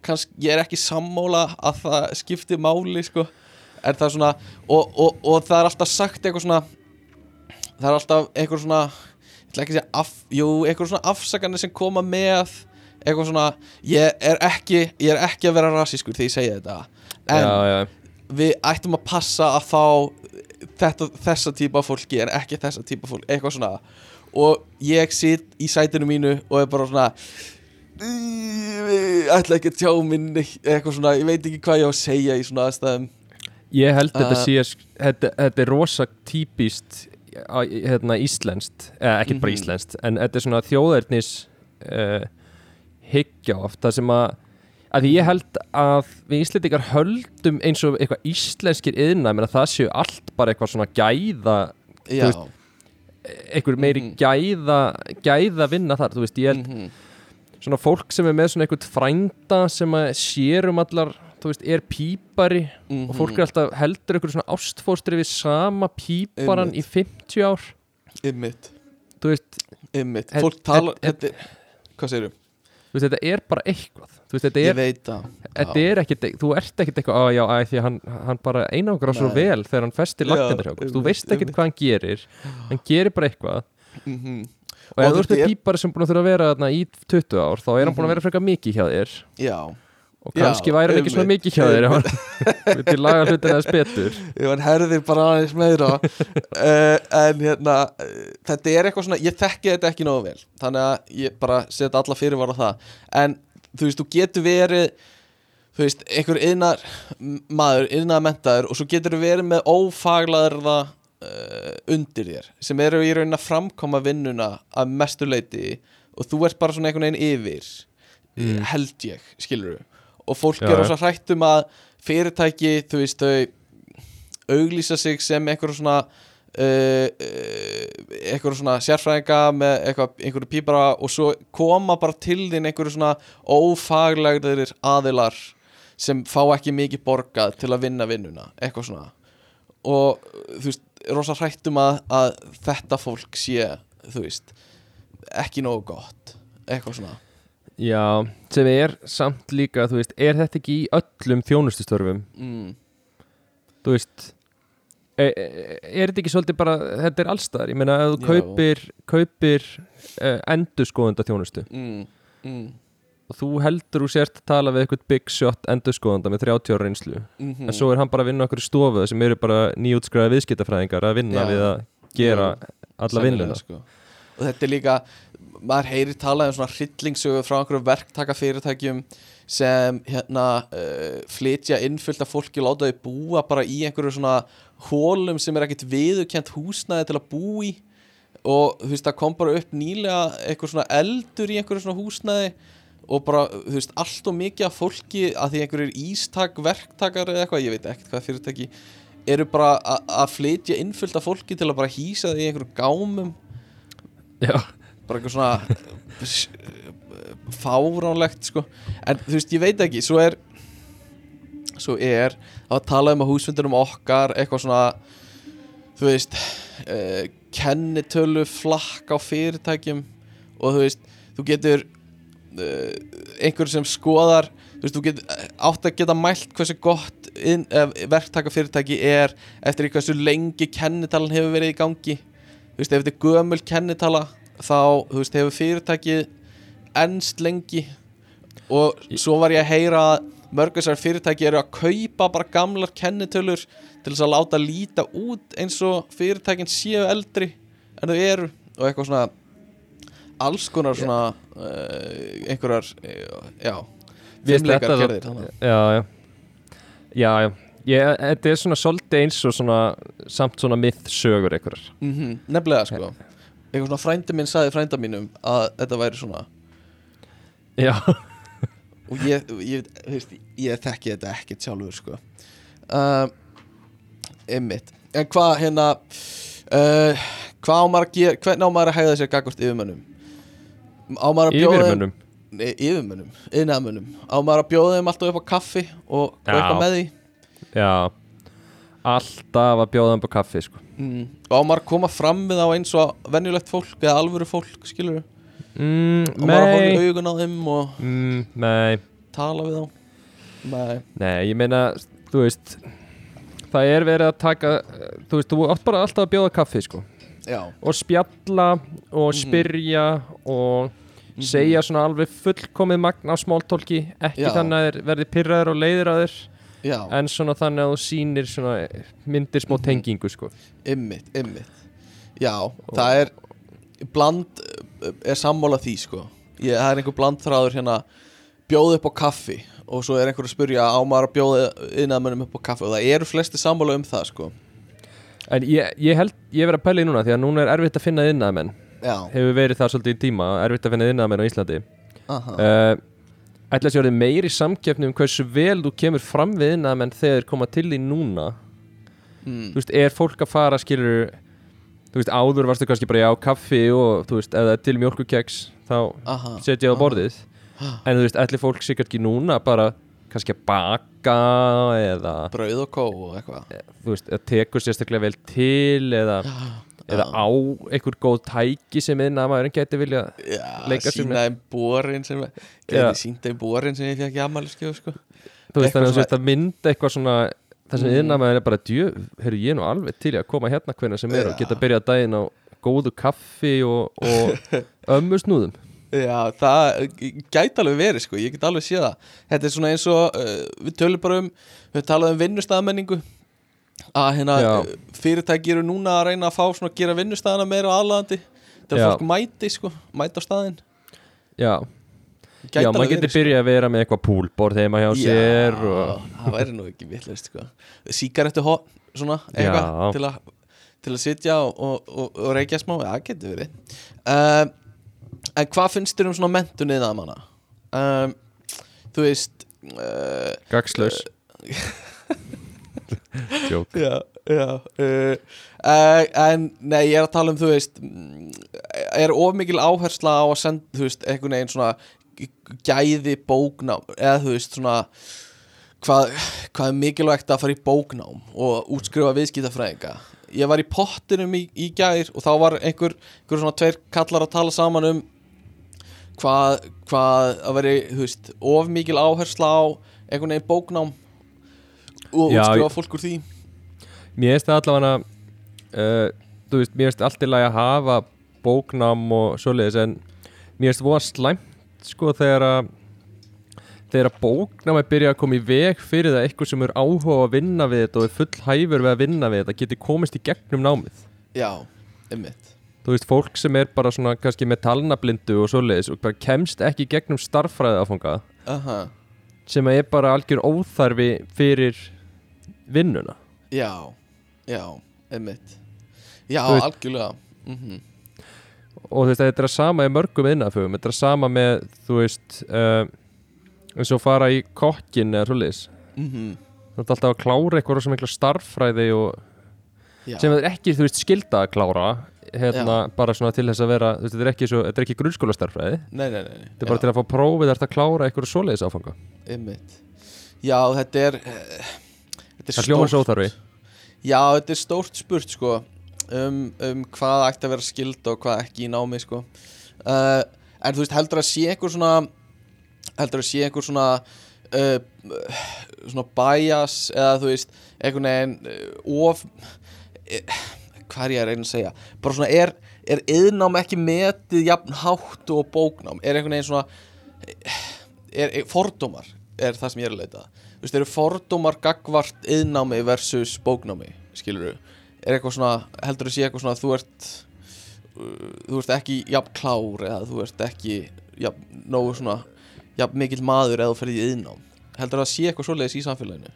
kannski, ég er ekki sammóla að það skipti máli sko. Er það svona og, og, og það er alltaf sagt eitthvað svona það er alltaf eitthvað svona að af, jú, eitthvað svona afsakanir sem koma með eitthvað svona ég er ekki, ég er ekki að vera rasískur þegar ég segja þetta. En Já, já, við ættum að passa að fá þetta, þessa típa fólki en ekki þessa típa fólki, eitthvað svona. Og ég sitt í sætinu mínu og er bara svona ég ætla ekki að tjá minni eitthvað svona, ég veit ekki hvað ég á að segja í svona aðstæðum. Ég held þetta Uh, sé þetta, þetta er rosa típist hérna íslenskt eða ekki bara Mhm. íslenskt en þetta er svona þjóðernis uh, hyggja oft það sem að að ég held að við íslendingar höldum eins og eitthvað íslenskir yðna menn að það séu allt bara eitthvað svona gæða veist, eitthvað meiri Mhm. gæða gæða vinna þar, þú veist, ég held mhm, svona fólk sem er með svona eitthvað frænda sem að sér um allar þú veist, er pípari Mhm. og fólk er alltaf heldur einhverju svona ástfóstri við sama píparan Einmitt. í 50 ár Ymmit, þú veist, ymmit Fólk tala, Hvað segirðu? þú veist, þetta er bara eitthvað þú veist, þetta Ég er, veit það þetta er ekkit þú ert ekkit eitthvað, á já, æ, því að hann, hann bara einangra svo vel þegar hann festir lagnindar hjá þú veist einmitt. hvað hann gerir hann gerir bara eitthvað Mhm. og ef þú ert með er- pípari sem búin að þurfa að vera þarna í 20 ár þá er hann búin Mhm. að vera frekar mikið hjá þér Já, og Já, kannski væri hann ekki svona mikið hjá þér hann vilti laga hlutina þess betur. Ef hann herðir bara aðeins meira. Uh, En hérna Þetta er eitthvað svona, ég þekki þetta ekki nógu vel Þannig að ég bara setja alla fyrirvara það. En þú veist, þú getur verið Þú veist, einhver yðnar maður, yðnar mentaður Og svo getur þú verið með ófaglaðurða uh, undir þér Sem eru í raunin að framkoma vinnuna Að mestu leiti Og þú ert bara svona einhvern veginn yfir Mm. Held ég, skilur Og fólk Já, er já. svo hrætt um að Fyrirtæki, þú veist, þau auglýsa sig sem einhverjum svona uh, einhverjum svona sérfræðinga með einhverju pípara og svo koma bara til þín einhverju svona ófaglegðir aðilar sem fá ekki mikið borgað til að vinna vinnuna, eitthvað svona og þú veist, rosa hrættum að, að þetta fólk sé, þú veist ekki nógu gott eitthvað svona já, sem er samt líka, þú veist, er þetta ekki í öllum þjónustustörfum? Mm, þú veist er, er þetta ekki svolítið bara þetta er allstaðar, ég meina ef þú Já. kaupir kaupir uh, endurskoðunda þjónustu mm, mm, og þú heldur þú sért að tala við eitthvað big shot endurskoðanda með 30 ára reynslu. Mm en svo er hann bara að vinna okkur í stofu sem eru bara nýjútskræða viðskiptafræðingar að vinna Já. við að gera alla Sennilega, vinnuna. sko. Og þetta er líka maður heyrir talað um svona hryllingssögu frá einhverjum verktaka fyrirtækjum sem hérna uh, flytja innfyllt af fólki láta þau búa bara í einhverju svona hólum sem er ekkert viðurkent húsnæði til að bú í. Og þú veist það kom bara upp nýlega einhver svona eldur í einhverju svona húsnæði og bara, þú veist, allt og mikið af fólki að því einhverjir ístak, verktakar eða eitthvað, ég veit ekkert hvað fyrirtæki eru bara að flytja innfyllt af fólki til að bara hýsa þau í einhverju gámum já, bara eitthvað svona s- fáránlegt sko. En þú veist, ég veit ekki, svo er svo er að tala um að húsfundunum okkar eitthvað svona þú veist uh, kennitölu flakk á fyrirtækjum og þú veist, þú getur uh, einhver sem skoðar þú veist, þú getur átt að geta mælt hversu gott inn, uh, verktaka fyrirtæki er eftir hversu lengi kennitalan hefur verið í gangi þú veist, ef þetta er gömul kennitala þá, þú veist, hefur fyrirtækið ennst lengi. Og svo var ég að heyra að mörg þessar fyrirtæki eru að kaupa bara gamlar kennitölur til þess að láta líta út eins og fyrirtækin séu eldri en þau eru. Og eitthvað svona alls konar svona uh, einhverjar, uh, já fimmleikar þannig. já, já. Já, já, ég, þetta er svona svolítið eins og svona samt svona mythsögur einhverjar. Mhm, nefnilega sko. Eitthvað svona frændi minn sagði frænda mínum að þetta væri svona já, og ég, ég, veist, ég þekki þetta ekkert sjálfur sko. Uh, Einmitt. En hvað hérna uh, Hvað á maður að gera Hvernig á maður að hegða sér gagvart yfirmönnum? Á maður að bjóða yfirmönnum? Yfirmönnum, yðnaðmönnum Á maður að bjóða þeim alltaf upp á kaffi Og, Já. eitthvað með því já, alltaf að bjóða þeim på kaffi sko. mm. Og á að koma fram við á eins og venjulegt fólk Eða alvöru fólk, skilur mm, Og maður að í augun á þeim Og mm, tala við þá Nei nei, ég meina þú veist það er verið að taka þú veist, þú átt bara alltaf að bjóða kaffi sko. Já og spjalla og Mhm. spyrja og segja svona alveg fullkomið magn á smóltólki ekki Já. þannig að þeir verði pyrraður og leiðir að þeir Já, en svona þannig að þú sýnir svona myndir smá Mhm. tengingu sko. Ymmit, ymmit Já, það er bland uh, er sammála því sko. Ég, það er einhver blandþráður hérna bjóð upp á kaffi og svo er einhver að spyrja á maður að bjóða innanmönnum upp á kaffi? Og það eru flesti sammála um það sko. En ég, ég held, ég verið að pæla í núna því að núna er erfitt að finna innamenn Já, hefur verið það svolítið í tíma, erfitt að finna innamenn á Íslandi. Aha. Uh, ætla að sé orðið meiri samkeppni um hversu vel þú kemur fram við innamenn þegar þeir koma til í núna? Mm. þú veist, er fólk að fara skilur þú veist, áður varstu kannski bara já, kaffi og þú veist, er til mjólkukeks þá setja það á borðið. En þú veist, ætli fólk sé kannski núna bara kannski að baka eða brauð og kó og eitthvað. Þú veist, eða tekur sérstaklega vel til eða, eða á einhver góð tæki sem innamaðurinn geti vilja Já, leika sér sína þeim borin sem geti sínt þeim borin sem ég fekk í ammæliskjöf sko. þú veist þannig að að mynda eitthvað svona sem Mm. innamaður er bara djö, heyrðu ég er nú alveg til að koma hérna hvernig sem er og Já. geta byrjað daginn á góðu kaffi og, og ömmusnúðum Já, það gæti alveg verið sko, ég get alveg séð það Þetta er svona eins og uh, við tölum bara um við talaðum um vinnustæðamenningu að hérna uh, fyrirtæki eru núna að reyna að fá svona að gera vinnustæðana meira aðlaðandi þegar Já. fólk mæti sko, mæti á staðinn já, Gæti já maður getur sko. byrjað að vera með eitthvað púlbord heima hjá sér Já, og það væri nú ekki vitlega sko. Sígarettu hot, svona eitthvað til, að- til að sitja og, og, og, og reykja smá, já, getur verið um, En hvað finnst þér um svona mentunni það manna? Um, þú veist uh, gagslaus Jók Já, já uh, uh, En nei, ég er að tala um, þú veist mm, Er of mikil áhersla á að senda, þú veist, einhvern veginn svona gæði bóknám eða þú veist, svona hvað, hvað er mikilvægt að fara í bóknám og útskrifa viðskiptafræðinga? Ég var í pottinum í, í gær og þá var einhver, einhver svona tveir kallar að tala saman um hvað, hvað að veri, þú veist, of mikil áhersla á einhvern veginn bóknám og útskrifa fólk úr því? Mér finnst það allavega uh, Þú veist, mér finnst allt í lagi að hafa bóknám og svoleiðis en mér finnst voða slæmt sko þegar að þegar að bóknám er byrjað að koma í veg fyrir það eitthvað sem er áhuga að vinna við þetta og er full hæfur við að vinna við þetta geti komist í gegnum námið. Já, einmitt. Þú veist, fólk sem er bara svona kannski með talnablindu og svoleiðis og bara kemst ekki gegnum starffræði áfanga Aha. sem er bara algjör óþarfi fyrir vinnuna? Já, já, einmitt. Já, veist- algjörlega. Mm og þú veist, þetta er að sama í mörgum innafögum, þetta er að sama með þú veist uh, eins og fara í kokkin eða svoleiðis. -hmm. þú ert alltaf að klára eitthvað sem mikla starffræði og Já, sem er ekki, þú veist, skilda að klára hérna, bara svona til þess að vera veist, þetta er ekki, ekki grunnskóla starffræði nei, nei, nei þetta er bara til að fá prófið að klára eitthvað svoleiðis áfanga. Einmitt. Já, þetta er Þetta er það hljómar svo óþarfi. Já, þetta er stórt spurt sko um, um hvað ætti að vera skild og hvað ekki í námi sko. Uh, En þú veist, heldur að sé einhver svona heldur að sé einhver svona uh, svona bias eða þú veist, einhvern veginn uh, of uh, hvað er ég að reyna að segja? Bara svona, er, er yðnám ekki metið jafn hátt og bóknám? Er einhvern veginn svona er, er fordómar er það sem ég er að leita að. Þú veist, eru fordómar gagvart yðnámi versus bóknámi skilur er eitthvað svona, heldur þú sé eitthvað svona þú ert uh, þú ert ekki jafn klár eða þú ert ekki jafn, nógu svona jafn mikill maður eða þú ferði í yðnám heldur það sé eitthvað svoleiðis í samfélaginu?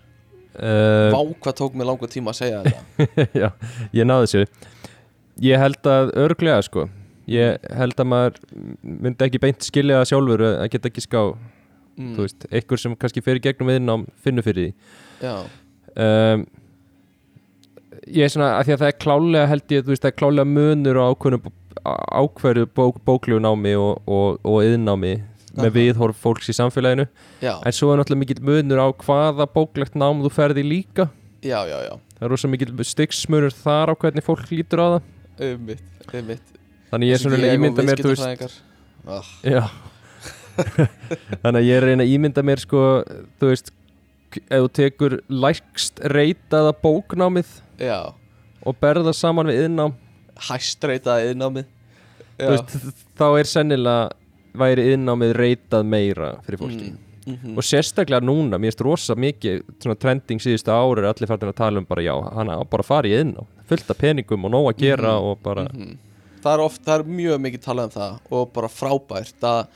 Uh, Vá hvað tók mér langa tíma að segja þetta? Já, ég náði þessu. Ég held að örglega sko. Ég held að maður myndi ekki beint skilja sjálfur að geta ekki ská mm. þú veist, einhver sem kannski fyrir gegnum viðnám finnur fyrir því. Já, um, ég er svona, að því að það er klálega held ég, þú veist, það er klálega munur á ákveðnu ákveðu bók, bóklegu námi og, og, og yðnámi með viðhorf fólks í samfélaginu. Já, en svo er náttúrulega mikill munur á hvaða bóklegt nám þú ferði líka. Já, já, já. Það er rosa mikill styggsmunur þar á hvernig fólk lítur á það. Einmitt, einmitt. Þannig ég er svona að ímynda mér, þú veist ah, Já Þannig að ég er að reyna að ímynda mér sko, þú veist ef þú tekur lægst reytaða bóknámið Já, og berða saman við yðnám hæstreitaði yðnámið þú veist, þá er sennilega væri yðnámið reytað meira fyrir fólki. Mm, mm og sérstaklega núna, mér finnst rosa mikið svona trending síðustu ári er allir færdin að tala um bara já, hann á bara að fara í yðnám fullt af peningum og nóg að gera Mhm, og bara, Það er oft, það er mjög mikið talað um það og bara frábært það,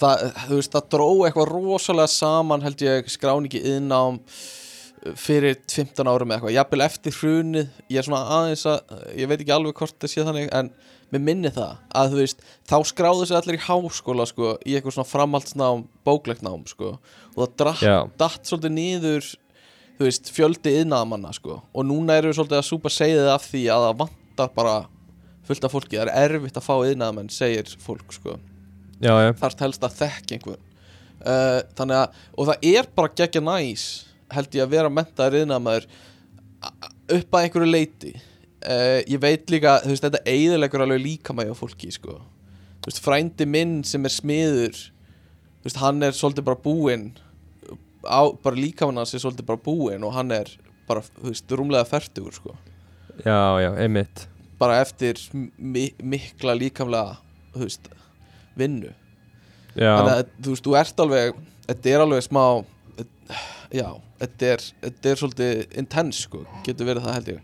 það, þú veist, það dró eitthvað rosalega saman held ég skráningi yðnám fyrir 15 árum eða eitthvað, jafnvel eftir hrunið ég er svona aðeins að, ég veit ekki alveg hvort það sé þannig, en mér minni það að þú veist, þá skráðu sig allir í háskóla sko, í eitthvað svona framhaldsnám bóklegt nám, sko, og það drakk já, datt svolítið niður þú veist, fjöldi yðnaðamanna sko. og núna eru við svolítið að súpa segið af því að það vantar bara fullt af fólki, það er erfitt að fá yðnaðamenn segir fólk sko, þarft helst að þekka einhvern. Uh, þannig að, og það er bara geggja næs held ég að vera mentaður yðnaðamaður upp að einhverju leiti uh, ég veit líka, þú veist, þetta eigðilegur alveg líkamægi á fólki, sko. Þú veist, frændi minn sem er smiður þú veist, hann er svolítið bara búinn bara líkamann hans er svolítið bara búinn og hann er bara, þú veist, rúmlega færtugur, sko. Já, já, einmitt. Bara eftir mi mikla líkamlega, þú veist vinnu. Þannig að þú veist, þú ert alveg þetta er alveg smá já, þetta er, þetta er svolítið intense sko, getur verið það held ég.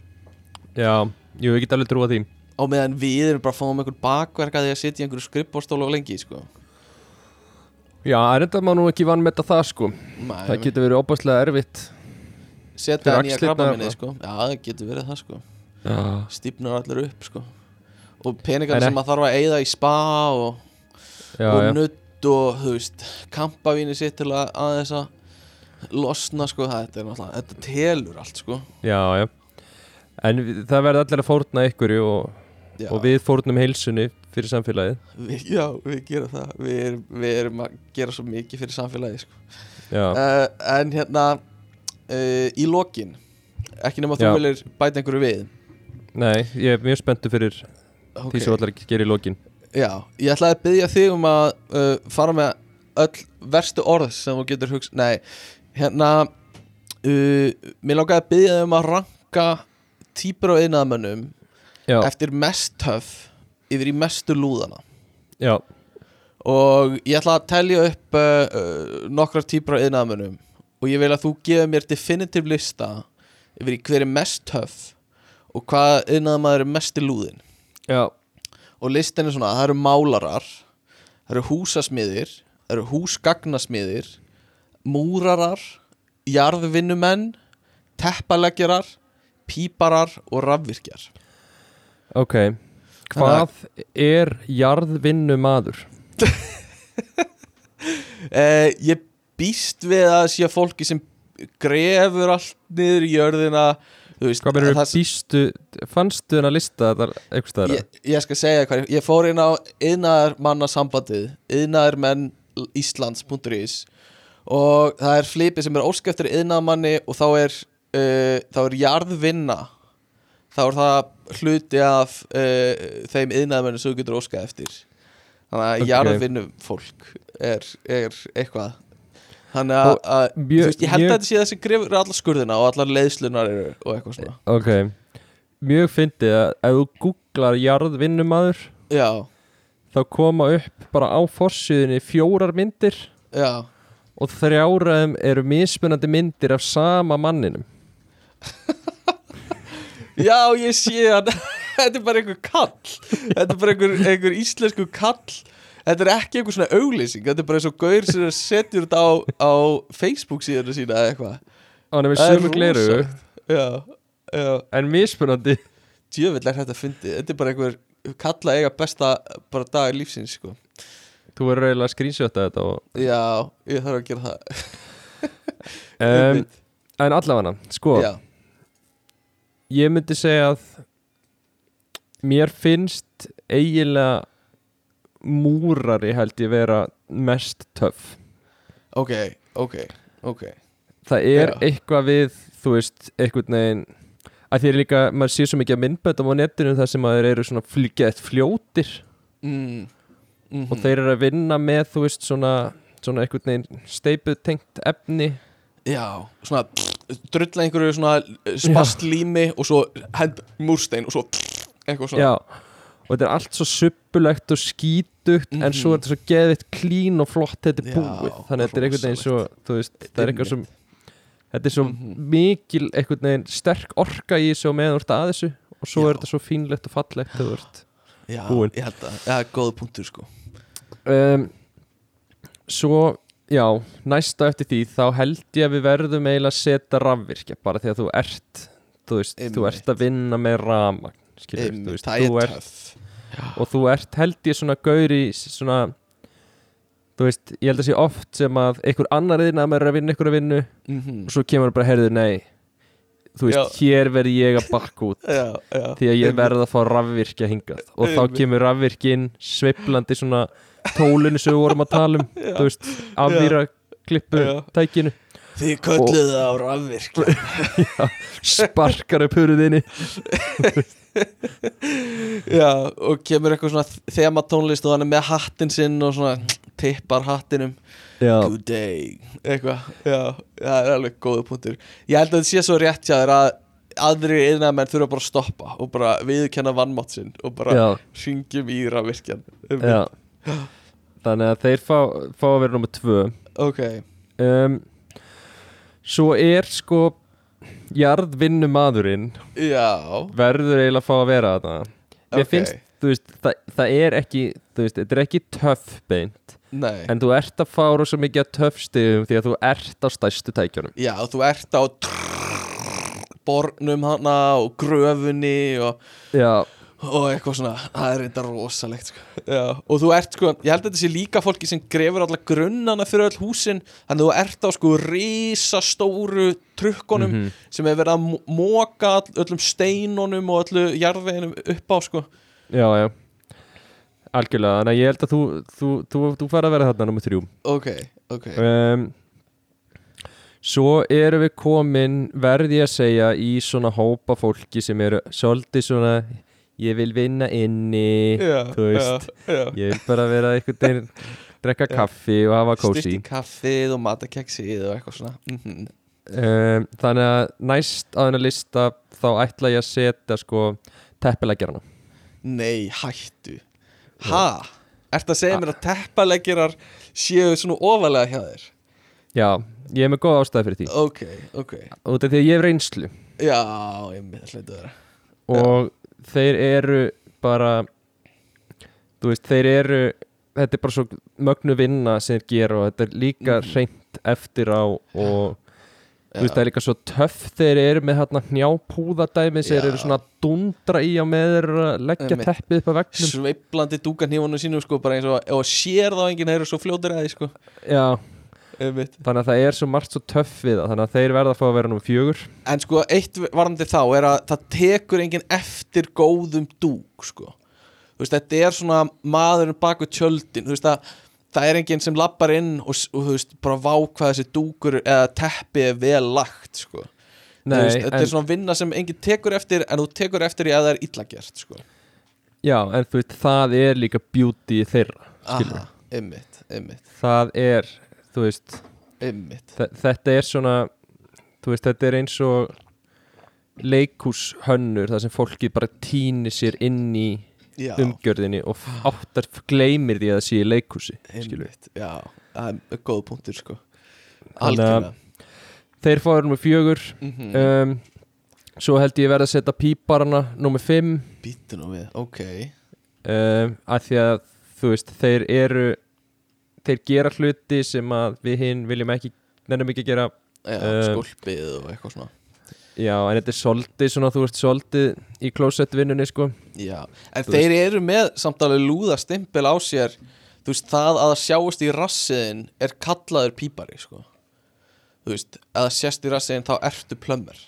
Já, jú, ég get alveg trúa því. Á meðan við erum bara að fá um einhver bakverk að því að sitja í einhverju skrippbórstóla og lengi sko. Já, en þetta má nú ekki vann með það sko. Nei, það getur verið óbærslega erfitt setja nýja krabba minni sko. Já, það getur verið það sko. Já, stífnar allir upp sko. Og peningar En sem maður þarf að eyða í spa og, já, og nutt og þú veist kampavíni sitt til að aðeins að losna sko, þetta er náttúrulega þetta telur allt sko. Já, já. En það verður allir að fórna ykkur og, og við fórnum heilsunni fyrir samfélagið. Við, já, við gerum það. Við erum, við erum að gera svo mikið fyrir samfélagi sko. uh, En hérna uh, Í lokin Ekki nema þú viljir bæta einhverju við? Nei, ég er mjög spenntu fyrir okay. því sem allar gera í lokin Já, ég ætlaði að byggja þig um að uh, fara með öll verstu orð sem þú getur hugsa Nei, hérna uh, Mér langaði að byggja þig um að ranka típur á einnaðamönnum já, eftir mest töff yfir í mestu lúðana. Já, og ég ætla að telja upp uh, uh, nokkrar típur á yðnaðamönnum og ég vil að þú gefur mér definitiv lista yfir í hver er mest töff og hvað yðnaðamaður er mest í lúðin já, og listin er svona, það eru málarar það eru húsasmiðir það eru húsgagnasmiðir múrarar jarðvinnumenn teppaleggjarar píparar og rafvirkjar ok hvað er jarðvinnu maður? Eh, ég býst við að sé fólki sem grefur allt niður í jörðina veist, hvað verður það- býstu fannstu hennar lista þetta eitthvað staðar? ég, ég skal segja hvað, ég fór inn á yðnaðar mannasambandið yðnaðarmenn Íslands.is og það er flipið sem er óskæftur yðnaðarmanni og þá er uh, þá er jarðvinna þá er það hluti af uh, þeim yðnaðarmennu sem þú getur óskað eftir þannig að Ok. okay. jarðvinnu fólk er, er eitthvað þannig að, að þú veist, ég held mjög- að þetta sé þessi grefur allar skurðina og allar leiðslunar eru og eitthvað svona. Ok, mjög fyndið að ef þú googlar jarðvinnu maður já, þá koma upp bara á forsýðinni fjórar myndir já, og þrjáraðum eru mismunandi myndir af sama manninum. Já, ég sé að þetta er bara einhver kall. Þetta er bara einhver, einhver íslensku kall þetta er ekki einhver svona auglýsing þetta er bara eins og gaur sem setjur þetta á, á Facebook síðanu sína eða eitthvað. Það er rosalegt. já, já, en mismunandi. Djövill er þetta fyndið. Þetta er bara einhver kalla eiga besta bara dag lífsins sko. Þú verður eiginlega að screenshota þetta og, já, ég þarf að gera það. Um, en allavega, sko já, ég myndi segja að mér finnst eiginlega múrari held ég vera mest töff. Ok, ok, ok. Það er Já. eitthvað við þú veist, einhvern veginn að því er líka, maður sé svo mikið að myndböndum á netinu þar sem að þeir eru svona flyggjað fljótir. Mm. Mm og þeir eru að vinna með þú veist svona, svona einhvern veginn steiputengt efni. Já, svona drulla einhverju svona spast lími og svo hend múrstein og svo eitthvað svona. Já, og þetta er allt svo suppulegt og skítugt en Mhm. svo er þetta svo geðvitt klín og flott þetta er Já, búið, þannig að þetta er einhvern veginn svo þú veist, það er eitthvað sem þetta er svo Mhm. mikil einhvern veginn sterk orka í þessu og meðan þú ert að þessu og svo Já. er þetta svo fínlegt og fallegt þegar þú ert Já, búin. ég held að, já, góð punktur sko um, Svo, já, næsta eftir því þá held ég að við verðum eiginlega að setja rafvirkja bara því að þú ert þú veist, þú Einmitt. ert að vinna með rama skilur, þú veist, Það þú er ert töff. Og þú ert held ég svona gauri svona þú veist, ég held að sé oft sem að einhver annar yðin að maður er að vinna einhverja vinnu Mhm. og svo kemur bara, heyrðu, nei þú veist, Já. hér verð ég að bakka út Já, já. því að ég verð að fá rafvirkja hingað. Og þá kemur rafvirkin sveiflandi svona tólinu sem við vorum að tala um þú veist, afvýra klippu tækinu, Þið kölluðu það á rafvirkja. Sparkar upp hurðinni Já, og kemur eitthvað svona þema tónlist og hann er með hattinn sinn og svona tippar hattinum. Já, Good day. Eitthvað, já, það er alveg góða punktur. Ég held að þetta sé svo rétt hjá þér að aðri innamenn þurfa bara að stoppa og bara viðurkenna vannmátt sinn og bara já, hringjum í rafvirkjan. Já. þannig að þeir fá, fá að vera nummer tvö. Ok, um, svo er sko jarðvinnu maðurinn já. verður eiginlega að fá að vera þetta mér Ok. finnst, þú veist, það, það er ekki þú veist, þetta er ekki töff beint. Nei, en þú ert að fá rosa mikið að töff stigum því að þú ert á stærstu tækjunum. Já, þú ert á bornum hana og gröfunni og, já, og eitthvað svona það er reynda rosalegt sko. já, og þú ert sko, ég held að þetta sé líka fólki sem grefur alla grunnana fyrir öll húsin þannig að þú ert á sko risastóru trukkonum Mhm. sem hefur verið að all, öllum steinunum og öllu jarðveginum upp á sko já, já algjörlega, þannig að ég held að þú þú, þú, þú fara að vera þarna nummer þrjú ok, ok um, svo erum við komin verði ég að segja í svona hópa fólki sem eru svolítið svona ég vil vinna inni já, þú veist, já, já. ég vil bara vera veginn drekka kaffi og hafa kósi í kaffið og matakeksið og eitthvað svona. Mm um, þannig að næst á þennan lista þá ætla ég að setja sko teppilegjarna Nei, hættu. Ha? Ertu að segja mér að teppaleggirar séu svona ofalega hjá þér? já, ég er með góð ástæði fyrir því. Ok, ok. Út af því að ég hef reynslu. Já, ég með hlættu þeirra og þeir eru bara þú veist, þeir eru þetta er bara svo mögnu vinna sem þeir gera og þetta er líka Mhm. hreint eftir á og þú veist, það er líka svo töff þeir eru með hérna hnjápúðadæmi þeir eru svona að dundra í á með þeir að leggja teppið upp að vegnum Sveiplandi dúkarnífunum sínum sko bara eins og og sér þá enginn þeir eru svo fljótir að því sko. Já. Þannig að það er svo margt svo töff við það þannig að þeir verða að fá að vera nú fjögur. En sko, eitt varandi þá er að það tekur enginn eftir góðum dúk sko. Þú veist, þetta er svona maðurinn baku tjöldin. Þú veist að það er enginn sem lappar inn og, og þú veist, bara vá hvað þessi dúkur eða teppi er vel lagt sko. Þú Nei, veist, þetta en, er svona vinna sem enginn tekur eftir en þú tekur eftir í að það er illa gert sko. já, en þú veist, það er líka beauty þeirra Aha, ymmit, ymmit, það er, þú veist þetta er svona veist, þetta er eins og leikhúshönnur þar sem fólki bara týnir sér inn í Já, umgjörðinni og áttar gleymir því að það sé í skilur. ymmit, já Það er góð punktur sko. Algjörlega. þeir fáður nummer fjögur. Mm um, svo held ég verið að setja píparana nummer fimm. Nú við, ok. Um, að því að þú veist, þeir eru þeir gera hluti sem að við hinn viljum ekki nennum ekki að gera Já, Um, skólpið og eitthvað svona. Já, en þetta er soldið svona, þú veist, soldið í klósettvinnunni sko. Já, en Þú þeir eru með samt alveg lúða stimpil á sér Þú veist, það að það sjáist í rassiðin er kallaður pípari, sko. Þú veist, að það sést í rassiðin þá ertu plömmur.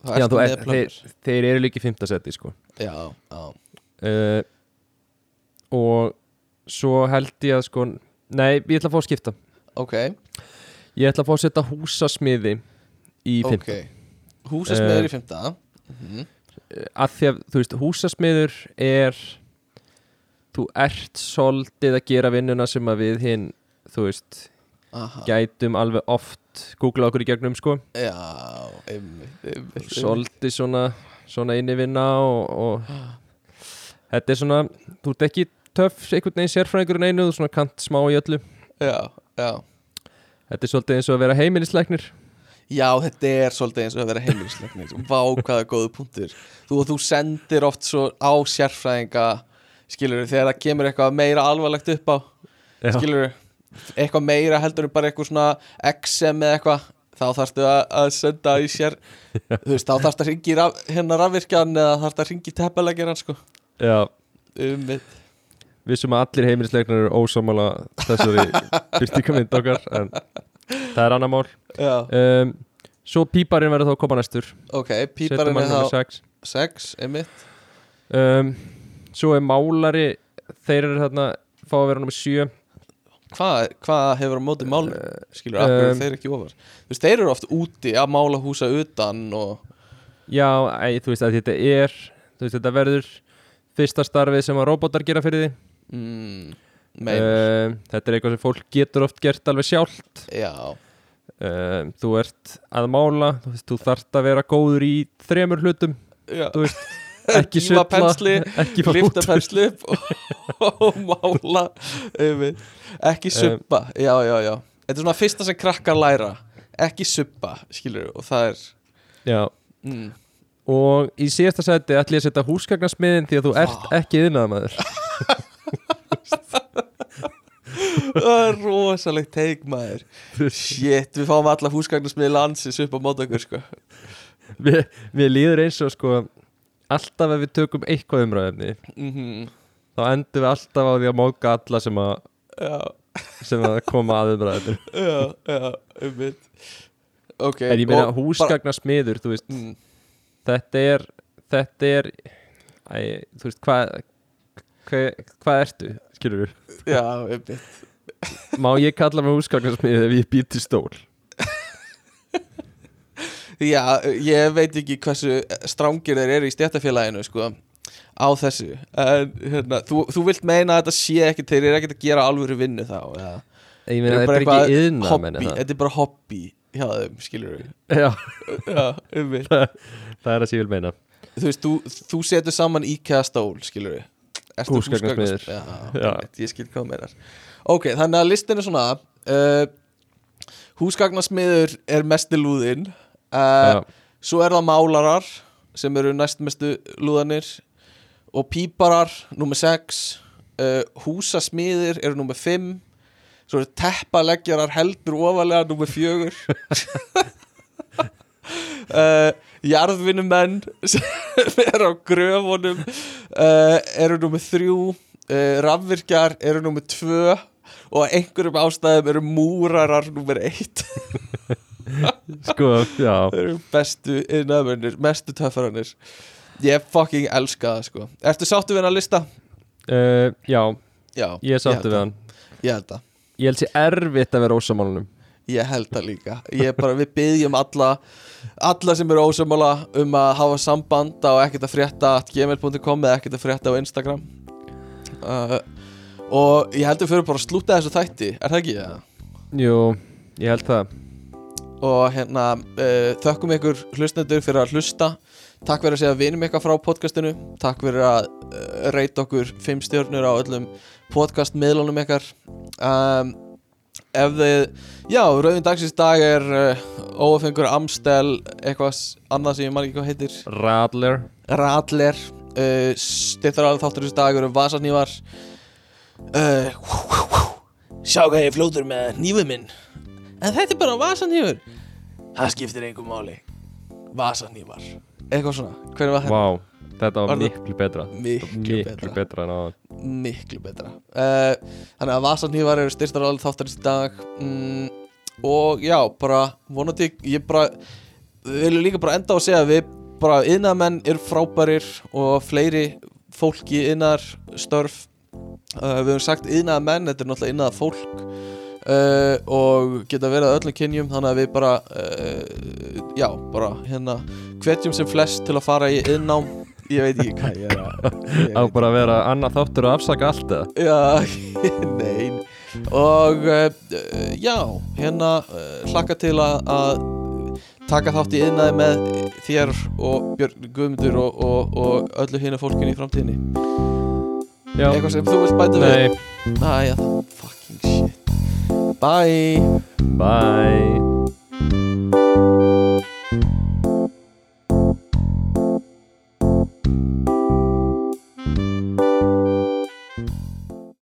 Þá Já, ertu þú með er, plömmur. þeir, þeir eru líka í fymta seti sko. Já, já, uh, og svo held ég að sko nei, ég ætla að fá að skipta. Ok, ég ætla að fá að setja húsasmiði í fymta Húsasmiður Eh, í fymta mm að því að þú veist, húsasmiður er þú ert soldið að gera vinnuna sem að við hinn þú veist, Aha, gætum alveg oft googla okkur í gegnum sko. Já, einmitt, einmitt, einmitt. soldið svona, svona inni vinna og, og þetta er svona, þú ert ekki töff einhvern veginn sérfræðingur en einu þú svona kant smá í öllu. Já, já. Þetta er svolítið eins og að vera heimilisleiknir Já, þetta er svolítið eins og að vera heimilisleiknir Vá, hvaða góðu punktur Þú og þú sendir oft svo á sérfræðinga Skilur þegar það kemur eitthvað meira alvarlegt upp á Já. Skilur eitthvað meira heldur en bara eitthvað svona XM eða eitthvað Þá þarftu að, að senda í sér Þú veist, þá þarftu að ringi raf, hérna rafvirkjan eða þarftu að ringi teppalegjaran sko. Já, um, við sem að allir heimilisleiknar eru ósámála þessari byrtingamynd okkar en það er annar mál. Um, Svo píparinn verður þá að koma næstur. Ok, píparinn er þá 6 6, einmitt. Um, Svo er málari Þeir eru þarna Fá að vera nummer 7 Hvað hva hefur á móti mál Skilur, af hverju um, þeir ekki ofar? Þú veist, þeir eru oft úti að mála húsa utan og Já, æ, þú veist að þetta er Þú veist þetta verður Fyrsta starfið sem að robotar gera fyrir því mm, um, Þetta er eitthvað sem fólk getur oft gert alveg sjálft. Já. Um, Þú ert að mála Þú þú þarft að vera góður í þremur hlutum. Veist, ekki fá lifta pensli og, og mála. Ekki suppa, já, já, já. Þetta er svona fyrsta sem krakkar læra. Ekki suppa, skilur og það er Já. Mm, Og í síðasta seti ætlum ég að setja húsgagnasmiðin því að þú ert ekki yðnaðamaður Það er rosalegt teik maður. Shit, við fáum alla húsgagnarsmiði landsins upp á mót okkur sko. Mér mér líður eins og sko Alltaf ef við tökum eitthvað umræðefni mm Þá endum við alltaf á því að móka alla sem að, sem að koma að umræðefni já, já, um mitt Ok En ég meina húsgagnasmiður Þú veist, mm, þetta er Þetta er Æ, Þú veist, hvað Hvað, hvað ertu, skilur við? Já, um mitt Má ég kalla mig húsgagnasmiður ef ég býti stól? Já, ég veit ekki hversu strángir þeir eru í stjættafélaginu sko á þessu. En hérna, þú, þú vilt meina að þetta sé ekki þeir eru ekkert að gera alvöru vinnu þá ja. Ég meina, þetta er ekki yðna þetta er bara hobby hjá þeim, skilur við Já, Já, um mig það er að ég vil meina. Þú veist, þú, þú setur saman IKEA stól, skilur við Ertu Húsgagnasmiður. húsgagnas- Já, Já. einmitt, ég skil hvað meinar Ok, þannig að listin er svona uh, Húsgagnasmiður er mesti lúðinn uh. Svo er það málarar sem eru næstmestu lúðanir og píparar nummer 6 uh, húsasmiðir eru nummer 5 svo eru teppaleggjarar heldur ofalega nummer 4 uh, jarðvinnumenn sem eru á gröfunum uh, eru nummer 3 uh, rafvirkjar eru nummer 2 og einhverjum ástæðum eru múrarar nummer 1 Sko, já. Þeir eru bestu innöðmennir, mestu töffarannir Ég fucking elska það sko. Ertu sáttu við hann að lista? Já, Já ég er sáttu við hann. Ég held það. Ég held sér erfitt að vera ósamálunum Ég held það líka. Ég bara, við byggjum alla Alla sem eru ósamála um að hafa samband á ekkert að frétta gmail.com eða ekkert að frétta á Instagram. Uh, Og ég held að við fyrir bara að slúta þessu þætti. Er það ekki? Ja? Jú, ég held það. Og hérna uh, þökkum ykkur hlustendur fyrir að hlusta. Takk fyrir að segja vinum ykkar frá podcastinu. Takk fyrir að uh, reyta okkur fimm stjörnur á öllum podcastmiðlunum ykkar. Um, ef þið já, rauðin dagsins dag er uh, óafengur Amstel eitthvað annað sem ég man ekki hvað heitir. Radler. Radler uh, styrþar alveg þáttur þessu dag eru vasarnývar uh, sjá hvað ég fljótur með nýfuð minn. En þetta er bara vasanýfur það skiptir einhver máli. Vasanývar eitthvað svona, hvernig var þetta? Vá, þetta var miklu betra. miklu, Miklu betra, betra en á miklu betra. Uh, þannig að vasanývar eru styrþar alveg þáttur þessu dag. Mm, og já, bara vonandi, ég bara við viljum líka bara enda á að segja að við bara yðnaðmenn eru frábærir og fleiri fólki yðnaðar störf uh, við höfum sagt yðnaðmenn, þetta er náttúrulega yðnaðar fólk uh, og geta verið að öllum kynjum. Þannig að við bara já, bara hérna hvetjum sem flest til að fara í yðnám ég veit ekki hvað ég er að Á bara að vera annað þáttur og afsaka allt eða? Já, nein Og uh, já, hérna uh, hlakka til að, að taka þátt í yðnaði með þér og Björn Guðmundur og, og, og öllu hinu fólkinu í framtíðinni. Já, Eitthvað sem þú vilt bæta við? Nei, Æja, það fucking shit. Bye. Bye